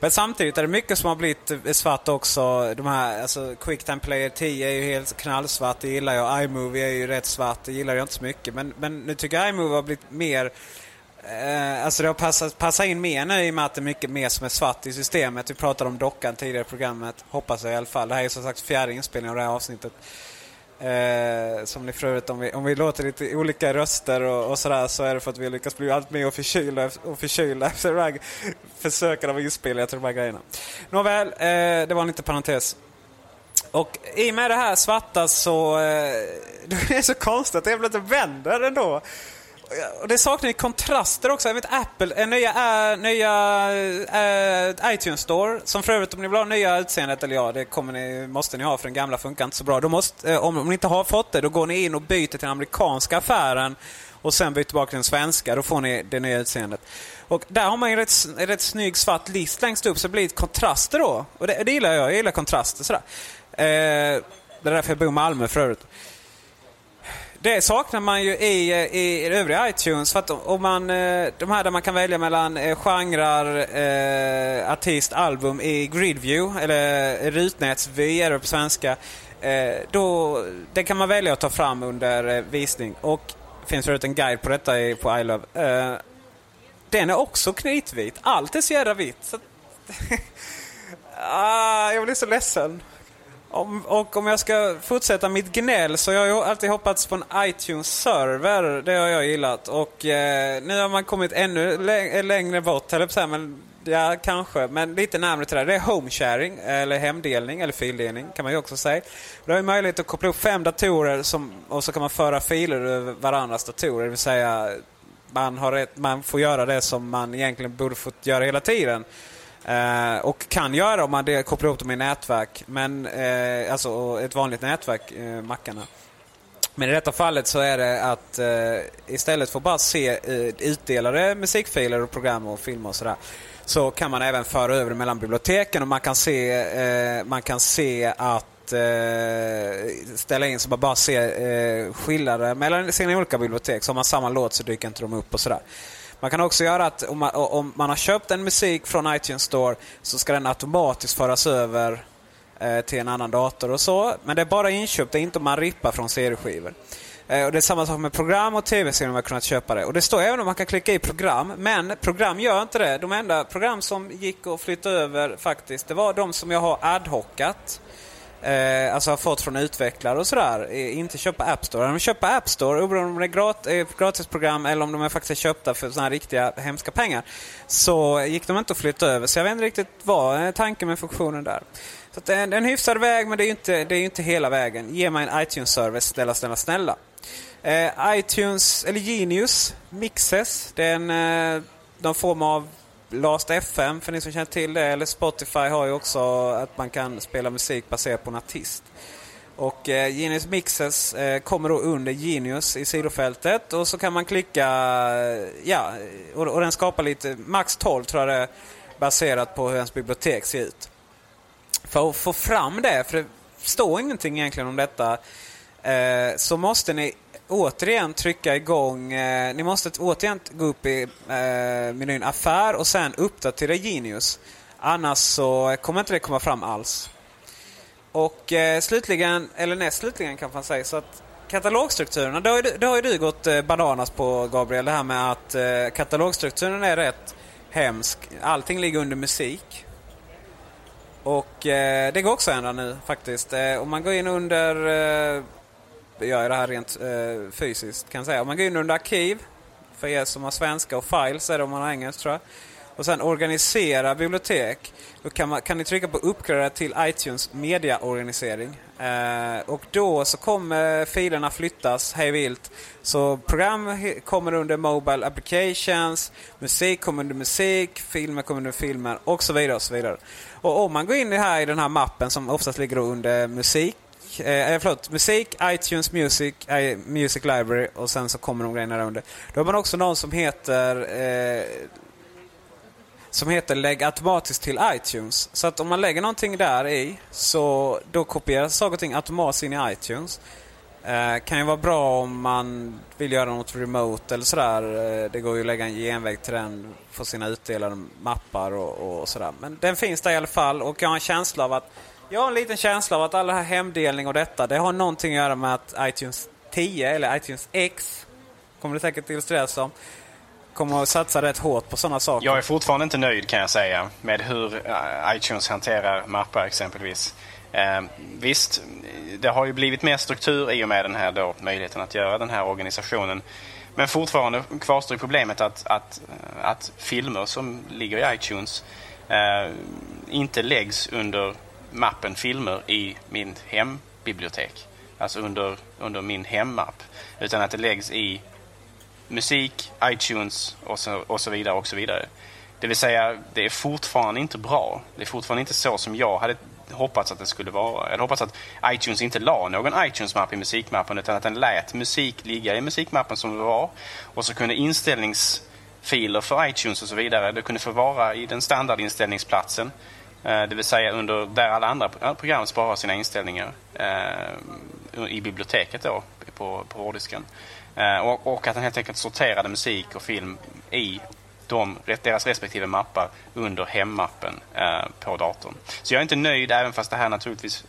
Men samtidigt är det mycket som har blivit eh, svart också. De här, alltså Quicktime Player 10 är ju helt knallsvart, det gillar jag. iMovie är ju rätt svart, det gillar jag inte så mycket. Men, men nu tycker jag iMovie har blivit mer Eh, alltså det har passat, passat in mer nu i och med att det är mycket mer som är svart i systemet. Vi pratade om dockan tidigare i programmet, hoppas jag i alla fall. Det här är som sagt fjärde inspelningen av det här avsnittet. Eh, som ni förut, om vi, om vi låter lite olika röster och, och sådär så är det för att vi lyckas bli allt mer förkylda och förkylda efter de försöken av inspelningar till de här grejerna. Nåväl, eh, det var en liten parentes. Och i och med det här svarta så... Eh, det är så konstigt att det lite vänder ändå och det saknar ju kontraster också. Jag vet Apple, äh, nya, äh, nya äh, iTunes Store, som för övrigt om ni vill ha nya utseendet, eller ja, det kommer ni, måste ni ha för den gamla funkar inte så bra. Då måste, om, om ni inte har fått det, då går ni in och byter till den amerikanska affären och sen byter tillbaka till den svenska. Då får ni det nya utseendet. Och där har man ju en rätt, en rätt snygg svart list längst upp så det blir kontraster då. Och det, det gillar jag. Jag gillar kontraster sådär. Eh, det är därför jag bor i Malmö för övrigt. Det saknar man ju i, eh, i, övriga iTunes. För att om man, eh, de här där man kan välja mellan eh, genrer, eh, artist, album i Gridview, eller rutnätsvy är det på svenska. Eh, då, det kan man välja att ta fram under visning. Och det finns förut en guide på detta på iLove. Eh, den är också knytvit, Allt är så jävla vitt. Så ah, jag blir så ledsen. Om, och om jag ska fortsätta mitt gnäll så har jag alltid hoppats på en iTunes-server. Det har jag gillat. Och eh, nu har man kommit ännu eh, längre bort, eller så men Ja, kanske. Men lite närmare till det. Det är home sharing, eller hemdelning, eller fildelning kan man ju också säga. Då har man möjlighet att koppla upp fem datorer som, och så kan man föra filer över varandras datorer. Det vill säga, man, har rätt, man får göra det som man egentligen borde fått göra hela tiden. Eh, och kan göra om man det, kopplar ihop dem i nätverk. Men, eh, alltså ett vanligt nätverk, eh, mackarna. Men i detta fallet så är det att eh, istället för att bara se eh, utdelade musikfiler och program och filmer och sådär. Så kan man även föra över mellan biblioteken och man kan se, eh, man kan se att eh, ställa in så man bara ser eh, skillnader mellan sina olika bibliotek. Så har man samma låt så dyker inte de upp och sådär. Man kan också göra att om man, om man har köpt en musik från iTunes Store så ska den automatiskt föras över eh, till en annan dator och så. Men det är bara inköpt, det är inte om man rippar från CD-skivor. Eh, och det är samma sak med program och tv-serier om man har kunnat köpa det. Och det står även om man kan klicka i program, men program gör inte det. De enda program som gick att flytta över faktiskt, det var de som jag har ad hocat. Eh, alltså har fått från utvecklare och sådär. Eh, inte köpa App Store. Om de köper App Store, oberoende om det är grat eh, gratisprogram eller om de är faktiskt köpta för sådana här riktiga hemska pengar. Så gick de inte att flytta över. Så jag vet inte riktigt vad eh, tanken med funktionen där. Så det är en hyfsad väg men det är ju inte, det är inte hela vägen. Ge mig en iTunes-service, snälla, snälla, snälla. Eh, iTunes, eller Genius, Mixes. Det är en, eh, någon form av Last FM, för ni som känner till det. Eller Spotify har ju också att man kan spela musik baserat på en artist. Och eh, Genius Mixes eh, kommer då under Genius i sidofältet och så kan man klicka, eh, ja, och, och den skapar lite, max 12 tror jag det är, baserat på hur ens bibliotek ser ut. För att få fram det, för det står ingenting egentligen om detta, eh, så måste ni återigen trycka igång, eh, ni måste återigen gå upp i eh, menyn affär och sen uppdatera Genius. Annars så kommer inte det komma fram alls. Och eh, slutligen, eller näst slutligen kan man säga, så att katalogstrukturerna, det har ju, det har ju du gått eh, bananas på Gabriel, det här med att eh, katalogstrukturen är rätt hemsk. Allting ligger under musik. Och eh, det går också att ändra nu faktiskt. Eh, om man går in under, eh, eh, jag gör det här rent eh, fysiskt kan jag säga. Om man går in under arkiv, för er som har svenska och files är det om man har engelska tror jag. Och sen organisera bibliotek. Då kan, man, kan ni trycka på uppgradera till iTunes mediaorganisering. Eh, och då så kommer filerna flyttas hej vilt. Så program kommer under Mobile Applications, musik kommer under musik, filmer kommer under filmer och så vidare. Och så vidare. Och om man går in i, här, i den här mappen som oftast ligger under musik, Eh, eh, förlåt, musik, iTunes Music, I, Music Library och sen så kommer de grejerna där under. Då har man också någon som heter eh, som heter Lägg automatiskt till iTunes. Så att om man lägger någonting där i så då kopieras saker och ting automatiskt in i iTunes. Eh, kan ju vara bra om man vill göra något remote eller sådär. Eh, det går ju att lägga en genväg till den, på sina utdelade mappar och, och sådär. Men den finns där i alla fall och jag har en känsla av att jag har en liten känsla av att all den här hemdelning och detta, det har någonting att göra med att iTunes 10 eller iTunes X, kommer det säkert illustreras som, kommer att satsa rätt hårt på sådana saker. Jag är fortfarande inte nöjd kan jag säga med hur eh, iTunes hanterar mappar exempelvis. Eh, visst, det har ju blivit mer struktur i och med den här då, möjligheten att göra den här organisationen. Men fortfarande kvarstår problemet att, att, att filmer som ligger i iTunes eh, inte läggs under mappen filmer i min hembibliotek. Alltså under, under min hemmapp. Utan att det läggs i musik, iTunes och så, och så vidare. och så vidare. Det vill säga, det är fortfarande inte bra. Det är fortfarande inte så som jag hade hoppats att det skulle vara. Jag hade hoppats att iTunes inte la någon iTunes-mapp i musikmappen utan att den lät musik ligga i musikmappen som det var. Och så kunde inställningsfiler för iTunes och så vidare, det kunde få vara i den standardinställningsplatsen. Eh, det vill säga under där alla andra program sparar sina inställningar eh, i biblioteket då, på, på hårddisken. Eh, och, och att den helt enkelt sorterade musik och film i de, deras respektive mappar under hemmappen på datorn. Så jag är inte nöjd även fast det här naturligtvis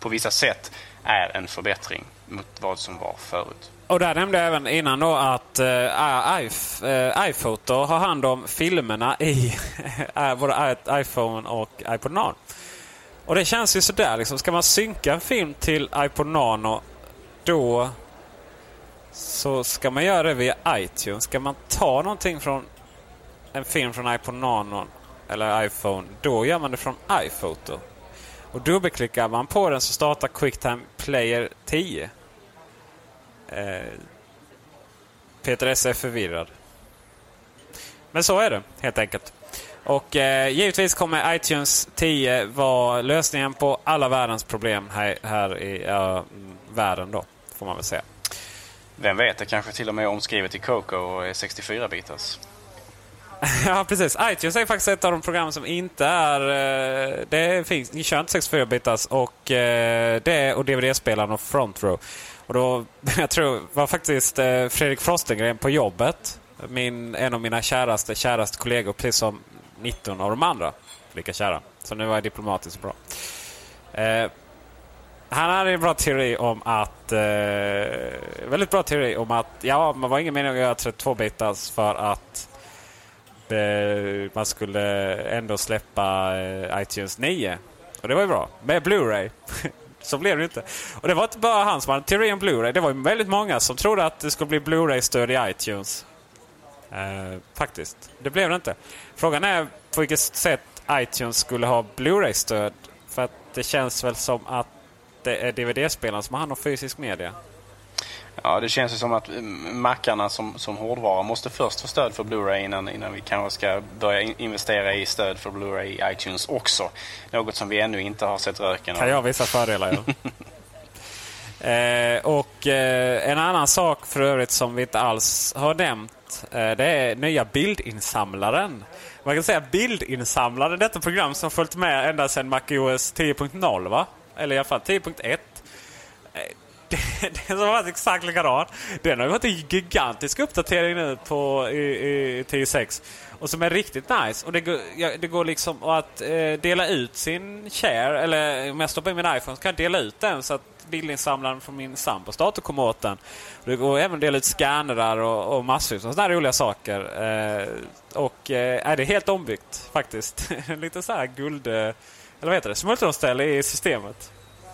på vissa sätt är en förbättring mot vad som var förut. Och där nämnde jag även innan då att eh, uh, iF- uh, eh, iPhoto har hand om filmerna i uh, både iPhone och iPod Nano. Och det känns ju sådär liksom. Ska man synka en film till iPod Nano då så ska man göra det via iTunes. Ska man ta någonting från en film från iPod Nano eller iPhone, då gör man det från iPhoto. Och dubbelklickar man på den så startar QuickTime Player 10. Eh, Peter S är förvirrad. Men så är det helt enkelt. Och eh, givetvis kommer iTunes 10 vara lösningen på alla världens problem här, här i mm, världen då, får man väl säga. Vem vet, det kanske till och med är omskrivet i Coco och är 64-bitars. ja, precis. iTunes är faktiskt ett av de program som inte är... eh, Det finns, ni kör inte 64-bitars och eh, det och DVD-spelaren och Front Row. Och då, jag tror, var faktiskt eh, Fredrik Frostengren på jobbet. Min, en av mina käraste, käraste kollegor, precis som 19 av de andra. Lika kära. Så nu var jag diplomatiskt bra. Eh, han hade en bra teori om att... Eh, väldigt bra teori om att ja, man var ingen mening att göra 32-bitars för att eh, man skulle ändå släppa eh, iTunes 9. Och det var ju bra. Med Blu-ray. Så blev det inte. Och det var inte bara han som hade teori om Blu-ray. Det var ju väldigt många som trodde att det skulle bli Blu-ray-stöd i iTunes. Eh, faktiskt. Det blev det inte. Frågan är på vilket sätt iTunes skulle ha Blu-ray-stöd. För att det känns väl som att det är DVD-spelaren som har hand om fysisk media. Ja, det känns ju som att mm, mackarna som, som hårdvara måste först få stöd för Blu-ray innan, innan vi kanske ska börja investera i stöd för Blu-ray i iTunes också. Något som vi ännu inte har sett röken av. Kan jag vissa fördelar, ja. eh, och eh, en annan sak för övrigt som vi inte alls har nämnt. Eh, det är nya bildinsamlaren. Man kan säga bildinsamlaren, detta program som följt med ända sedan MacOS 10.0 va? Eller i alla fall 10.1 den som varit exakt likadan. Den har ju varit en gigantisk uppdatering nu på, i, i 10.6. Och som är riktigt nice. Och det går, ja, det går liksom att eh, dela ut sin share. Eller om jag stoppar in min iPhone så kan jag dela ut den så att bildinsamlaren från min sambos dator kommer åt den. Det går även att dela ut scannrar och, och massor av sådana här roliga saker. Eh, och eh, är det helt ombyggt faktiskt. Lite så här guld... Eh, eller vad heter det? Smultronställe i systemet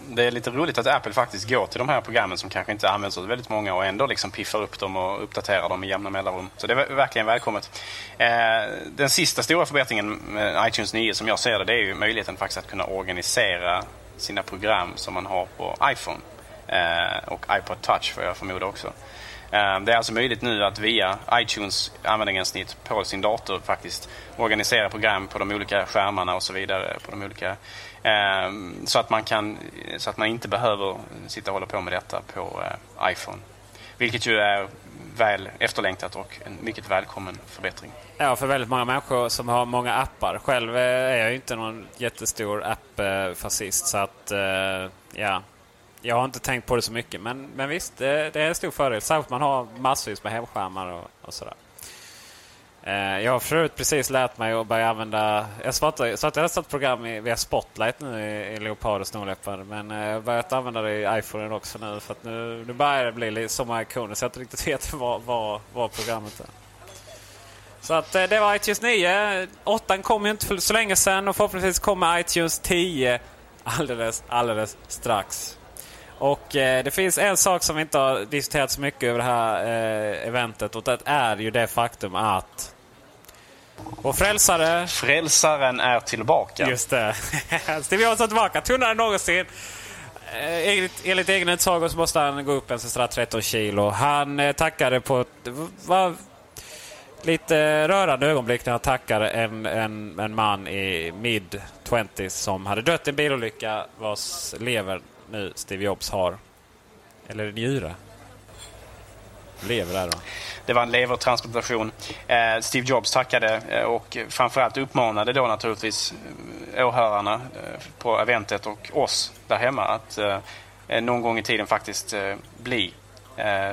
det är lite roligt att Apple faktiskt går till de här programmen som kanske inte används av väldigt många och ändå liksom piffar upp dem och uppdaterar dem i jämna mellanrum. Så det är verkligen välkommet. Eh, den sista stora förbättringen med iTunes 9 som jag ser det, det är ju möjligheten faktiskt att kunna organisera sina program som man har på iPhone. Eh, och iPod Touch får jag förmoda också. Eh, det är alltså möjligt nu att via iTunes användargränssnitt på sin dator faktiskt organisera program på de olika skärmarna och så vidare. På de olika Ehm, så att, man kan, så att man inte behöver sitta och hålla på med detta på eh, iPhone. Vilket ju är väl efterlängtat och en mycket välkommen förbättring. Ja, för väldigt många människor som har många appar. Själv eh, är jag ju inte någon jättestor app-fascist så att eh, ja, jag har inte tänkt på det så mycket. Men, men visst, det, det är en stor fördel. Särskilt man har massvis med hemskärmar och, och sådär. Eh, jag har förut precis lärt mig att börja använda... Jag startade, startade ett program via Spotlight nu i, i Leopard och Snorläppar. Men eh, jag har börjat använda det i iPhone också nu. För att nu, nu börjar det bli så många ikoner så jag inte riktigt vet vad, vad, vad programmet är. Så att eh, det var iTunes 9. 8 kom ju inte för så länge sedan och förhoppningsvis kommer iTunes 10 alldeles, alldeles strax. Och eh, det finns en sak som vi inte har diskuterat så mycket över det här eh, eventet och det är ju det faktum att vår frälsare... Frälsaren är tillbaka. Just det. Steve Jobs är tillbaka. Tunnare än någonsin. Eh, enligt, enligt egen utsago så måste han gå upp en sådär 13 kilo. Han eh, tackade på ett var lite rörande ögonblick när han tackade en, en, en man i mid 20 som hade dött i en bilolycka vars lever nu Steve Jobs har. Eller njure. Lever där då. Det var en levertransplantation. Eh, Steve Jobs tackade eh, och framförallt uppmanade då naturligtvis eh, åhörarna eh, på eventet och oss där hemma att eh, någon gång i tiden faktiskt eh, bli eh,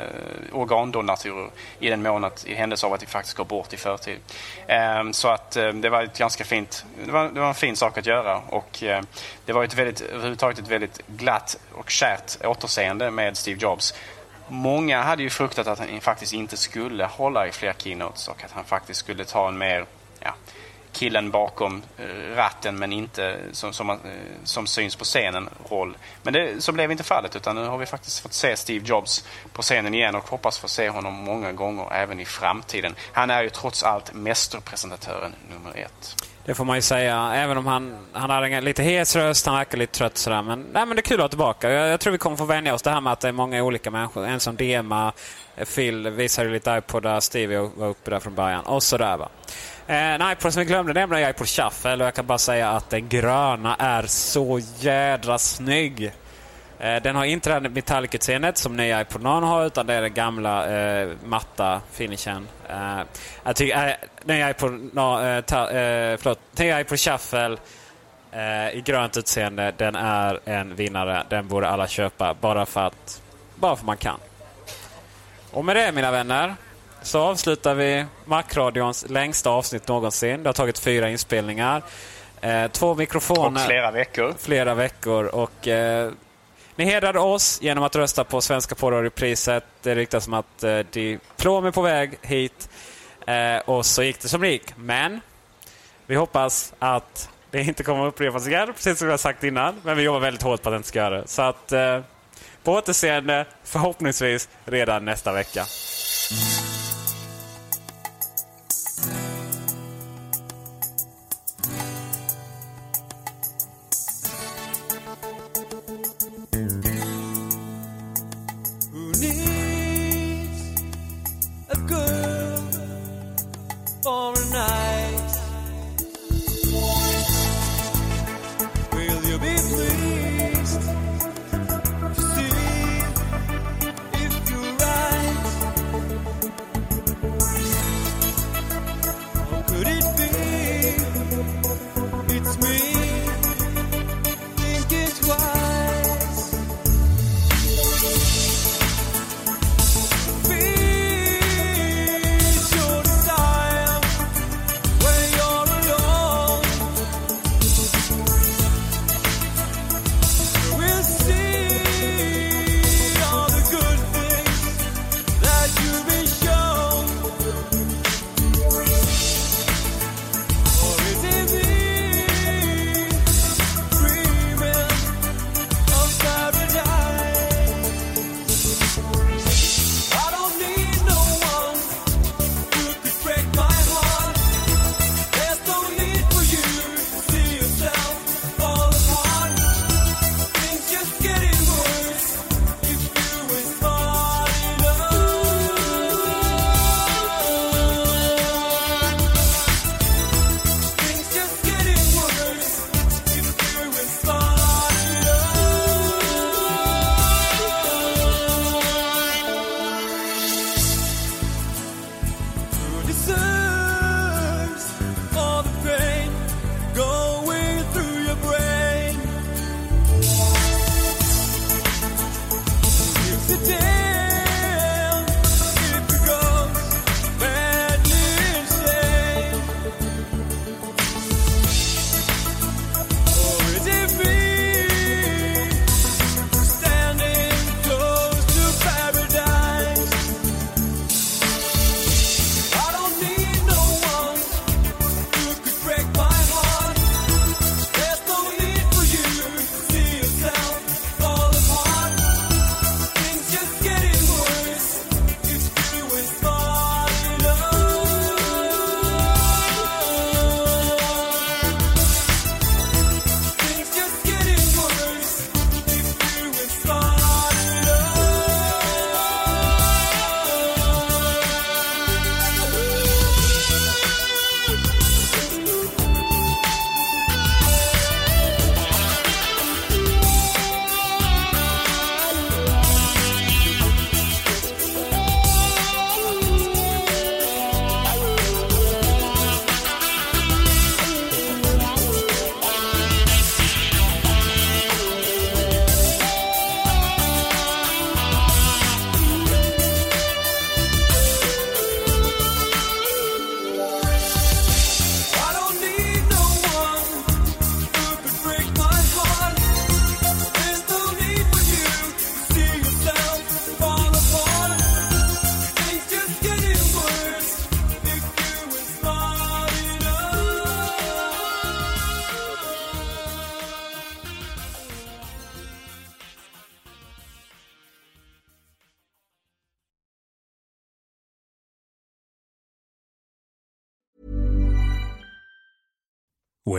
organdonatorer i den mån att i händelse av att vi faktiskt går bort i förtid. Eh, så att eh, det var ett ganska fint, det var, det var en fin sak att göra och eh, det var ett väldigt, överhuvudtaget ett väldigt glatt och kärt återseende med Steve Jobs. Många hade ju fruktat att han faktiskt inte skulle hålla i fler keynotes och att han faktiskt skulle ta en mer ja, killen bakom eh, ratten men inte som, som, eh, som syns på scenen roll. Men det, så blev inte fallet utan nu har vi faktiskt fått se Steve Jobs på scenen igen och hoppas få se honom många gånger även i framtiden. Han är ju trots allt mästerpresentatören nummer ett. Det får man ju säga. Även om han, han hade en lite hes röst, han verkar lite trött sådär. Men, nej, men det är kul att vara tillbaka. Jag, jag tror vi kommer få vänja oss det här med att det är många olika människor. En som Dema, Phil visade lite iPodar, Stevie var uppe där från början och sådär va. Eh, en iPod som vi glömde nämna är iPod Shuffle och jag kan bara säga att den gröna är så jädra snygg. Eh, den har inte det metallic-utseendet som nya iPod Nano har utan det är den gamla eh, matta finishen. Eh, jag tycker eh, nya iPod, no, eh, ta, eh, förlåt, nya iPod Shuffle eh, i grönt utseende, den är en vinnare. Den borde alla köpa bara för att bara för man kan. Och med det mina vänner så avslutar vi Macradions längsta avsnitt någonsin. Det har tagit fyra inspelningar. Eh, två mikrofoner. Och flera veckor. Flera veckor. Och, eh, Ni hedrade oss genom att rösta på Svenska poddradiopriset. Det ryktas om att eh, diplom är på väg hit. Eh, och så gick det som det gick. Men vi hoppas att det inte kommer att upprepas igen, precis som vi har sagt innan. Men vi jobbar väldigt hårt på att det inte ska göra det. Så att eh, på återseende, förhoppningsvis redan nästa vecka.